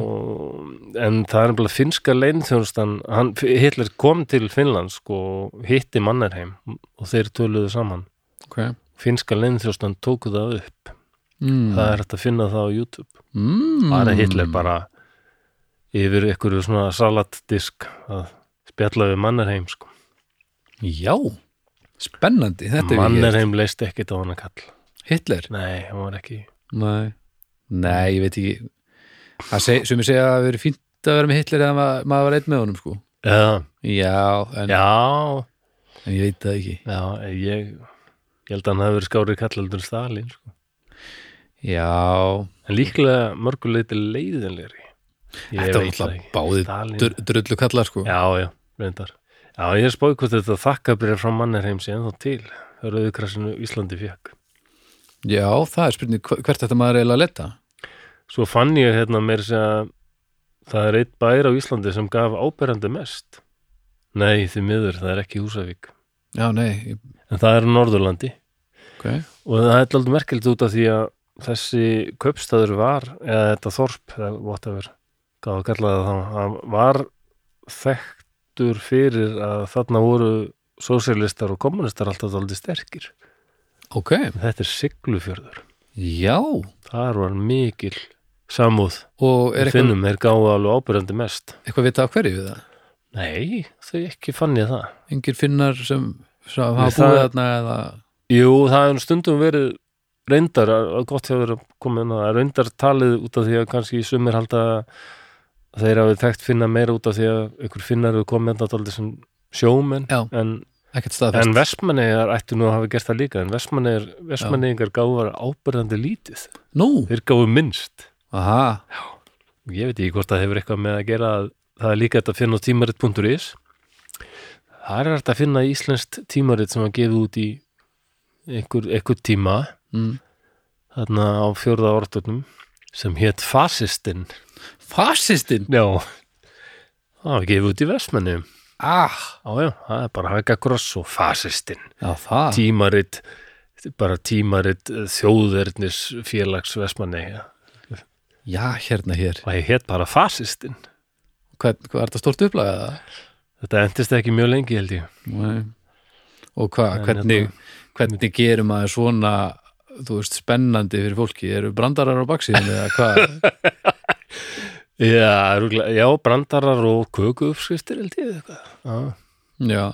og, en það er bara finska leinþjónustan Hitler kom til Finnland sko, og hitti Mannerheim og þeir töluðu saman. Ok. Finska leinþjónustan tóku það upp. Mm. það er hægt að finna það á YouTube. Mm. bara Hitler bara yfir ykkur svona salatdisk að spjalla við Mannerheim sko. Já, spennandi er Mannerheim leist ekkit á hann að kall. Hitler? Nei, hann var ekki Nei, Nei ég veit ekki. Seg, sem ég segja að það veri fínt að vera með Hitler eða maður, maður var einn með honum sko. Já, Já, en, já, en ég veit það ekki. Já ég, ég held að hann hafi verið skárið kall heldur en Stalin sko. Já, en líklega mörguleiti leiðinlegri. Ég þetta var alltaf ekki. báði Stalin. dr drullu kallar sko. Já, já, reyndar. Já, ég spóði hvort þetta þakkabrið frá Mannerheim sé ennþá til. Það rauðkrassinu Íslandi fekk Já, það er spurning hvert þetta maður eiginlega að leta Svo fann ég hérna meir að það er eitt bær á Íslandi sem gaf áberandi mest. Nei, því miður, það er ekki Húsavík. Já, nei, ég- En það er Norðurlandi ok og það er alltaf merkilt út af því að þessi kaupstæður var, eða þetta þorp, eða whatever, hvað að kalla það þá, hann var þekktur fyrir að þarna voru sósialistar og kommunistar alltaf aldrei sterkir. Ok, þetta er Siglufjörður. Já. Þar var mikil samúð. Og er eitthvað, finnum, þeir gáðu alveg ábyrjandi mest. Eitthvað vita af hverju við það? Nei, þau ekki fann ég það. Engir finnar sem, sem hafa búið það- þarna eða jú, það hefur stundum verið reyndar, gott hefur komið inn á það, reyndar talið út af því að kannski sumir halda að þeir hafi þekkt finna meira út af því að ykkur finnar hefur komið enda dálítið sem sjómenn Já. en, en vestmannegar ættu nú að hafa gert það líka en vestmannegar, gáðu ábyrjandi lítið. Nú, þeir gáðu minnst. Aha, ég veit ekki hvort það hefur eitthvað með að gera að það er líka hægt að finna á tímarit.is það er hægt að finna íslenskt tímarit sem var gefið út í einhver, einhver tíma. Mm. þarna á fjórða orðunum sem hétt Fasistinn. Fasistinn? Já, það var gefið út í Vestmanni ah, já, já, það er bara Haga Gross og Fasistinn. Já það. Tímarit bara tímarit eh, þjóðverðnis félags Vestmanni já, hérna hér, og ég hétt bara Fasistinn. Hvað, hvað er þetta stort upplagað það? þetta endist ekki mjög lengi held ég. Nei. og hvað, En hvernig hérna- hvernig gerum maður svona þú veist, spennandi fyrir fólki? Eru brandarar á baksíðinu eða hvað Já, já, brandarar og köku uppskriftir held ég eitthvað. Já. já,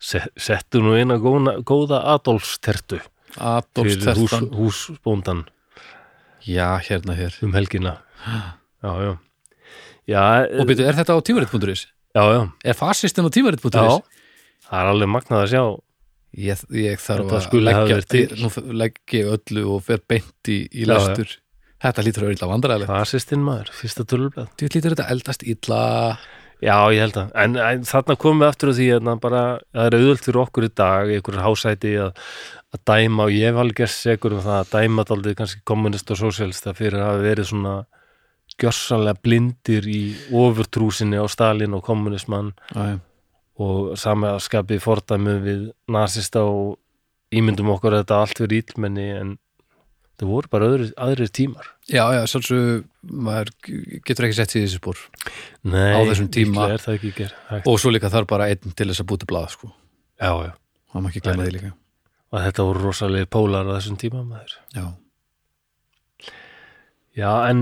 Se- Settu nú eina góna, góða Adolfstertu Adolfs fyrir hús, húsbóndan já, hérna hér um helgina. Já, já. Já, og byrju, er þetta á tímarit.is? já, já, er fasistinn á tímarit.is? já. Það er alveg magnað að sjá. Ég, ég þarf að leggja verið til. nú f- legg ég öllu og fer beint í, í Já, lestur þetta lítur að vera illa vandræðilegt Fasistinn maður, fyrsta tölurblað. þú lítur þetta eldast illa Já, ég held að. En, en þarna komum við aftur á því að bara, það er auðvöld fyrir okkur í dag, í einhverju hásæti að, að dæma og ég hef alveg gerst segur um það að dæma daldið kannski kommunist og sósélista fyrir að verið svona gjörsanlega blindir í ofurtrúsinni á Stalin og kommunismann Æ, og samaskapið fordæmu við nasista og ímyndum okkur að þetta allt verið íllmenni en það voru bara öðru, aðrir tímar. já, já, svolítið maður getur ekki sett sér í þessi spór Nei, Á þessum tíma. og svo líka þarf bara einn til þess að búti blað sko. Já, já. það má ekki glemma Nei. því líka Og þetta voru rosalega pólar á þessum tíma maður. já, Já, en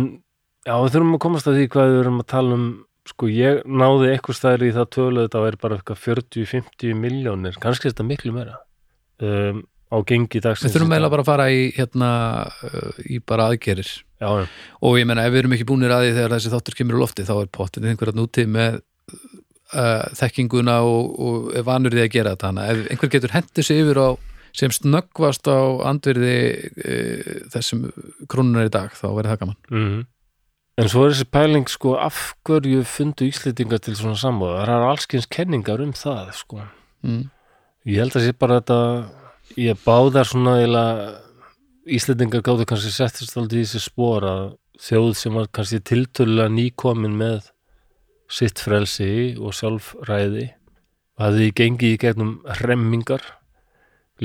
já, við þurfum að komast að því hvað við erum að tala um sko, ég náði eitthvað stæðir í það tölu þetta væri bara eitthvað 40-50 miljónir, kannski þetta miklu meira um, á gengi dagsins. Við þurfum eiginlega bara að fara í hérna, uh, í bara aðgerir Já, já, og ég menna ef við erum ekki búnir að því þegar þessi þáttur kemur á lofti þá er pottin einhverja núti með uh, þekkinguna og, og vanur því að gera þetta. Hana. ef einhver getur hendið sig yfir á sem snöggvast á andvirði uh, þessum krónunar í dag þá verður það gaman. Mhm. En svo er þessi pæling sko af hverju fundu Íslendingar til svona sambúð það er allskins kenningar um það sko. Mm. Ég held að sé bara þetta ég báðar svona eiginlega Íslendingar gáðu kannski settist aldrei í þessi spór að þjóð sem var kannski tiltölulega nýkomin með sitt frelsi og sjálfræði hafði gengið í gegnum hremmingar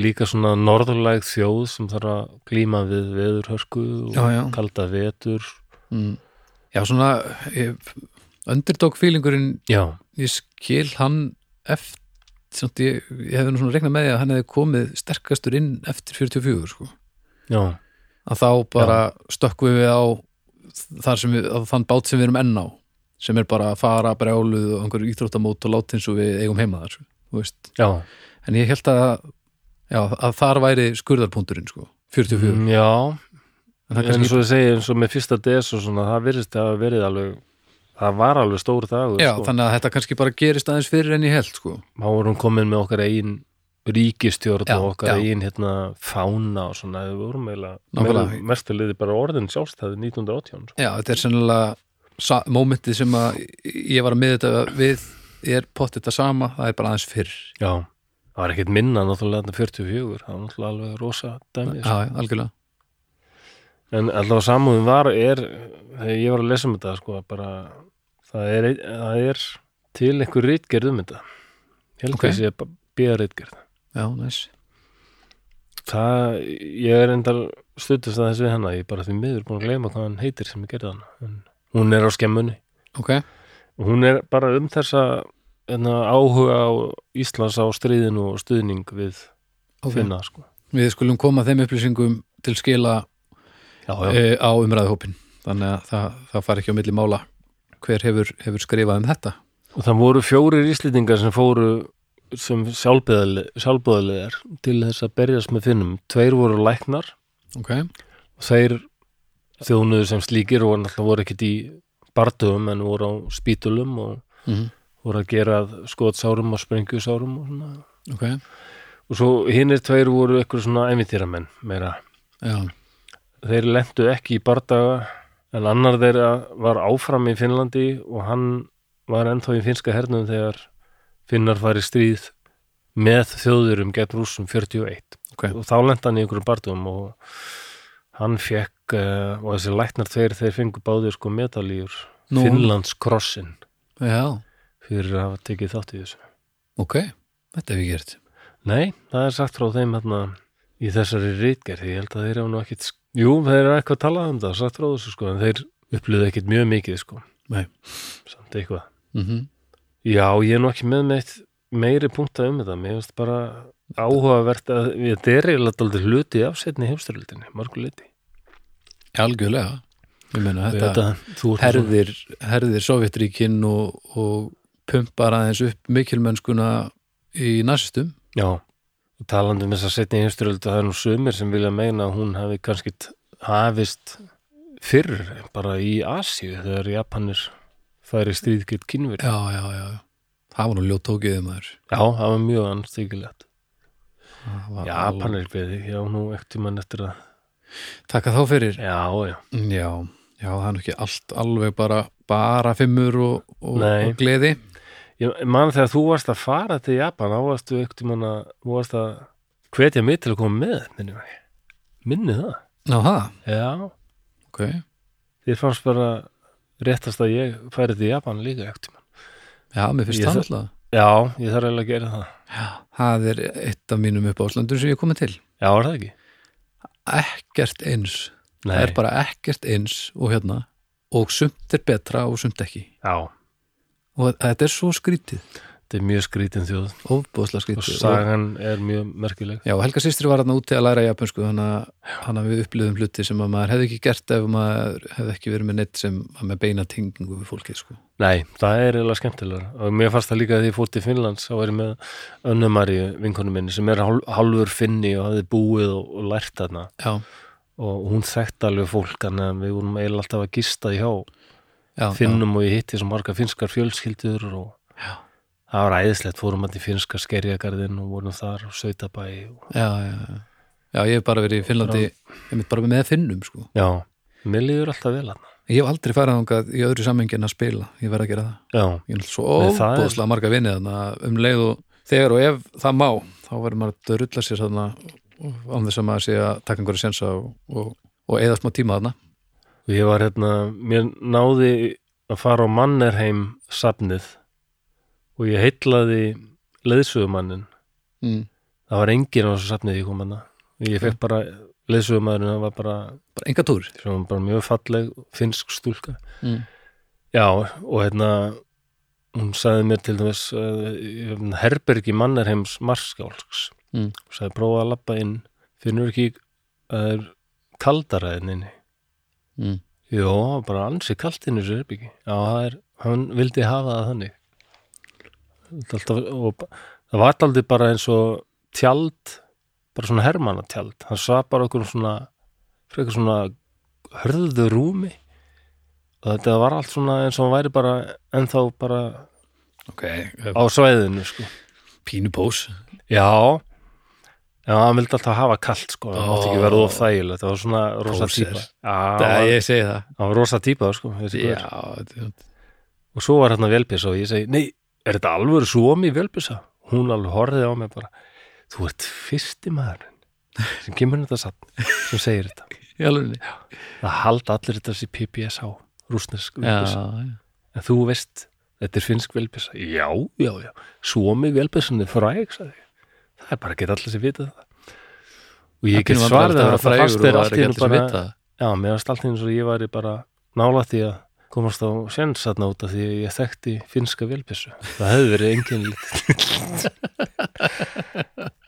líka svona norðurlæg þjóð sem þarf að glíma við veðurhörsku og Já, já. kalda vetur Mm. já svona Já, ég skil hann eftir samt ég, ég hefði nú svona regnað með því að hann hefði komið sterkastur inn eftir 44 sko. Já, að þá bara stökkum við á þar sem við, þann bát sem við erum enn á sem er bara að fara brjáluð og einhverju íþróttamót og látt eins og við eigum heima þar sko, en ég held að, já, að þar væri skurðarpunkturinn sko, 44 Mm, Já, en kannski, svo ég segi eins og með fyrsta DS og svona, það virðist að verið alveg það var alveg stór dagur já, sko. þannig að þetta kannski bara gerist aðeins fyrir enn ég held sko. þá vorum komin með okkar eigin ríkistjórn Já, og okkar já. eigin hérna fána og svona, við vorum með mestulegði bara orðin sjálfstæði 1918 sko. já, þetta er sennilega mómentið sem að ég var að með þetta við er pott þetta sama, það er bara aðeins fyrr Já, það var ekkert minna náttúrulega þarna 44, það var náttúrulega alveg rosa dæmi, já, sko. já, algjörlega en allavega samúðin var er, þegar ég var að lesa um þetta sko, bara, það er, það er til einhver rítgerð um þetta. Ég held Ok. okay. að sé bara bíða rítgerð já, næs það, ég er endal stuttast að þess við hana, ég er bara því miður búin að gleyma hvað hann heitir sem ég gerði hana. En hún er á skemmunni. Ok, og hún er bara um þessa enna, áhuga á Íslands á stríðinu og stuðning við ok, finna sko. við skulum koma þeim upplýsingum til skila já, já, e, á umræðuhópin þannig að það, það fari ekki á milli mála hver hefur, hefur skrifað um þetta. Og það voru fjórir íslendingar sem fóru sem sjálfbúðalegar til þess að berjast með finnum. Tveir voru læknar. Ok, og þeir þjónuðu sem slíkir og náttúrulega voru ekkit í bardugum en voru á spítulum og mm voru að gera skotsárum og sprengjusárum og svona. Ok. Og svo hinnir tveir voru eitthvað svona æmintýramenn meira. Já, þeir lentu ekki í bardaga en annar þeirra var áfram í Finnlandi og hann var ennþá í finska hernum þegar Finnar fari stríð með þjóðurum gegn rússum 41 ok, og þá lenti hann í einhverjum bardugum og hann fekk uh, og þessi læknar tveir þeir fengu báðir sko medalíur. Nú. Finnlands krossin já, fyrir að hafa tekið þátt í þessu. Ok þetta hef ég gert. Nei, það er sagt frá þeim hérna í þessari rítgerð, ég held að þeir hafa nú ekkit Jú, þeir eru eitthvað að tala um það sagt frá þessu sko, en þeir upplýðu ekkit mjög mikið sko, Nei. samt eitthvað. Mm Já, ég er nú ekki með meitt meiri punkta um þetta, mér finnst bara áhugavert að er eiginlega aldrei hluti af setni heimstyrlildinni, margur liti algjörlega. Ég meina Þetta, þetta herðir, herðir Sovjetríkin og, og pumpar aðeins upp mikilmennskuna í næstum Já, talandi um þess að setni heimstyrlildi, það er nú sumir sem vilja meina að hún hafi kannski hafist fyrr bara í Asíu þegar Japanir færi stríðgitt kynveri já, já, já, það var nú ljótt tókiðið maður. Já, það var mjög anstíkilegt Japanir beði, já, nú eftir mann eftir að taka þá fyrir. Já, já, já, já, það er nú ekki allt alveg bara, bara fimmur og, og, Nei. og gleði ég man þegar þú varst að fara til Japan, þá varstu eftir mann að þú varst að hvetja mig til að koma með minni mig, minni það? Já, það, Já, ok. Þér fannst bara réttast að ég færi til Japan líka eftir mann já, mér finnst Ég það alltaf Já, ég þarf eiginlega að gera það. Það er eitt af mínum uppáðslandur sem ég er komið til. Já, var það ekki? ekkert eins. Nei, það er bara ekkert eins og hérna. Og sumt er betra og sumt ekki. Já, og þetta er svo skrítið. Þetta er mjög skrítin þjóð. Ofbúðslega og skrítið sagan er mjög merkileg. Já, Helga systri var hann úti að læra japansku að hann að við upplifum hluti sem að maður hefði ekki gert ef maður hefði ekki verið með neitt sem var með beina tengingu við fólkið sko. Nei, það er eiginlega skemmtilega og mér fannst það líka að því ég fór til Finnlands þá var ég með önnumari vinkonu minni sem er hálfur finni og hafði búið og, og lært þarna. Já, og hún þekkti alveg fólk að við vorum eiginlega alltaf að gista hjá já, finnum og ég hitti svo marga finskar fjölskyldur og Já. það var æðislegt, fórum að til finska skerjagarðin og vorum þar og Sveitabæ og... já, já, já. já, ég hef bara verið í Finnlandi ég mitt bara með finnum sko. Já, mér líður alltaf vel hann Ég hef aldrei farið þangað í öðru sammengi en að spila. Ég verð að gera það. Já, Ég er svo það er- marga vinni þannig að um leið og þegar og ef það má þá verður maður að drulla sér án þess að maður sé að taka einhverju sensa og, og, og eða smá tíma þarna og ég var hérna mér náði að fara á Mannerheim safnið og ég heitlaði leiðsögumannin. Mm. það var enginn á þessu safnið ég kom hana og ég fekk bara leiðsögumæðurinn það var bara, bara enga túr. bara mjög falleg finnsk stúlka. Mm. já og hérna hún sagði mér til dæmis uh, herbergi Mannerheims marskálks Mm. og sagði prófa að labba inn. Finnur ekki að það er kaldaræðin inni Mm. Jó, það bara ansi kalt inn í þessu herbyggi. Já, það er, hann vildi hafa það þannig. Alltaf, og það var aldrei bara eins og tjald, bara svona hermannatjald. Hann svað bara okkur svona, frekar svona hörðu rúmi og þetta var allt svona eins og hann væri bara ennþá bara ok, á svæðinu, sko. pínu pós Já, já, hann vildi alltaf hafa kalt, sko. Það mátti ekki vera of þægilegt. Það var svona rosa Póser. típa. Já, það hann ég segi það var rosa típa, sko. þessi gaur. já, þetta- og svo var hérna velpissa og ég segi, nei, er þetta alvöru svomi velpissa? Hún alveg horfið á mig bara, þú ert fyrsti maðurinn sem kemur þetta satt sem segir þetta. í alveg Það halda allir þetta þessi PPSH, rúsnesk já, velpissa. já. En þú veist, þetta er finnsk velpissa. Já, já, já, svomi velpissan er fræg, sagði ég. Það er bara ekki allir sem vita það. Og ég get svarið það, það fannst þér allt í einu bara, já, mér varst allt í einu svo ég væri bara nála því að komast á sjens þarna út af því að ég þekkti finnska velpissu. Það hefði verið engin lítið.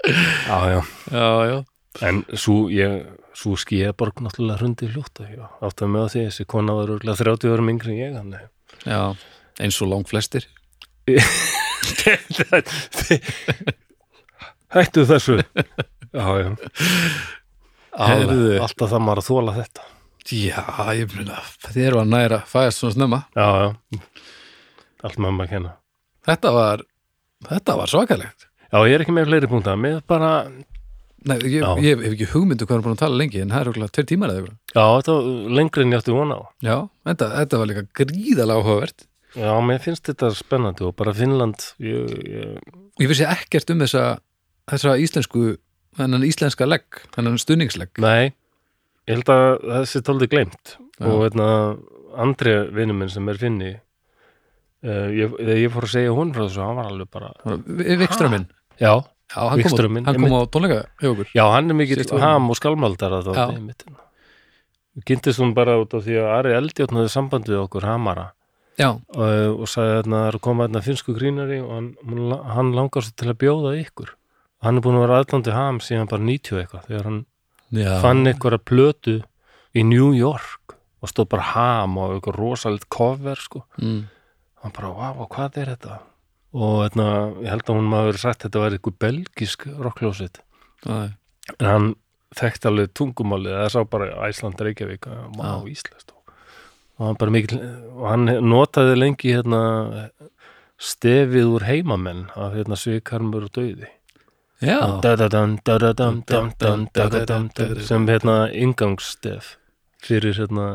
já, já. já, já, En svo, ég, svo skíðaborg náttúrulega hrundi ég átti að með því þessi kona var örgulega 30 árum yngri en ég þannig Já, eins og lang flestir Hættu þessu. Já, já. Alveg, Alltaf það maður að þóla þetta. Já, ég þið eru að næra fæðast svona snemma. Já, já. Allt með maður að kenna. Þetta var, þetta var svakalegt. Já, ég er ekki með fleiri punkta Mér bara, Nei, ég, ég hef ekki hugmyndu hvað er búin að tala lengi en það er okkur tveir tímar eða eitthvað. Já, þetta var lengri en ég átti vona á. Já, þetta, þetta var líka gríðalega áhugavert. Já, mér finnst þetta spennandi og bara Finnland ég, ég, Ég vissi ekkert um þessa, þessa íslensku þennan íslenska legg, þennan stuðningslegg. Nei, ég held að þessi tóldi glemt Já. og hérna, Andri vinur minn sem er finni uh, ég, ég fór að segja hún frá þessu, hann var alveg bara Vikströmmin Já, Já, hann kom, á, Wikström minn, hann kom á tónleika hjá okkur. Já hann er mikill Síðustu ham og skálmaldar að Já. það einmitt. Gintist hún bara út af því að Ari Eldjórn hafði samband við okkur hamara. Já, og, og sagði að það er að koma hérna finsku grínari og hann, hann langar svo til að bjóða ykkur hann er búin að vera aðlandi ham síðan bara 90 eitthvað þegar hann já. fann einhverja plötu í New York og stóð bara ham og eitthvað rosalegt cover sko. mm. hann bara, wow, hvað er þetta og hérna, ég held að hún maður sagt að þetta var eitthvað belgisk rockljósit en hann þekkti alveg tungumálið eða sá bara Æsland Reykjavík wow. Ísland og hann bara mikil og hann notaði lengi hérna stefið úr heimamenn af hérna svikarmur og döiði sem hérna ingangsstef fyrir hérna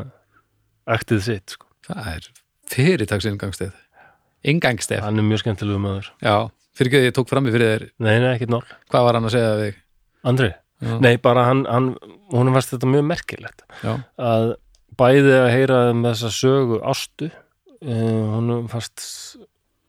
aktið sitt sko. það er fyrirtaksinngangsstef Ingangsstef hann er mjög skemmtilegu maður Já, fyrir ekki að ég tók fram í fyrir þér nei, nei, ekkert nál hvað var hann að segja þig? Andri, Já. nei, bara hann, hann hún varst þetta mjög merkilegt Já, að bæði að heyra um þessa sögu ástu uh, hún fast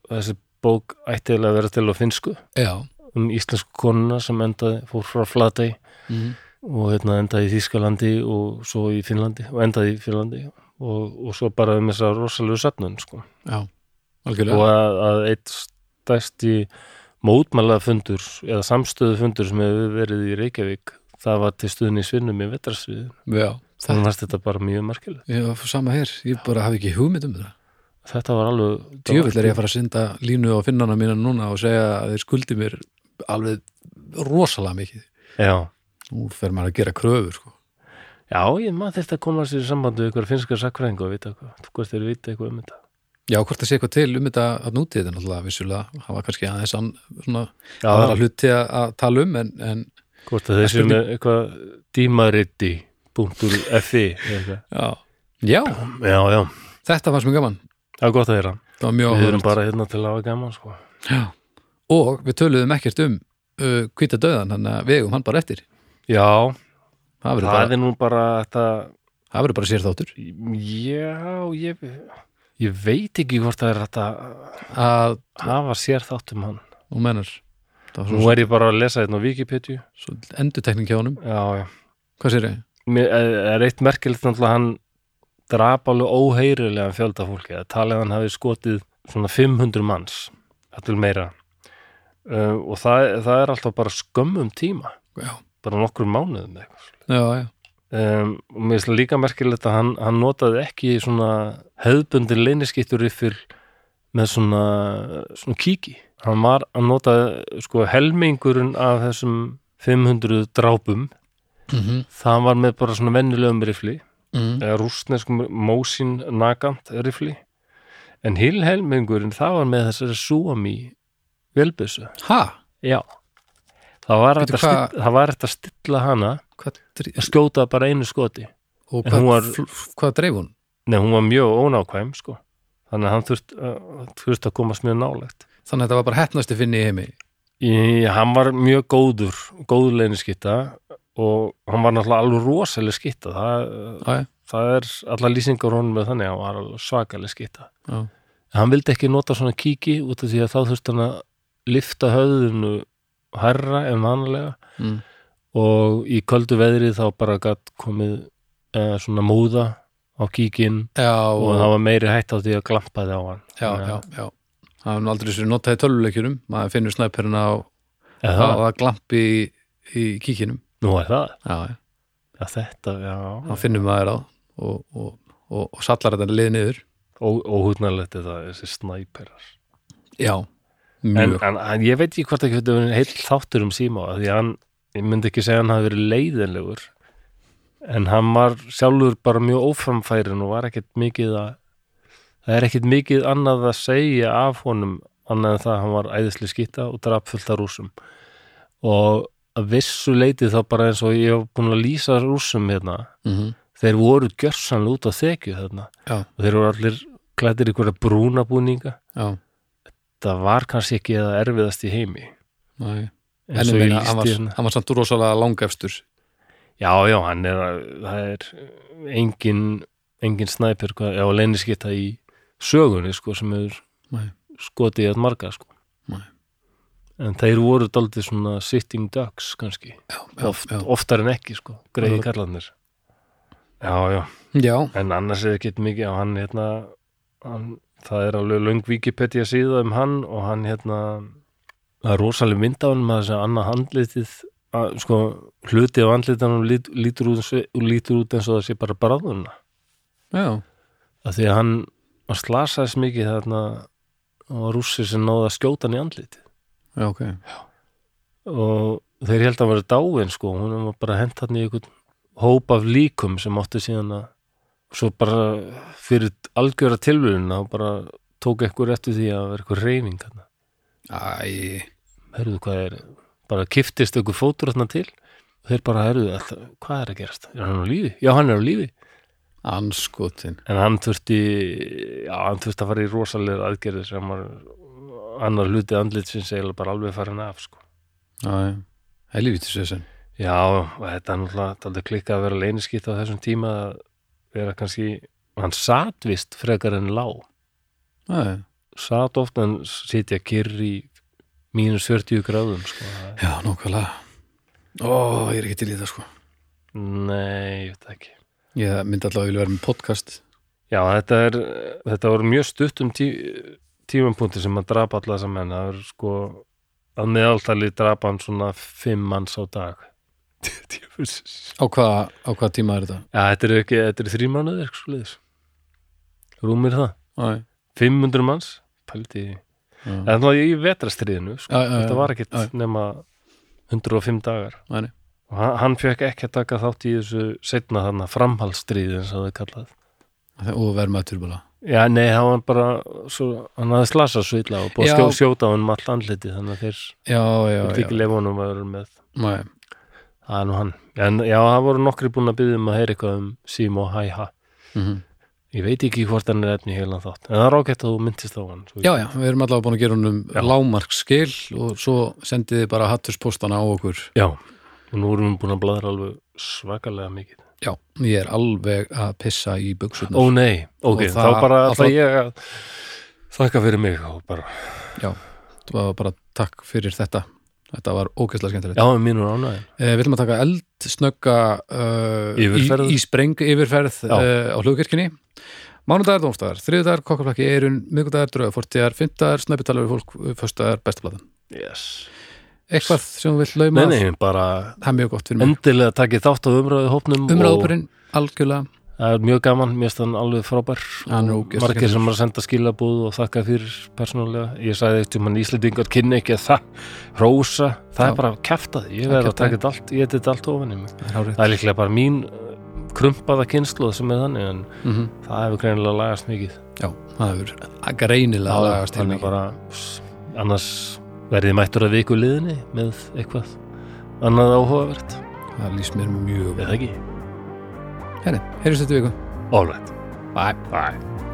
þessi bók ættilega að vera til á finsku já. Um íslensku konuna sem endaði, fór frá Flatey Mm. og hérna endaði í Þýskalandi og svo í Finnlandi og endaði í Finnlandi og, og svo bara um þessa rosalegu safnun sko. já, og að, að eitt stærsti mótmælaða fundur eða samstöðu fundur sem hefur verið í Reykjavík það var til svinnum í vetrarsviðin Já, það þannig fannst þetta bara mjög markileg ég var sama hér, ég bara hafi ekki hugmynd um það þetta var alveg Djöfull er ég að fara að synda línu á finnana mína núna og segja að þeir skuldi mér alveg rosalega mikið já, Nú fer maður að gera kröfur sko. já, ég maður þetta að koma sér í sambandi við ykkur finskar sakfræðingu og vita hvað, hvort þeir vita eitthvað um þetta Já, hvort það sé eitthvað til um þetta að núti þetta náttúrulega vissulega, það var kannski aðeins svona, já, aðra hluti að, tala um en, en hvort að þeir séu spurning- með eitthvað dímariti.fi eitthvað. já. já, já, já, þetta fannst mér gaman það er gott að það var mjög við erum bara hérna til að hafa gaman sko. Já. Og við töluðum ekkert um uh, hvita döðan, þannig að við eigum hann bara eftir já, það það bara, er nú bara þetta það verður bara sér þáttur Já, ég, ég veit ekki hvort það er hægt að hafa sér þátt um hann. það var Nú er ég bara að lesa þetta á Wikipedia. svo endurtekning hjá já. hvað sér ég? Eh, er eitt merkilegt náttúrulega að hann drap alveg óheyrilega fjölda fólki. Það að hann hafi skotið svona 500 manns, þetta er meira. Uh, og það, það er alltaf bara skömmum tíma, Já, bara nokkur mánuðum já, Um, og mér finnst það líka merkilegt að hann, hann notaði ekki svona hefðbundin leyniskitturriffil með svona, svona kíki. Hann var, hann notaði sko helmingurinn af þessum 500 drápum. Mm það var með bara svona venjulegum rifli mm. eða rústneskum Mosin Nagant rifli en hil helmingurinn það var með þessari Suomi velbissu ha, já. Það var, hægt að að stilla hana að skjóta bara einu skoti. Og hvað, var- hvað dreif hún? Nei, hún var mjög ónákvæm sko. þannig að hann þurft, uh, þurft að komast mjög nálegt þannig að þetta var bara hefnasti finni í heimi? Í, hann var mjög góður góðleginni skitta og hann var náttúrulega alveg rosaleg skitta það, það er allar lýsingar honum með þannig að hann var alveg svakaleg skitta já, hann vildi ekki nota svona kíki út af því að þá þurft hann að lifta höfðinu hærra en vanalega. Mm. og í köldu veðri þá bara gatt komið uh, svona móða á kíkin já, og og, það var meiri hætt á því að glampaði á hann. Já, já, já það er nú aldrei sér notaði tölvuleikjurum maður finnur snæperina á, það? að glampi í, í kíkinum. Nú er það, já, já, þetta já, þá finnum maður á og, og, og, sallar þetta lið niður. Ó- óhugnarlegt þetta, þessi snæperar. Já, en, en, en ég veit ekki hvort ekki þetta verið heill þáttur um síma því hann, ég myndi ekki segja hann hafi verið leiðinlegur en hann var sjálfur bara mjög óframfærin og var ekkert mikið að það er ekkert mikið annað að segja af honum annað en það að hann var æðisli skýta og drap fullt af rúsum og að vissu leiti þá bara eins og ég hef búin að lýsa rúsum hérna mm þeir voru gjörsanlega út á þekju þarna. Já, og þeir voru allir klættir ykkur að brúna búninga já, það var kannski ekki það erfiðast í heimi. Næ eins en og ég meina, hann var, samt rosalega langefstur. Já, já, hann er að- það er engin engin snæper, hvað- já, leyniskitta í sögunni, sko, sem er Nei. skotið í að marga, sko. Nei. en þeir voru daldið svona sitting ducks, kannski. Já, Oft, já, oftar en ekki, sko, greiði Já. karlarnir. Já, já, já, en annars er ekki mikið á hann, hérna hann, það er alveg löng Wikipedia síða um hann og hann, hérna það er rosalega mynd á hann með þess að annað handlitið að, sko, hluti á andlitanum lít, lítur, lítur út eins og það sé bara bráðuna já, af því að hann, hann slasaðist mikið þarna og rússir sem náði að skjóta hann í andlitið. Já, ok. Og þeir held að hann verið dáin sko, hún var bara hent hann í einhvern hóp af líkum sem átti síðan að svo bara fyrir algjöra tilvíðuna og bara tók ekkur eftir því að vera eitthvað reyfing hann æ, herruðu hvað er, bara kiftist einhver fótur þarna til? Og þeir bara herruðu, alltaf, hvað er að gerast? Er hann á lífi? Já, hann er á lífi. Anskotin en hann þurfti já, hann þurfti að fara í rosalega aðgerðir sem var annar hluti andlitsins eiginlega bara alveg farin af sko. já, helvítis þessan Já, og þetta er náttúrulega klikkað að vera leyniskitt á þessum tíma að vera kannski, hann sat vist frekar en lá, já, sat ofta en sitja kyrr í mínus 40 gráðum sko. já, nokkvælega ó, ég er ekki til í það sko. Nei, ég veit ekki. Ég myndi allavega vilja vera með podcast. Já, þetta er þetta voru mjög stutt um tí, tímapunkti sem að drapa alla þessa menn. Það er sko að meðaltali drapa hann svona fimm manns á dag. Á hvað, á hvað tíma er þetta? Já, þetta er ekki, þetta er þrý mánuðir eitthvað svoleiðis. Rúmir það. Æ, 500 manns, já, En það var í vetrastriðinu sko. Já, Þetta var ekkit já. nema 105 dagar. Nei, nei. og hann, hann fekk ekki að taka þátt í þessu setna þarna framhaldsstriði eins og það er kallað. Og verð maður bara. Já, nei, hann var bara svo, hann hafði slasað svo illa og búið að skjó, sjóta á hann um all andliti þannig að þeir já, já, vildi já, ekki lefa honum að vera með. Nei, það er nú hann En já, það voru nokkri búin að byggja um að heyra eitthvað um Sím og Hæ-Ha mhm Ég veit ekki hvort hann er efni heilan þátt en það er ágætt að þú myndist á hann Já, já, við erum allavega búin að gera honum Já. lámarkskil og svo sendið þið bara hatturspostana á okkur. Já, og nú erum við búin að bladra alveg svakalega mikið Já, ég er alveg að pissa í buxurnar. Ó nei, ok, þá bara ætla það- ég að þakka fyrir mig Já, það var bara takk fyrir þetta. Þetta var ógæslega skemmtilegt. já, mínur ánæði Eh, við ætlum að taka eldsnögga uh, Yfirferð. í, í spreng yfirferð uh, á hlugkirkjunni. Mánudagar, dómstæðar, þriðudagar, kokkaflakki, eirun, miðgudagar, drauga, fortíðar, fymtaðar, snæpitalar við fólk, föstudagar, bestaplatan. yes. Eitthvað sem þú vill lauma Nei, nei, bara endilega takið þátt á umræðu hópnum og Umræðupurinn, algjörlega. Það er mjög gaman, mér finnst hann alveg frábær. Hann margir sem er að senda skilabúð og þakka fyrir persónulega, ég sagði eftir mann Íslendingar kynni ekki að það, rósa það Já. er bara kæftað, ég Það verð að kjaftaði. taka þetta allt ég þetta allt ofan í mig, Það það er líklega bara mín uh, krumpaða kynsluð sem er þannig en Mm það hefur greinilega lagast mikið. Já, það hefur greinilega lagast þannig mikið. bara annars verðið mættur að viku liðinni með eitthvað annað áhugavert. Það lýst mér mjög vel. Henni, heyrjumst þetta viku. all right Bye. bye